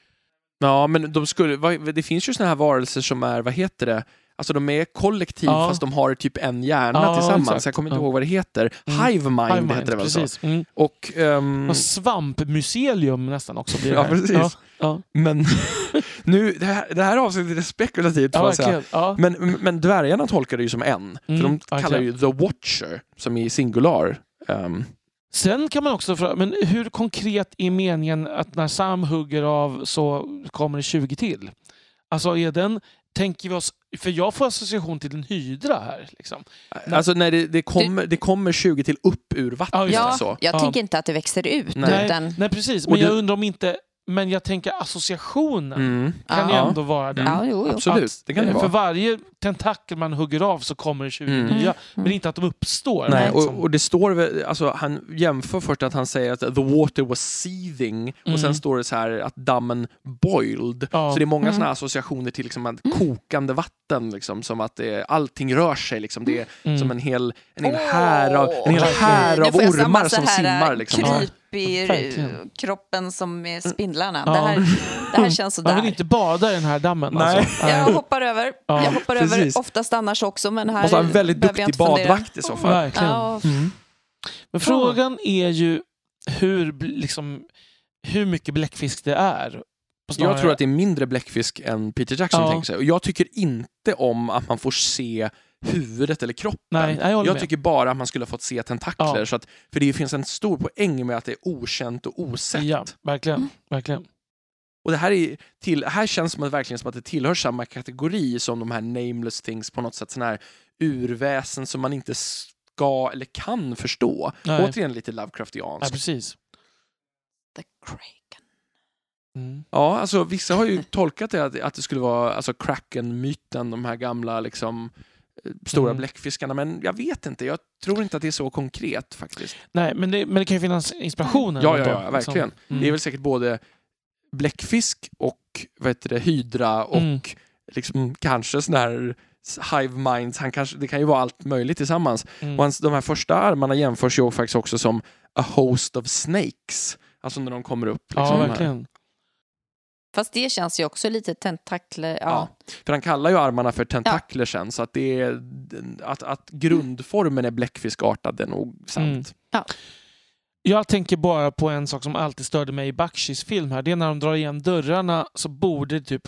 B: Ja, men de skulle, det finns ju såna här varelser som är, vad heter det? Alltså de är kollektiv
A: Ja.
B: fast de har typ en hjärna
A: Ja,
B: tillsammans.
A: exakt.
B: Jag kommer inte
A: Ja.
B: ihåg vad det heter.
A: Mm.
B: Hive mind,
A: Hive mind,
B: heter det väl så?
A: precis. Mm.
B: Och, ehm,
A: Och svampmuseum nästan också blir det
B: Ja,
A: här.
B: precis.
A: Ja,
B: men <laughs> nu, det här, det här avsnittet är spekulativt får
A: ja
B: jag säga. Men, men dvärgarna tolkar det ju som en.
A: Mm,
B: för de kallar
A: verkligen.
B: ju The Watcher, som i singular. Ehm,
A: Sen kan man också fråga, men hur konkret är meningen att när Sam hugger av så kommer det 20 till? Alltså är den, tänker vi oss, för jag får association till en hydra här. Liksom.
B: alltså när det, det, kommer, det kommer 20 till upp ur vattnet.
A: Ja,
B: så.
C: jag
A: Ja.
C: tänker inte att det växer ut.
B: Nej.
C: Utan,
A: Nej precis,
B: Och
A: men jag undrar om inte, men jag tänker associationen
B: Mm.
A: kan
C: Ja.
A: ju ändå vara den.
C: ja, jo, jo.
B: Absolut,
A: Att,
B: det kan det
A: eh, För
B: vara.
A: varje tentakel man hugger av så kommer det 20
B: Mm.
A: nya.
C: Mm.
A: Men inte att de uppstår.
B: Nej,
A: liksom.
B: och, och det står väl, alltså han jämför först att han säger att the water was seething och
A: Mm.
B: sen står det så här att dammen boiled.
A: Ja.
B: Så det är många
C: Mm.
B: sådana associationer till liksom att kokande vatten, liksom, som att det, allting rör sig. Liksom. Det är
A: Mm.
B: som en hel, en hel här av, en hel här av ormar som simmar. Liksom.
A: Ja.
C: Kryp i
A: Verkligen.
C: kroppen som med spindlarna.
A: Ja.
C: Det, här, det här känns
A: Man vill
C: sådär.
A: inte bada i den här dammen.
B: Nej.
A: Alltså.
C: Jag hoppar över.
A: Ja,
C: jag hoppar
B: precis.
C: över oftast annars också, men här
B: Måste ha en väldigt duktig badvakt i så fall.
A: Verkligen.
C: Ja.
A: Mm. Men frågan är ju hur, liksom, hur mycket bläckfisk det är.
B: Jag tror att det är mindre bläckfisk än Peter Jackson
A: Ja.
B: tänker sig. Och jag tycker inte om att man får se huvudet eller kroppen.
A: Nej, nej, jag
B: jag tycker bara att man skulle ha fått se tentakler.
A: Ja.
B: Så att, för det finns en stor poäng med att det är okänt och osett.
A: Ja, verkligen.
C: Mm.
A: verkligen.
B: Och det här, är till, här känns som att, verkligen som att det tillhör samma kategori som de här nameless things på något sätt. Sån här urväsen som man inte ska eller kan förstå.
A: Nej.
B: Återigen lite
A: Ja,
B: Lovecraftianskt.
A: precis.
C: The Kraken.
A: Mm.
B: Ja, alltså vissa har ju <laughs> tolkat det att, att det skulle vara alltså Kraken-myten, de här gamla liksom eh, stora
A: Mm.
B: bläckfiskarna, men jag vet inte. Jag tror inte att det är så konkret faktiskt.
A: Nej, men det, men det kan ju finnas inspirationer.
B: Ja, ja, ja, verkligen.
A: Mm.
B: Det är väl säkert både bläckfisk och vad heter det, hydra och
A: Mm.
B: liksom kanske sån här hive minds. Han kanske, det kan ju vara allt möjligt tillsammans.
A: Mm.
B: Och hans, de här första armarna jämförs ju faktiskt också som a host of snakes. Alltså när de kommer upp. Liksom,
A: ja, verkligen.
C: Fast det känns ju också lite tentakler. Ja.
B: Ja. För han kallar ju armarna för tentakler sen, så att, det är, att, att grundformen är bläckfiskartad det är nog sant.
A: Mm. Jag tänker bara på en sak som alltid störde mig i Bakshis film här. Det är när de drar igen dörrarna så borde typ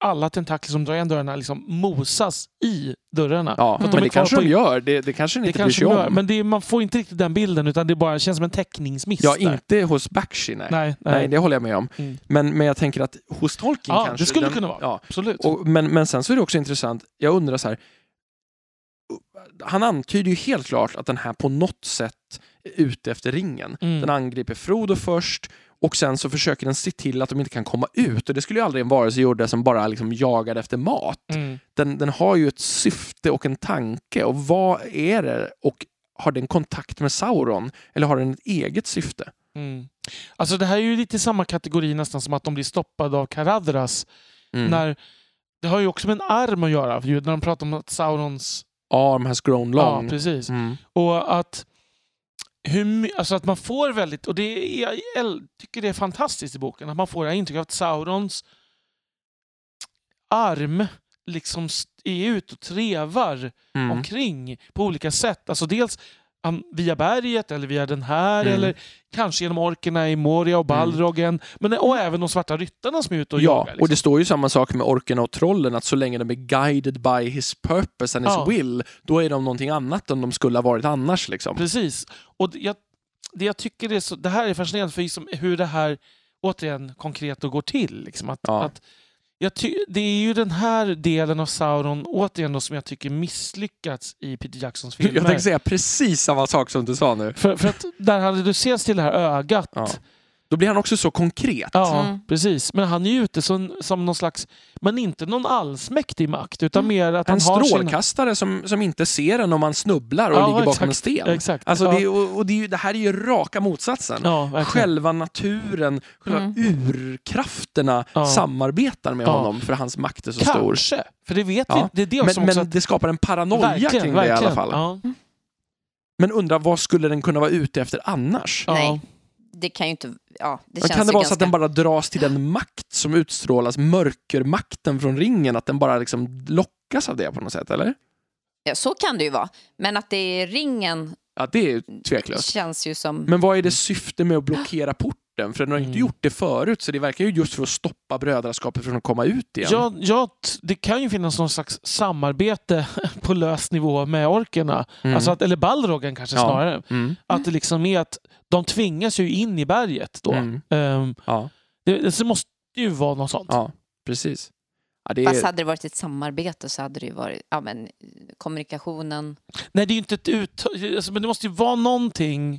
A: alla tentakler som drar igen dörrarna liksom mosas i dörrarna.
B: Ja,
A: att
B: men det kanske
A: på-
B: de gör. Det, det kanske
A: Det
B: inte bryr
A: kanske
B: sig
A: de gör,
B: om.
A: men det är, man får inte riktigt den bilden utan det bara känns som en teckningsmiss.
B: Ja,
A: där.
B: inte hos Bakshi, nej.
A: Nej,
B: nej.
A: nej.
B: det håller jag med om.
A: Mm.
B: Men, men jag tänker att hos Tolkien
A: Ja,
B: kanske...
A: det skulle
B: den,
A: kunna vara.
B: Ja,
A: Absolut.
B: och, men, men sen så är det också intressant, jag undrar så här. Han antyder ju helt klart att den här på något sätt är ute efter ringen.
A: Mm.
B: Den angriper Frodo först och sen så försöker den se till att de inte kan komma ut. Och det skulle ju aldrig en varelse gjort det som bara liksom jagade efter mat.
A: Mm.
B: Den, den har ju ett syfte och en tanke. Och vad är det? Och har den kontakt med Sauron? Eller har den ett eget syfte?
A: Mm. Alltså det här är ju lite samma kategori nästan som att de blir stoppade av Karadras.
B: Mm.
A: När, det har ju också med en arm att göra. När de pratar om att Saurons...
B: Arm has grown long.
A: Ja, precis.
B: Mm.
A: Och att, hur, alltså att man får väldigt, och det är, jag tycker det är fantastiskt i boken, att man får det här intrycket att Saurons arm liksom är ute och trevar
B: Mm.
A: omkring på olika sätt. Alltså dels via berget eller via den här
B: Mm.
A: eller kanske genom orkerna i Moria och Balrogen. Men, och även de svarta ryttarna som är ute och
B: Ja,
A: jagar.
B: och det
A: Liksom.
B: står ju samma sak med orkerna och trollen, att så länge de är guided by his purpose and his
A: Ja.
B: will, då är de någonting annat än de skulle ha varit annars. Liksom.
A: Precis. Och det- jag, det jag tycker är så, det här är fascinerande för liksom hur det här återigen konkret då går till. Liksom att,
B: Ja.
A: att det är ju den här delen av Sauron återigen då, som jag tycker misslyckats i Peter Jacksons filmer.
B: Jag tänkte säga precis samma sak som du sa nu.
A: För, för att där han reduceras till det här ögat.
B: Ja.
A: Ja,
B: Då blir han också så konkret.
C: Mm.
A: precis. Men han är ju ute som, som någon slags, men inte någon allsmäktig makt, utan
C: Mm.
A: mer att han
B: En
A: har sin...
B: strålkastare som, som inte ser en om man snubblar och
A: Ja,
B: ligger bakom
A: exakt.
B: en sten.
A: Exakt.
B: Alltså,
A: ja.
B: det, och, och det, är ju, det här är ju raka motsatsen.
A: ja, verkligen.
B: Själva naturen, själva
C: Mm.
B: urkrafterna
A: Ja.
B: samarbetar med
A: Ja.
B: honom för hans makt är så stor.
A: Kanske, för det vet vi
B: Ja.
A: Det är det
B: Men,
A: som också
B: men
A: att-
B: det skapar en paranoia kring det i alla fall.
A: Ja.
B: Men undrar vad skulle den kunna vara ute efter annars?
A: Ja.
C: Nej. Det kan ju inte... Ja, det
B: Men
C: känns
B: kan det vara
C: ganska...
B: så att den bara dras till den makt som utstrålas, mörkermakten från ringen, att den bara liksom lockas av det på något sätt, eller?
C: ja, så kan det ju vara. Men att det är ringen
B: Ja, det är tveklöst.
C: känns ju som...
B: Men vad är det syfte med att blockera porten? För den har inte
A: Mm.
B: gjort det förut, så det verkar ju just för att stoppa brödraskapet från att komma ut igen.
A: Ja, ja, det kan ju finnas någon slags samarbete <laughs> på lös nivå med orkerna.
B: Mm.
A: Alltså att, eller Balrogen kanske
B: Ja.
A: snarare.
B: Mm.
A: Att det liksom är att de tvingas ju in i berget då.
B: Mm.
A: Ehm,
B: Ja,
A: det, det måste ju vara något sånt.
B: ja, precis. Ja, det
C: Fast
B: är...
C: hade det varit ett samarbete så hade det ju varit ja, men, kommunikationen.
A: Nej, det är ju inte ett ut... Alltså, men det måste ju vara någonting...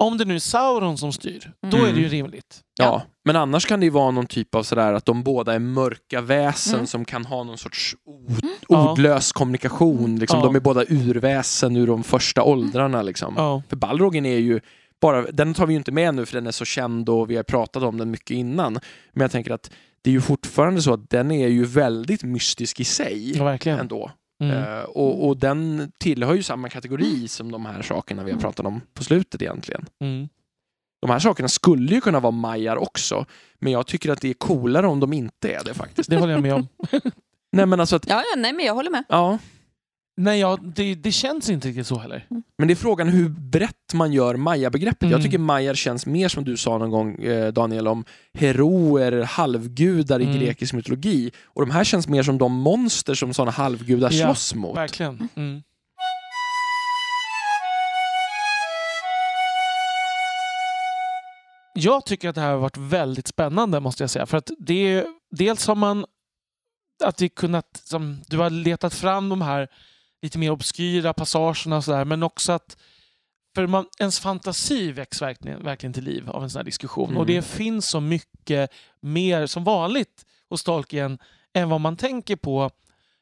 A: Om det nu är Sauron som styr, då
C: Mm.
A: är det ju rimligt.
B: Ja, men annars kan det ju vara någon typ av sådär att de båda är mörka väsen
C: Mm.
B: som kan ha någon sorts ord,
A: Ja.
B: ordlös kommunikation. Liksom.
A: Ja.
B: De är båda urväsen ur de första åldrarna. Liksom.
A: Ja.
B: För Balrogen är ju bara, den tar vi ju inte med nu för den är så känd och vi har pratat om den mycket innan. Men jag tänker att det är ju fortfarande så att den är ju väldigt mystisk i sig
A: ja, verkligen.
B: ändå.
A: Mm.
B: Eh, och, och den tillhör ju samma kategori som de här sakerna vi har pratat om på slutet egentligen.
A: Mm.
B: De här sakerna skulle ju kunna vara majar också, men jag tycker att det är coolare om de inte är det faktiskt.
A: Det håller jag med om.
B: Nej men alltså att,
C: Ja, ja, nej, men jag håller med.
B: ja,
A: Nej, ja, det, det känns inte riktigt så heller.
B: men det är frågan hur brett man gör maya-begreppet. Jag
A: Mm.
B: tycker majar känns mer som du sa någon gång eh, Daniel om heroer, halvgudar i
A: Mm.
B: grekisk mytologi. Och de här känns mer som de monster som sådana halvgudar
A: Ja,
B: slåss mot.
A: Verkligen. Mm. Jag tycker att det här har varit väldigt spännande måste jag säga. För att det är, dels har man att vi kunnat, som, du har letat fram de här lite mer obskyra passagerna och sådär, men också att för man, ens fantasi väcks verkligen, verkligen till liv av en sån här diskussion.
B: Mm.
A: Och det finns så mycket mer som vanligt hos Tolkien än vad man tänker på,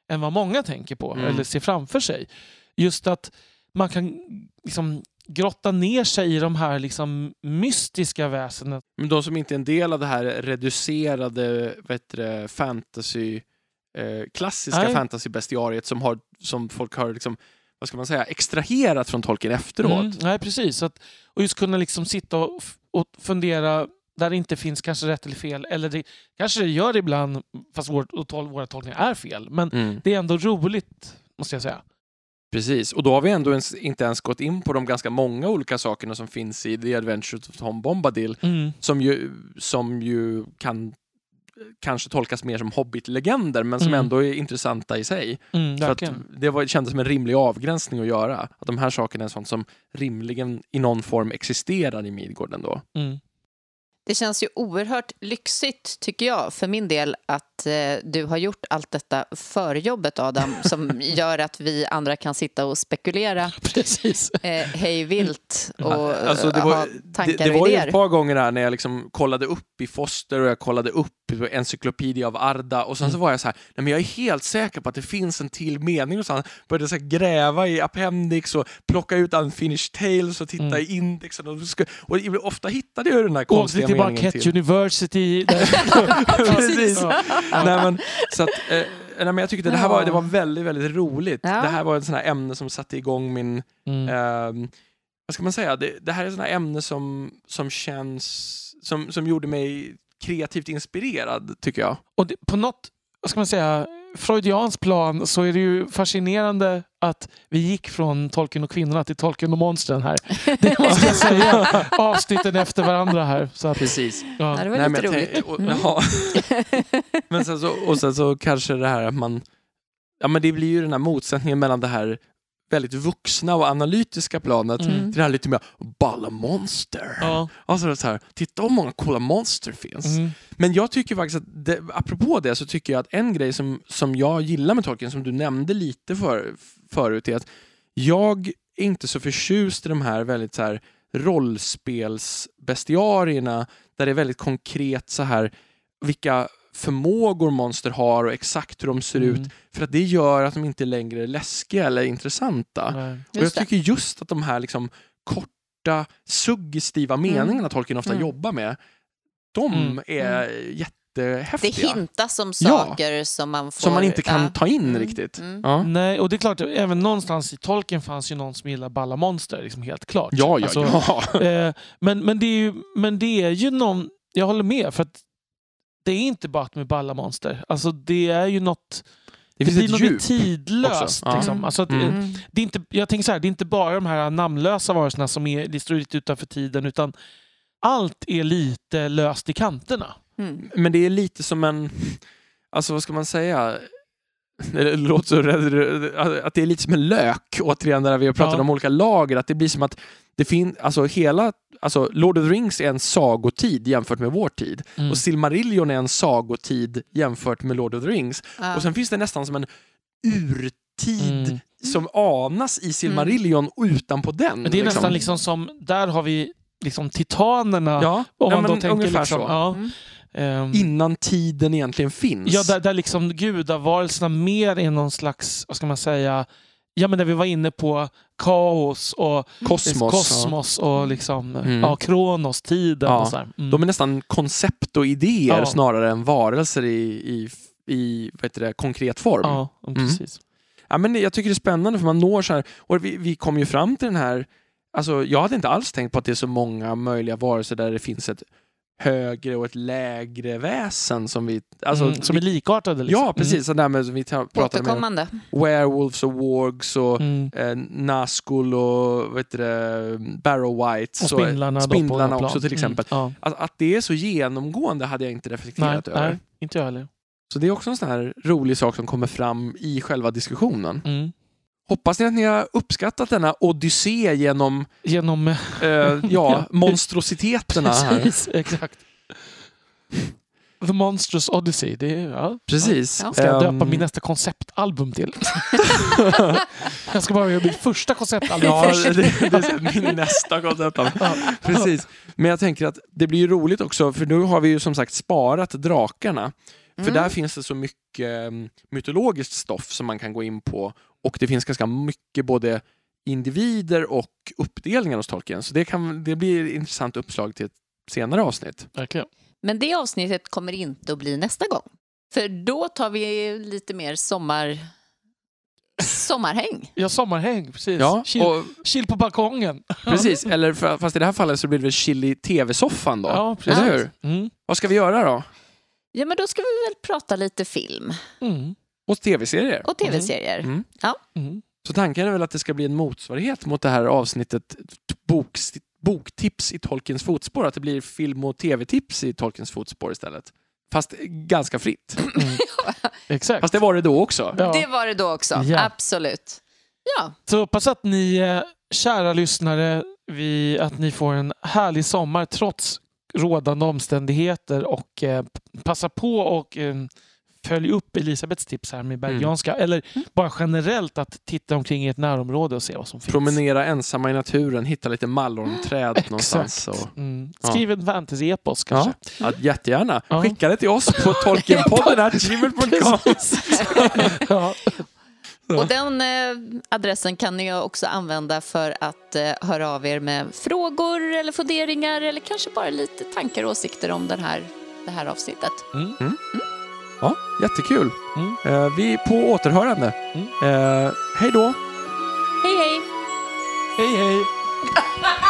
A: än vad många tänker på
B: Mm.
A: eller ser framför sig. Just att man kan liksom grotta ner sig i de här liksom mystiska väsenen.
B: Men de som inte är en del av det här reducerade vet du, fantasy, eh, klassiska
A: Nej.
B: fantasy-bestiariet som, har, som folk har liksom, vad ska man säga, extraherat från Tolkien efteråt.
A: Mm, nej, precis. Att, och just kunna liksom sitta och, och fundera där det inte finns kanske rätt eller fel. Eller det, kanske det gör det ibland, fast vår, tol, våra tolkningar är fel. Men
B: Mm.
A: det är ändå roligt, måste jag säga.
B: Precis, och då har vi ändå ens, inte ens gått in på de ganska många olika sakerna som finns i The Adventures of Tom Bombadil
A: Mm.
B: som ju, som ju kan kanske tolkas mer som hobbit-legender men som
A: Mm.
B: ändå är intressanta i sig.
A: Mm, verkligen.
B: det var, kändes som en rimlig avgränsning att göra. Att de här sakerna är sånt som rimligen i någon form existerar i Midgård ändå.
A: Mm.
C: Det känns ju oerhört lyxigt, tycker jag, för min del att eh, du har gjort allt detta förjobbet, Adam, <laughs> som gör att vi andra kan sitta och spekulera
A: Precis.
C: eh, hej vilt och
B: Alltså, det
C: eh,
B: var-
C: ha
B: Det,
C: tankar
B: det
C: och
B: var ju ett par gånger här när jag liksom kollade upp i Foster och jag kollade upp i Encyclopedia av Arda och sen så
A: Mm.
B: var jag så här, nej men jag är helt säker på att det finns en till mening och så började så här gräva i appendix och plocka ut unfinished tales och titta
A: Mm.
B: i indexen och, och ofta hittade jag den här
A: Åkte
B: konstiga
A: Marquette
B: till.
A: University. <laughs>
B: Precis.
A: Ja.
B: nej, men, så att, eh, nej, men jag tyckte det här var, det var väldigt, väldigt roligt. Det här var ett sånt ämne som satte igång min
A: Mm.
B: Ehm, vad ska man säga? Det, det här är sådana ämne som, som känns, som, som gjorde mig kreativt inspirerad, tycker jag.
A: Och det, på något vad ska man säga, freudians plan så är det ju fascinerande att vi gick från Tolkien och kvinnorna till Tolkien och monstren här. <laughs> Det måste jag säga. Avsnitten efter varandra här. Så att,
B: Precis.
A: ja.
C: Det var
B: Nej,
C: lite
B: men
C: roligt.
B: och,
C: Mm.
B: ja. <laughs> men sen så, och sen så kanske det här att man... Ja, men det blir ju den här motsättningen mellan det här väldigt vuxna och analytiska planet
A: Mm.
B: till det här lite mer balla monster.
A: Ja.
B: Alltså så här, titta hur många coola monster finns.
A: Mm.
B: Men jag tycker faktiskt att, det, apropå det, så tycker jag att en grej som, som jag gillar med Tolkien, som du nämnde lite för, förut, är att jag är inte så förtjust i de här väldigt så här rollspelsbestiarierna, där det är väldigt konkret så här vilka förmågor monster har och exakt hur de ser ut.
A: Mm.
B: För att det gör att de inte längre är läskiga eller intressanta.
A: Nej.
B: Och jag
C: det.
B: tycker just att de här liksom korta, suggestiva meningarna Tolkien ofta
C: Mm.
B: jobbar med, de
A: Mm.
B: är
C: Det
B: jättehäftiga.
C: hintas om
B: Ja.
C: saker som man får...
B: som man inte kan
C: ja.
B: ta in
C: Mm.
B: riktigt.
C: Mm.
B: Ja.
A: Nej, och det är klart, även någonstans i Tolkien fanns ju någon som gillar balla monster, liksom helt klart.
B: Ja, ja,
A: Alltså,
B: ja.
A: Eh, men, men, det är ju, men det är ju någon... Jag håller med, för att det är inte bara att de är balla monster. Alltså det är ju något...
B: Det
A: Det,
B: finns
A: blir
B: ett
A: något
B: djup.
A: tidlöst.
B: Ja.
A: Liksom. Alltså, att,
B: Mm.
A: eh, det är inte, jag tänker så här, det är inte bara de här namnlösa varelserna som är det står lite utanför tiden, utan allt är lite löst i kanterna.
C: Mm.
B: Men det är lite som en, alltså vad ska man säga? Det låter så att det är lite som en lök, återigen där vi har pratat
A: Ja.
B: om olika lager, att det blir som att det finns, alltså hela, alltså Lord of the Rings är en sagotid jämfört med vår tid.
A: Mm.
B: Och Silmarillion är en sagotid jämfört med Lord of the Rings.
C: Ja.
B: Och sen finns det nästan som en urtid
A: Mm.
B: som anas i Silmarillion utanpå den.
A: Men det är nästan liksom som, där har vi liksom titanerna.
B: Ja,
A: om man då
B: men
A: tänker
B: ungefär
A: liksom,
B: så.
A: Ja,
C: Mm.
A: ehm,
B: Innan tiden egentligen finns.
A: Ja, där, där liksom gudavarelserna mer är någon slags, vad ska man säga, ja men där vi var inne på kaos och
B: Kosmos.
A: kosmos och liksom,
B: Mm.
A: ja, Kronos, tiden
B: Ja.
A: och så. Mm.
B: De är nästan koncept och idéer
A: Ja.
B: snarare än varelser i, i, i vad heter det, konkret form.
A: Ja, precis.
B: Ja, men jag tycker det är spännande för man når så här, och vi, vi kom ju fram till den här, alltså jag hade inte alls tänkt på att det är så många möjliga varelser där det finns ett högre och ett lägre väsen som vi, alltså,
A: mm, som är likartade. Liksom.
B: Ja, precis. Så där med, vi ta- pratade
C: Återkommande.
B: werewolves och wargs och
A: Mm.
B: eh, Nazgul och vad heter det, Barrow Whites
A: Och spindlarna, på
B: spindlarna också till exempel.
A: Mm. Ja.
B: Att, att det är så genomgående hade jag inte
A: Nej,
B: reflekterat över.
A: nej, inte jag heller.
B: Så det är också en sån här rolig sak som kommer fram i själva diskussionen.
A: Mm.
B: Hoppas ni att ni har uppskattat denna odyssé genom
A: Genom...
B: eh, <laughs> ja, monstrositeterna här.
A: Precis, exakt. The Monstrous Odyssey. Det är, ja.
B: Precis.
C: Ja.
A: Ska jag döpa
B: Ehm,
A: min nästa konceptalbum till? <laughs> jag ska bara göra mitt första konceptalbum
B: Ja, det, det är min nästa koncept. Precis. Men jag tänker att det blir ju roligt också, för nu har vi ju som sagt sparat drakarna. För
C: Mm.
B: där finns det så mycket um, mytologiskt stoff som man kan gå in på och det finns ganska mycket både individer och uppdelningar hos Tolkien. Så det, kan, det blir ett intressant uppslag till ett senare avsnitt.
A: Verkligen.
C: Men det avsnittet kommer inte att bli nästa gång. För då tar vi lite mer sommar... sommarhäng. <laughs>
A: Ja, sommarhäng. Precis.
B: Ja,
A: chill,
B: och,
A: chill på balkongen. <laughs>
B: precis. Eller för, fast i det här fallet så blir det väl chill i tv-soffan då?
A: Ja, precis.
B: Eller hur?
A: Mm.
B: Vad ska vi göra då?
C: Ja, men då ska vi väl prata lite film
A: Mm.
B: Och tv-serier?
C: och tv-serier.
B: Mm.
A: Mm.
B: Så tanken är väl att det ska bli en motsvarighet mot det här avsnittet bok, boktips i Tolkiens fotspår. Att det blir film och tv-tips i Tolkiens fotspår istället. Fast ganska fritt. <laughs>
A: Exakt.
B: Fast det var det då också.
A: Ja.
C: Det var det då också,
A: Ja.
C: absolut. Ja,
A: Så hoppas att ni, eh, kära lyssnare, vi, att ni får en härlig sommar trots rådande omständigheter och eh, passa på och eh, följ upp Elisabeths tips här med Bergianska. Eller bara generellt att titta omkring i ett närområde och se vad som finns.
B: Promenera ensamma i naturen, hitta lite <gasps> mallornträd någonstans. Och,
A: Mm.
B: Ja.
A: Skriv en fantasy-epos kanske.
B: ja, jättegärna.
A: Ja.
B: Skicka det till oss på <laughs> tolkienpodden.gmail.com <laughs>
A: ja.
C: och den eh, adressen kan ni också använda för att eh, höra av er med frågor eller funderingar eller kanske bara lite tankar och åsikter om den här, det här avsnittet.
A: Mm.
B: Ja, jättekul.
A: Mm.
B: Eh, vi är på återhörande.
A: Mm.
B: Eh, hej då!
C: Hej hej!
A: Hej hej! <laughs>